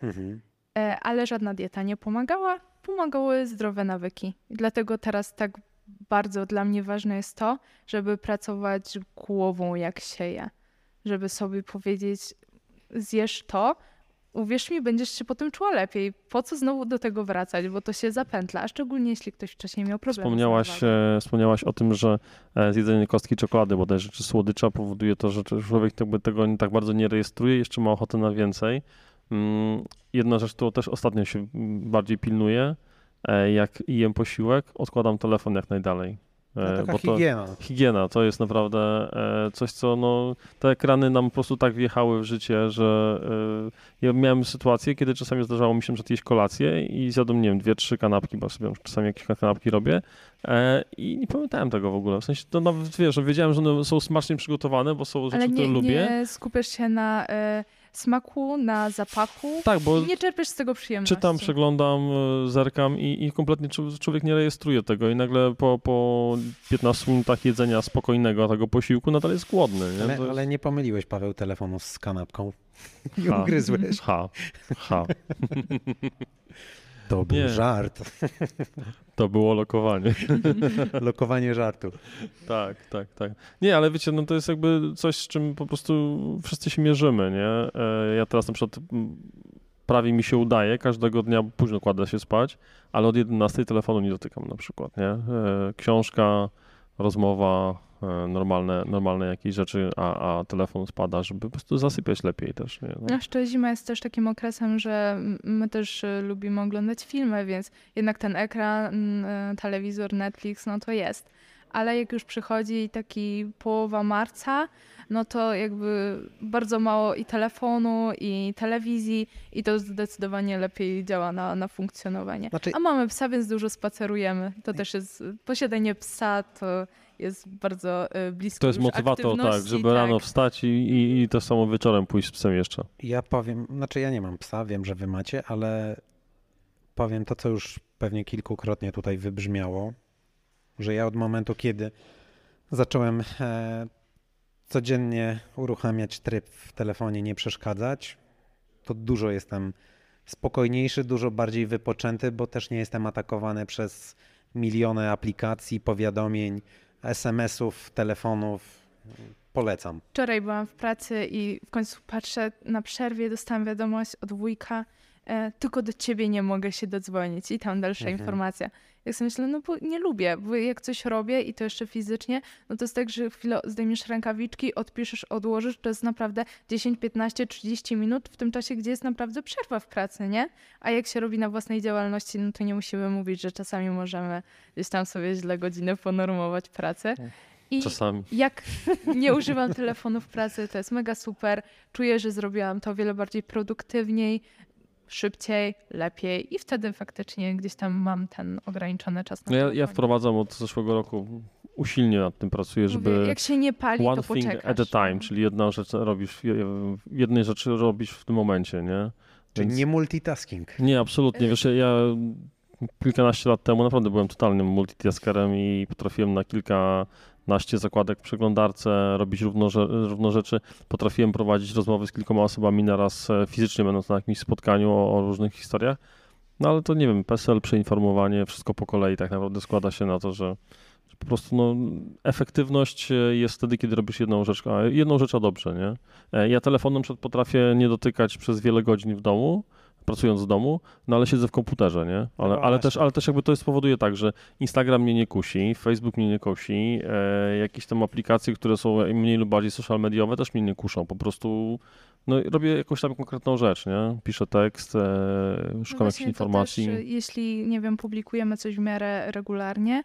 Mhm. E, ale żadna dieta nie pomagała. Pomagały zdrowe nawyki. I dlatego teraz tak bardzo dla mnie ważne jest to, żeby pracować głową jak się je. Żeby sobie powiedzieć, zjesz to, uwierz mi, będziesz się potem czuła lepiej. Po co znowu do tego wracać, bo to się zapętla, a szczególnie jeśli ktoś wcześniej miał problemy Wspomniałaś, e, wspomniałaś o tym, że e, zjedzenie kostki czekolady bodajże, czy słodycza powoduje to, że człowiek jakby tego tak bardzo nie rejestruje, jeszcze ma ochotę na więcej. Mm, Jedna rzecz, którą też ostatnio się mm, bardziej pilnuję, e, jak jem posiłek, odkładam telefon jak najdalej. No, E, taka to- higiena. Higiena to jest naprawdę e, coś, co no, te ekrany nam po prostu tak wjechały w życie, że e, ja miałem sytuację, kiedy czasami zdarzało mi się, że jeść kolację i zjadłem, nie wiem, dwie, trzy kanapki, bo sobie czasami jakieś kanapki robię i nie pamiętałem tego w ogóle. W sensie to nawet, wiesz, że wiedziałem, że one są smacznie przygotowane, bo są rzeczy, Ale które nie, lubię. nie skupiasz się na e, smaku, na zapachu Tak, bo i nie czerpiesz z tego przyjemności. czytam, przeglądam, e, zerkam i, i kompletnie człowiek nie rejestruje tego i nagle po, po 15 minutach jedzenia spokojnego tego posiłku nadal jest głodny. Nie? Ale, jest- ale nie pomyliłeś, Paweł, telefonu z kanapką. Nie Ha. ugryzłeś. Ha, ha. To był Nie. żart. To było lokowanie. Lokowanie żartu. tak, tak, tak. Nie, ale wiecie, no to jest jakby coś, z czym po prostu wszyscy się mierzymy, nie? E, Ja teraz na przykład mm, prawie mi się udaje, każdego dnia późno kładę się spać, ale od 11 telefonu nie dotykam na przykład, nie? E, Książka, rozmowa, e, normalne, normalne jakieś rzeczy, a, a telefon spada, żeby po prostu zasypiać lepiej też, nie? No. Jeszcze zima jest też takim okresem, że my też y, lubimy oglądać filmy, więc jednak ten ekran, y, telewizor, Netflix, no to jest. Ale jak już przychodzi taki połowa marca, no to jakby bardzo mało i telefonu, i telewizji, i to zdecydowanie lepiej działa na, na funkcjonowanie. Znaczy- A mamy psa, więc dużo spacerujemy. To też jest, posiadanie psa to jest bardzo y, blisko To jest motywator, tak, żeby rano wstać i, i, i to samo wieczorem pójść z psem jeszcze. Ja powiem, znaczy ja nie mam psa, wiem, że wy macie, ale powiem to, co już pewnie kilkukrotnie tutaj wybrzmiało, że ja od momentu, kiedy zacząłem e, codziennie uruchamiać tryb w telefonie nie przeszkadzać, to dużo jestem spokojniejszy, dużo bardziej wypoczęty, bo też nie jestem atakowany przez miliony aplikacji, powiadomień, SMS-ów, telefonów. Polecam. Wczoraj byłam w pracy i w końcu patrzę na przerwie, dostałam wiadomość od wujka, e, tylko do ciebie nie mogę się dodzwonić i tam dalsza Mhm. informacja. Jak sobie myślę, no bo nie lubię, bo jak coś robię i to jeszcze fizycznie, no to jest tak, że chwilę zdejmiesz rękawiczki, odpiszesz, odłożysz, to jest naprawdę 10, 15, 30 minut w tym czasie, gdzie jest naprawdę przerwa w pracy, nie? A jak się robi na własnej działalności, no to nie musimy mówić, że czasami możemy gdzieś tam sobie źle godzinę ponormować pracę. I Czasami. jak nie używam telefonu w pracy, to jest mega super. Czuję, że zrobiłam to o wiele bardziej produktywniej, szybciej, lepiej i wtedy faktycznie gdzieś tam mam ten ograniczony czas na No ja, ja wprowadzam od zeszłego roku, usilnie nad tym pracuję, żeby Mówię, jak się nie pali, one to thing poczekasz. at a time, no. czyli jedna rzecz robisz, jednej rzeczy robisz w tym momencie, nie? Czyli Więc- nie multitasking. Nie, absolutnie. Wiesz, ja kilkanaście lat temu naprawdę byłem totalnym multitaskerem i potrafiłem na kilkanaście zakładek w przeglądarce robić równo, równo rzeczy. Potrafiłem prowadzić rozmowy z kilkoma osobami naraz e, fizycznie, będąc na jakimś spotkaniu o, o różnych historiach. No ale to nie wiem, PESEL, przeinformowanie, wszystko po kolei tak naprawdę składa się na to, że, że po prostu no, efektywność e, jest wtedy, kiedy robisz jedną rzecz, a jedną rzecz, a dobrze, nie? E, Ja telefonem przed potrafię nie dotykać przez wiele godzin w domu, pracując z domu, no ale siedzę w komputerze, nie? Ale, No ale, też, ale też jakby to spowoduje tak, że Instagram mnie nie kusi, Facebook mnie nie kusi, e, jakieś tam aplikacje, które są mniej lub bardziej social mediowe też mnie nie kuszą, po prostu no, robię jakąś tam konkretną rzecz, nie? Piszę tekst, e, No szukam jakichś właśnie, to informacji. Też, y, jeśli, nie wiem, publikujemy coś w miarę regularnie,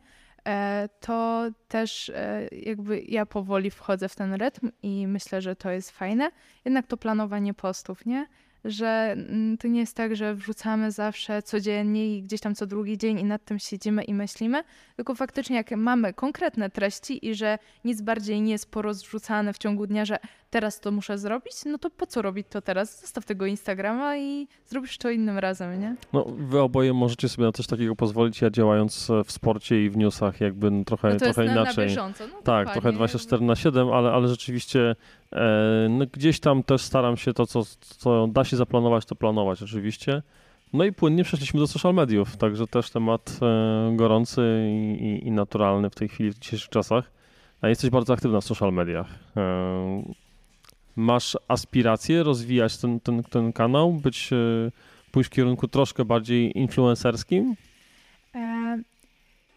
e, to też e, jakby ja powoli wchodzę w ten rytm i myślę, że to jest fajne. Jednak to planowanie postów, nie? Że mm, to nie jest tak, że wrzucamy zawsze codziennie i gdzieś tam co drugi dzień i nad tym siedzimy i myślimy, tylko faktycznie jak mamy konkretne treści i że nic bardziej nie jest porozrzucane w ciągu dnia, że teraz to muszę zrobić, no to po co robić to teraz? Zostaw tego Instagrama i zrobisz to innym razem, nie? No, wy oboje możecie sobie na coś takiego pozwolić, ja działając e, w sporcie i w newsach jakby no, trochę, No to jest trochę na, na inaczej. bieżąco. No, Tak, dokładnie. trochę 24 na 7, ale, ale rzeczywiście no, gdzieś tam też staram się to, co, co da się zaplanować, to planować oczywiście. No i płynnie przeszliśmy do social mediów, także też temat e, gorący i, i, naturalny w tej chwili, w dzisiejszych czasach. A jesteś bardzo aktywna w social mediach. E, masz aspiracje rozwijać ten, ten, ten kanał, być, e, pójść w kierunku troszkę bardziej influencerskim?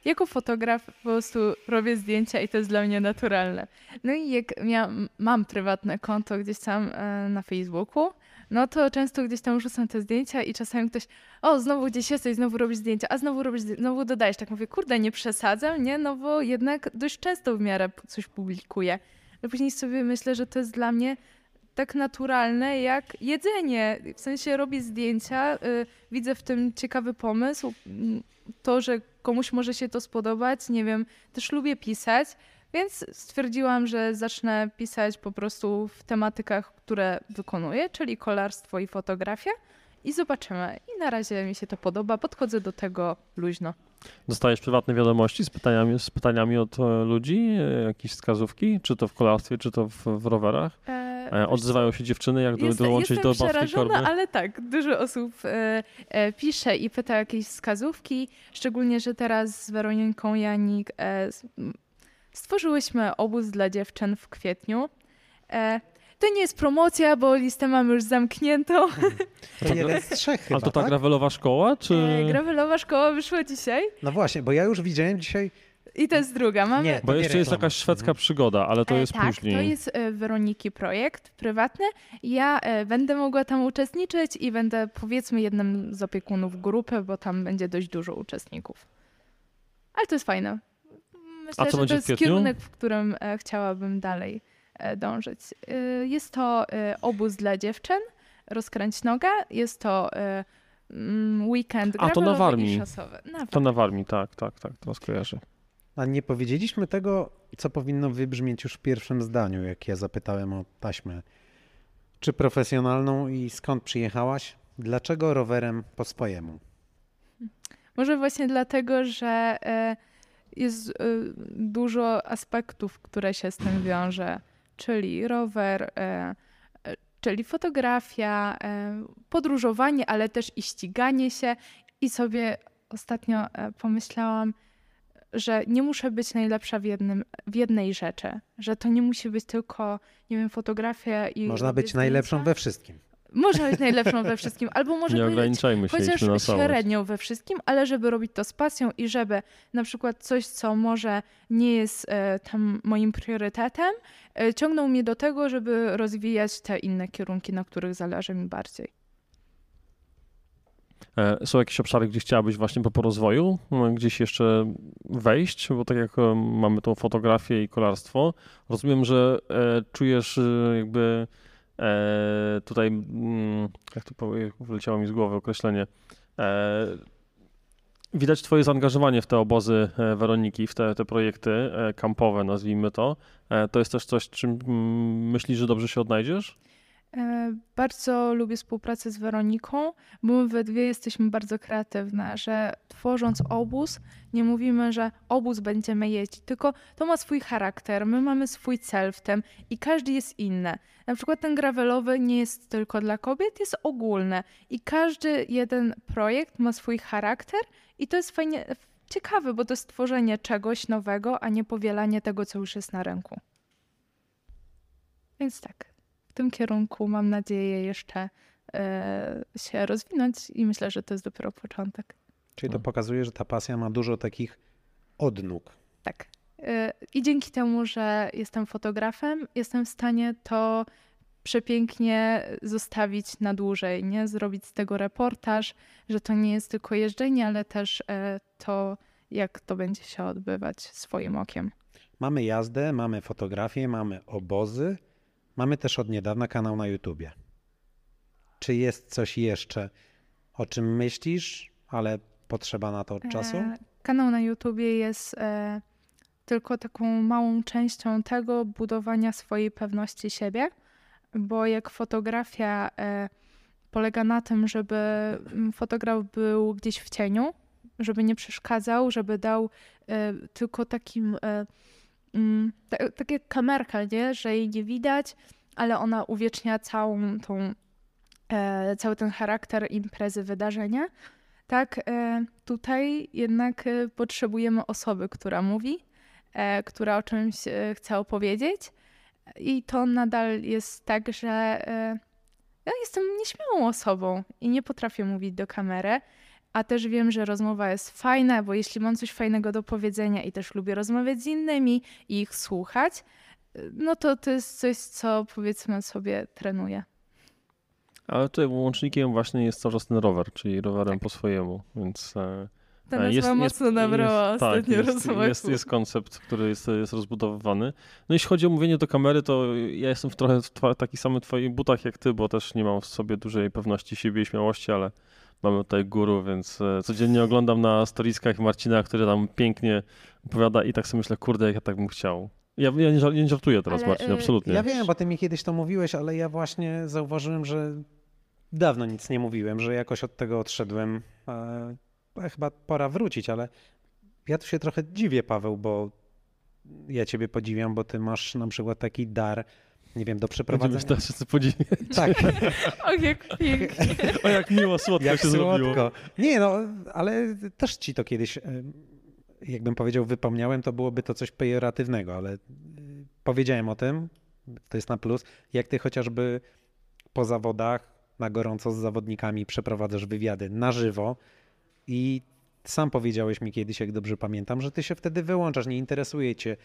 Jako fotograf po prostu robię zdjęcia i to jest dla mnie naturalne. No i jak mam prywatne konto gdzieś tam e, na Facebooku, no to często gdzieś tam rzucam te zdjęcia i czasami ktoś, o, znowu gdzieś jesteś, znowu robisz zdjęcia, a znowu robisz, znowu dodajesz. Tak mówię, kurde, nie przesadzam, nie? No bo jednak dość często w miarę coś publikuję. No później sobie myślę, że to jest dla mnie tak naturalne jak jedzenie. W sensie robię zdjęcia, y, widzę w tym ciekawy pomysł, to, że komuś może się to spodobać, nie wiem, też lubię pisać, więc stwierdziłam, że zacznę pisać po prostu w tematykach, które wykonuję, czyli kolarstwo i fotografia i zobaczymy. I na razie mi się to podoba, podchodzę do tego luźno. Dostajesz prywatne wiadomości z pytaniami, z pytaniami od e, ludzi, e, jakieś wskazówki, czy to w kolarstwie, czy to w, w rowerach? E, odzywają się dziewczyny, jak do, Jest- dołączyć jestem do przerażona, korby? ale tak, dużo osób e, e, pisze i pyta o jakieś wskazówki, szczególnie, że teraz z Weroniką Janik e, stworzyłyśmy obóz dla dziewczyn w kwietniu. E, to nie jest promocja, bo listę mamy już zamkniętą. To jeden z trzech chyba, Ale to ta tak? gravelowa szkoła, czy... E, gravelowa szkoła wyszła dzisiaj No właśnie, bo ja już widziałem dzisiaj... i to jest druga. Mamy Nie, Bo to jeszcze jest reklama. jakaś szwedzka Mhm. przygoda, ale to E, jest tak, później. to jest e, Weroniki projekt prywatny. Ja e, będę mogła tam uczestniczyć i będę powiedzmy jednym z opiekunów grupy, bo tam będzie dość dużo uczestników. Ale to jest fajne. Myślę, A co że będzie to jest kierunek, w którym e, chciałabym dalej e, dążyć. E, Jest to e, obóz dla dziewczyn, rozkręć noga. Jest to e, mm, weekend A, to na Warmii. To na Warmii, tak, tak, tak, teraz kojarzę. A nie powiedzieliśmy tego, co powinno wybrzmieć już w pierwszym zdaniu, jak ja zapytałem o taśmę. Czy profesjonalną i skąd przyjechałaś? Dlaczego rowerem po swojemu? Może właśnie dlatego, że e, jest e, dużo aspektów, które się z tym wiąże, czyli rower, e, czyli fotografia, podróżowanie, ale też i ściganie się. I sobie ostatnio pomyślałam, że nie muszę być najlepsza w, jednym, w jednej rzeczy, że to nie musi być tylko, nie wiem, fotografia i. Można być najlepszą we wszystkim. Można być najlepszą we wszystkim, albo może Nie być ograniczajmy się, chociaż na średnią we wszystkim, ale żeby robić to z pasją i żeby na przykład coś, co może nie jest e, tam moim priorytetem, e, ciągnął mnie do tego, żeby rozwijać te inne kierunki, na których zależy mi bardziej. E, Są jakieś obszary, gdzie chciałabyś właśnie po porozwoju m, gdzieś jeszcze wejść, bo tak jak e, mamy tą fotografię i kolarstwo, rozumiem, że e, czujesz e, jakby e, tutaj, mm, jak to wyleciało mi z głowy określenie, e, widać twoje zaangażowanie w te obozy e, Weroniki, w te, te projekty e, kampowe, nazwijmy to. E, To jest też coś, czym mm, myślisz, że dobrze się odnajdziesz? E, Bardzo lubię współpracę z Weroniką, bo my we dwie jesteśmy bardzo kreatywne, że tworząc obóz, nie mówimy, że obóz będziemy jeździć, tylko to ma swój charakter, my mamy swój cel w tym i każdy jest inny. Na przykład ten gravelowy nie jest tylko dla kobiet, jest ogólny i każdy jeden projekt ma swój charakter i to jest fajnie, ciekawe, bo to jest tworzenie czegoś nowego, a nie powielanie tego, co już jest na rynku. Więc tak w tym kierunku mam nadzieję jeszcze e, się rozwinąć i myślę, że to jest dopiero początek. Czyli to pokazuje, że ta pasja ma dużo takich odnóg. Tak. E, I dzięki temu, że jestem fotografem, jestem w stanie to przepięknie zostawić na dłużej, nie? Zrobić z tego reportaż, że to nie jest tylko jeżdżenie, ale też e, to, jak to będzie się odbywać swoim okiem. Mamy jazdę, mamy fotografię, mamy obozy, mamy też od niedawna kanał na YouTubie. Czy jest coś jeszcze, o czym myślisz, ale potrzeba na to czasu? E, kanał na YouTubie jest e, tylko taką małą częścią tego budowania swojej pewności siebie, bo jak fotografia e, polega na tym, żeby mm, fotograf był gdzieś w cieniu, żeby nie przeszkadzał, żeby dał e, tylko takim, e, mm, ta, tak jak kamerka, nie? że jej nie widać, ale ona uwiecznia całą tą, e, cały ten charakter imprezy, wydarzenia. Tak, e, tutaj jednak e, potrzebujemy osoby, która mówi, e, która o czymś e, chce opowiedzieć. I to nadal jest tak, że e, ja jestem nieśmiałą osobą i nie potrafię mówić do kamery, a też wiem, że rozmowa jest fajna, bo jeśli mam coś fajnego do powiedzenia i też lubię rozmawiać z innymi i ich słuchać, no to to jest coś, co powiedzmy sobie trenuję. Ale tutaj łącznikiem właśnie jest cały czas ten rower, czyli rowerem Tak. po swojemu, więc e, Ta e, nazwa mocno nabrała jest, ostatnio tak, jest, jest, jest koncept, który jest, jest rozbudowywany. No jeśli chodzi o mówienie do kamery, to ja jestem w trochę w twa- takich samych twoich butach jak ty, bo też nie mam w sobie dużej pewności siebie i śmiałości, ale mamy tutaj guru, więc e, codziennie oglądam na storiskach Marcina, który tam pięknie opowiada i tak sobie myślę, kurde, jak ja tak bym chciał. Ja, ja, nie, nie żartuję teraz, Ale, Marcin, y, absolutnie. Ja wiem, bo ty mi kiedyś to mówiłeś, ale ja właśnie zauważyłem, że dawno nic nie mówiłem, że jakoś od tego odszedłem. E, e, chyba pora wrócić, ale ja tu się trochę dziwię, Paweł, bo ja ciebie podziwiam, bo ty masz na przykład taki dar, nie wiem, do Będziemy przeprowadzenia. wszyscy podziwiać. Tak, O, jak pięknie. O, jak miło, słodko jak się zrobiło. słodko. Nie no, ale też ci to kiedyś, jakbym powiedział, wypomniałem, to byłoby to coś pejoratywnego, ale e, powiedziałem o tym, to jest na plus, jak ty chociażby po zawodach na gorąco z zawodnikami przeprowadzasz wywiady na żywo i sam powiedziałeś mi kiedyś, jak dobrze pamiętam, że ty się wtedy wyłączasz, nie interesuje cię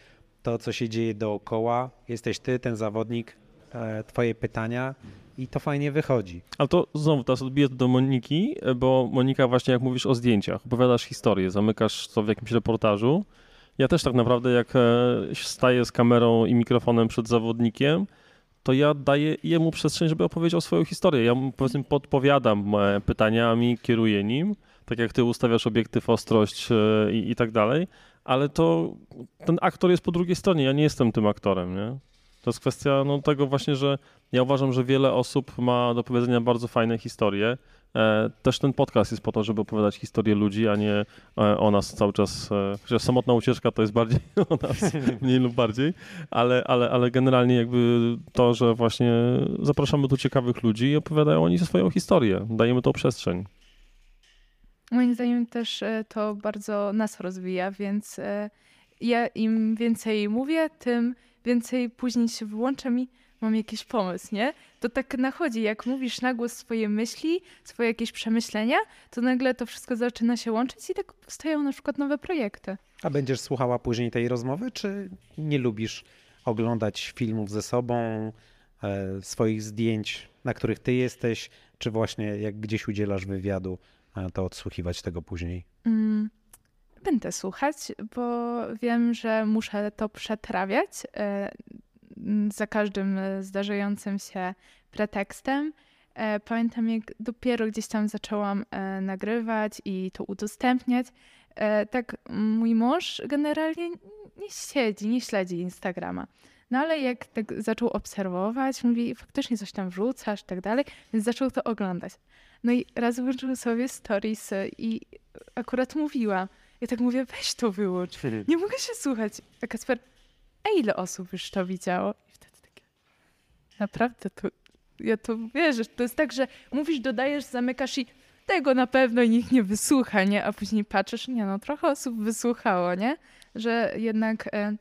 to, co się dzieje dookoła, jesteś ty, ten zawodnik, e, twoje pytania i to fajnie wychodzi. Ale to znowu teraz odbiję do Moniki, bo Monika właśnie jak mówisz o zdjęciach, opowiadasz historię, zamykasz to w jakimś reportażu. Ja też tak naprawdę jak e, staję z kamerą i mikrofonem przed zawodnikiem, to ja daję jemu przestrzeń, żeby opowiedział swoją historię. Ja mu powiedzmy podpowiadam e, pytaniami, kieruję nim, tak jak ty ustawiasz obiektyw, ostrość e, i, i tak dalej, ale to ten aktor jest po drugiej stronie, ja nie jestem tym aktorem, nie? To jest kwestia no, tego właśnie, że ja uważam, że wiele osób ma do powiedzenia bardzo fajne historie. E, też ten podcast jest po to, żeby opowiadać historie ludzi, a nie e, o nas cały czas. E, chociaż samotna ucieczka to jest bardziej o nas, mniej lub bardziej, ale, ale, ale generalnie jakby to, że właśnie zapraszamy tu ciekawych ludzi i opowiadają oni swoją historię. Dajemy tą przestrzeń. Moim zdaniem też e, to bardzo nas rozwija, więc e, ja im więcej mówię, tym więcej później się wyłączam i mam jakiś pomysł, nie? To tak nachodzi, jak mówisz na głos swoje myśli, swoje jakieś przemyślenia, to nagle to wszystko zaczyna się łączyć i tak powstają na przykład nowe projekty. A będziesz słuchała później tej rozmowy, czy nie lubisz oglądać filmów ze sobą, e, swoich zdjęć, na których ty jesteś, czy właśnie jak gdzieś udzielasz wywiadu, to odsłuchiwać tego później? Mm, Będę słuchać, bo wiem, że muszę to przetrawiać e, m, za każdym e, zdarzającym się pretekstem. E, Pamiętam, jak dopiero gdzieś tam zaczęłam nagrywać i to udostępniać. Tak, mój mąż generalnie nie siedzi, nie śledzi Instagrama. No ale jak tak zaczął obserwować, mówi, faktycznie coś tam wrzucasz i tak dalej, więc zaczął to oglądać. No i raz włączył sobie stories i akurat mówiła. Ja tak mówię, weź to wyłącz. Nie mogę się słuchać. A Kasper, a ile osób już to widziało? I wtedy takie, naprawdę to, ja to wierzę. To jest tak, że mówisz, dodajesz, zamykasz i tego na pewno nikt nie wysłucha, nie? A później patrzysz, nie no, trochę osób wysłuchało, nie? Że jednak e,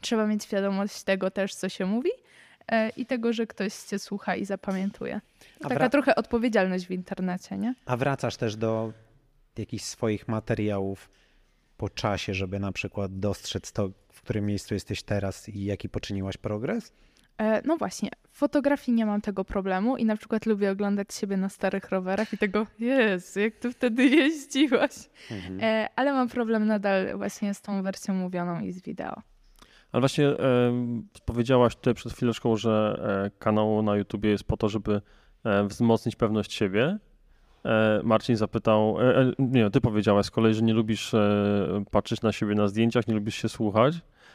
trzeba mieć świadomość tego też, co się mówi. E, i tego, że ktoś cię słucha i zapamiętuje. Taka trochę odpowiedzialność w internecie, nie? A wracasz też do jakichś swoich materiałów po czasie, żeby na przykład dostrzec to, w którym miejscu jesteś teraz i jaki poczyniłaś progres? E, No właśnie, w fotografii nie mam tego problemu i na przykład lubię oglądać siebie na starych rowerach i tego, jest, jak ty wtedy jeździłaś. Mhm. E, Ale mam problem nadal właśnie z tą wersją mówioną i z wideo. Ale właśnie e, powiedziałaś tutaj przed chwileczką, że e, kanał na YouTubie jest po to, żeby e, wzmocnić pewność siebie. E, Marcin zapytał, nie, ty powiedziałaś z kolei, że nie lubisz patrzeć na siebie na zdjęciach, nie lubisz się słuchać,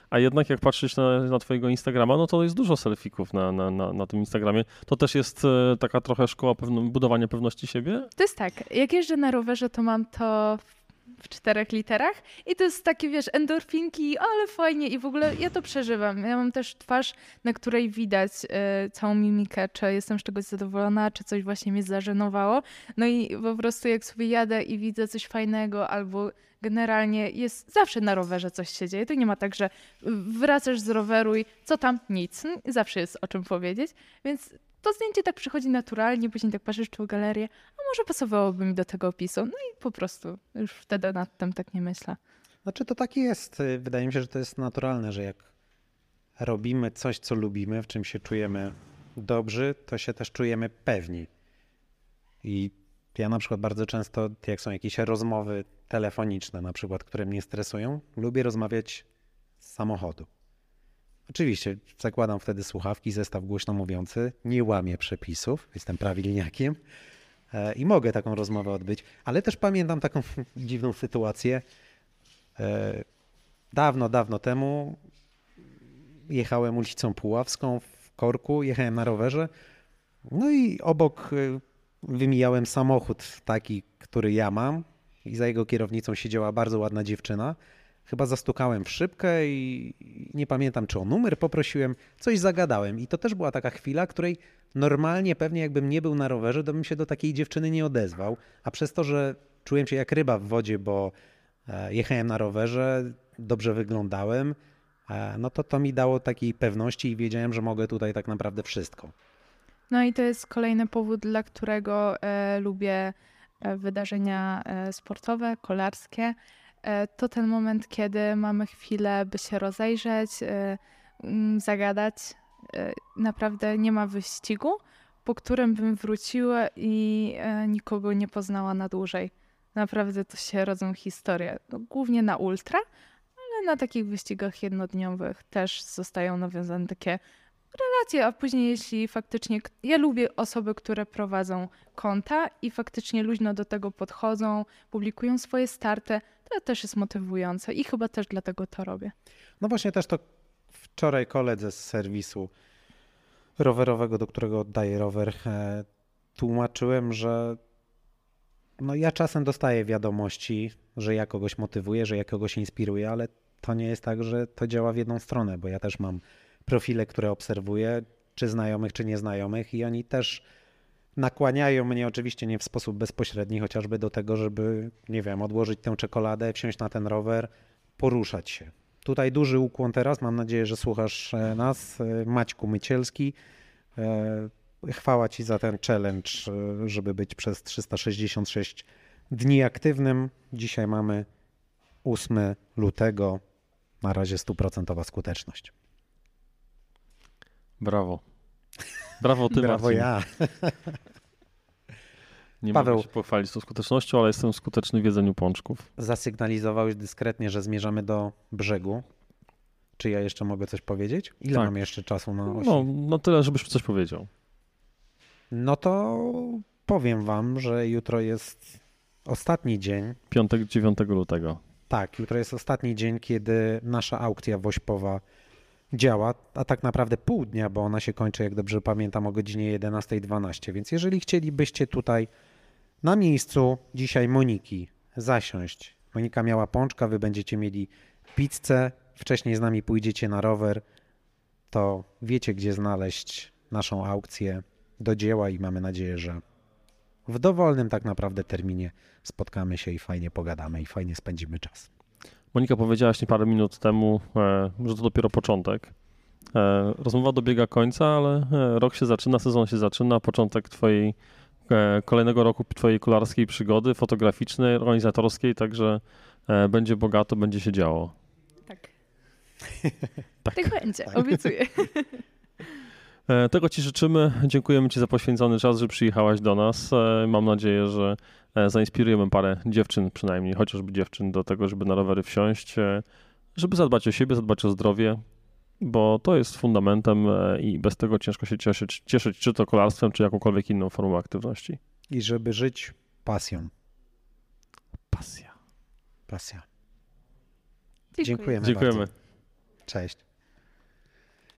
a jednak jak patrzysz na, na twojego Instagrama, no to jest dużo selfików na, na, na, na tym Instagramie. To też jest taka trochę szkoła pewno, budowania pewności siebie? To jest tak, jak jeżdżę na rowerze, to mam to w- w czterech literach i to jest takie, wiesz, endorfinki, ale fajnie i w ogóle ja to przeżywam. Ja mam też twarz, na której widać e, całą mimikę, czy jestem z czegoś zadowolona, czy coś właśnie mnie zażenowało. No i po prostu jak sobie jadę i widzę coś fajnego albo generalnie jest zawsze na rowerze coś się dzieje. To nie ma tak, że wracasz z roweru i co tam? Nic. Zawsze jest o czym powiedzieć. Więc to zdjęcie tak przychodzi naturalnie, później tak patrzysz tu galerię, a może pasowałoby mi do tego opisu. No i po prostu już wtedy nad tym tak nie myślę. Znaczy to tak jest. Wydaje mi się, że to jest naturalne, że jak robimy coś, co lubimy, w czym się czujemy dobrzy, to się też czujemy pewni. I ja na przykład bardzo często, jak są jakieś rozmowy telefoniczne, na przykład, które mnie stresują, lubię rozmawiać z samochodu. Oczywiście zakładam wtedy słuchawki, zestaw głośno mówiący, nie łamię przepisów, jestem prawilniakiem e, i mogę taką rozmowę odbyć, ale też pamiętam taką dziwną sytuację. E, Dawno, dawno temu jechałem ulicą Puławską w korku, jechałem na rowerze, no i obok e, wymijałem samochód taki, który ja mam i za jego kierownicą siedziała bardzo ładna dziewczyna. Chyba zastukałem w szybkę i nie pamiętam, czy o numer poprosiłem, coś zagadałem. I to też była taka chwila, której normalnie pewnie jakbym nie był na rowerze, to bym się do takiej dziewczyny nie odezwał. A przez to, że czułem się jak ryba w wodzie, bo e, jechałem na rowerze, dobrze wyglądałem, e, no to to mi dało takiej pewności i wiedziałem, że mogę tutaj tak naprawdę wszystko. No i to jest kolejny powód, dla którego e, lubię e, wydarzenia sportowe, kolarskie. E, to ten moment, kiedy mamy chwilę, by się rozejrzeć, e, mm, zagadać. E, naprawdę nie ma wyścigu, po którym bym wróciła i nikogo nie poznała na dłużej. Naprawdę to się rodzą historie. No, głównie na ultra, ale na takich wyścigach jednodniowych też zostają nawiązane takie relacje, a później jeśli faktycznie... Ja lubię osoby, które prowadzą konta i faktycznie luźno do tego podchodzą, publikują swoje starty. To też jest motywujące i chyba też dlatego to robię. No właśnie też to wczoraj koledze z serwisu rowerowego, do którego oddaję rower, e, tłumaczyłem, że no ja czasem dostaję wiadomości, że ja kogoś motywuję, że ja kogoś inspiruję, ale to nie jest tak, że to działa w jedną stronę, bo ja też mam profile, które obserwuję, czy znajomych, czy nieznajomych i oni też nakłaniają mnie oczywiście nie w sposób bezpośredni, chociażby do tego, żeby, nie wiem, odłożyć tę czekoladę, wsiąść na ten rower, poruszać się. Tutaj duży ukłon teraz. Mam nadzieję, że słuchasz e, nas. E, Maćku Mycielski. E, Chwała Ci za ten challenge, żeby być przez 366 dni aktywnym. Dzisiaj mamy 8 lutego. Na razie stuprocentowa skuteczność. Brawo. Brawo ty, Brawo Marcin. ja. Nie Paweł. mogę się pochwalić tą skutecznością, ale jestem skuteczny w jedzeniu pączków. Zasygnalizowałeś dyskretnie, że zmierzamy do brzegu. Czy ja jeszcze mogę coś powiedzieć? Ile Tak. mam jeszcze czasu na osi? No, no tyle, żebyś coś powiedział. no to powiem wam, że jutro jest ostatni dzień Piątek, 9 lutego. Tak, jutro jest ostatni dzień, kiedy nasza aukcja wośpowa działa, a tak naprawdę pół dnia, bo ona się kończy, jak dobrze pamiętam, o godzinie 11.12. Więc jeżeli chcielibyście tutaj na miejscu dzisiaj Moniki zasiąść, Monika miała pączka, wy będziecie mieli pizzę, wcześniej z nami pójdziecie na rower, to wiecie, gdzie znaleźć naszą aukcję do dzieła i mamy nadzieję, że w dowolnym tak naprawdę terminie spotkamy się i fajnie pogadamy i fajnie spędzimy czas. Monika powiedziałaś mi parę minut temu, e, że to dopiero początek. E, Rozmowa dobiega końca, ale e, rok się zaczyna, sezon się zaczyna, początek twojej kolejnego roku twojej kolarskiej przygody, fotograficznej, organizatorskiej, także będzie bogato, będzie się działo. Tak. Tak. Tak będzie, Tak. obiecuję. E, Tego Ci życzymy. Dziękujemy Ci za poświęcony czas, że przyjechałaś do nas. E, Mam nadzieję, że e, zainspirujemy parę dziewczyn, przynajmniej chociażby dziewczyn, do tego, żeby na rowery wsiąść, żeby zadbać o siebie, zadbać o zdrowie, bo to jest fundamentem i bez tego ciężko się cieszyć, cieszyć czy to kolarstwem, czy jakąkolwiek inną formą aktywności. I żeby żyć pasją. Pasja. Pasja. Dziękujemy. Dziękujemy. Bardzo. Cześć.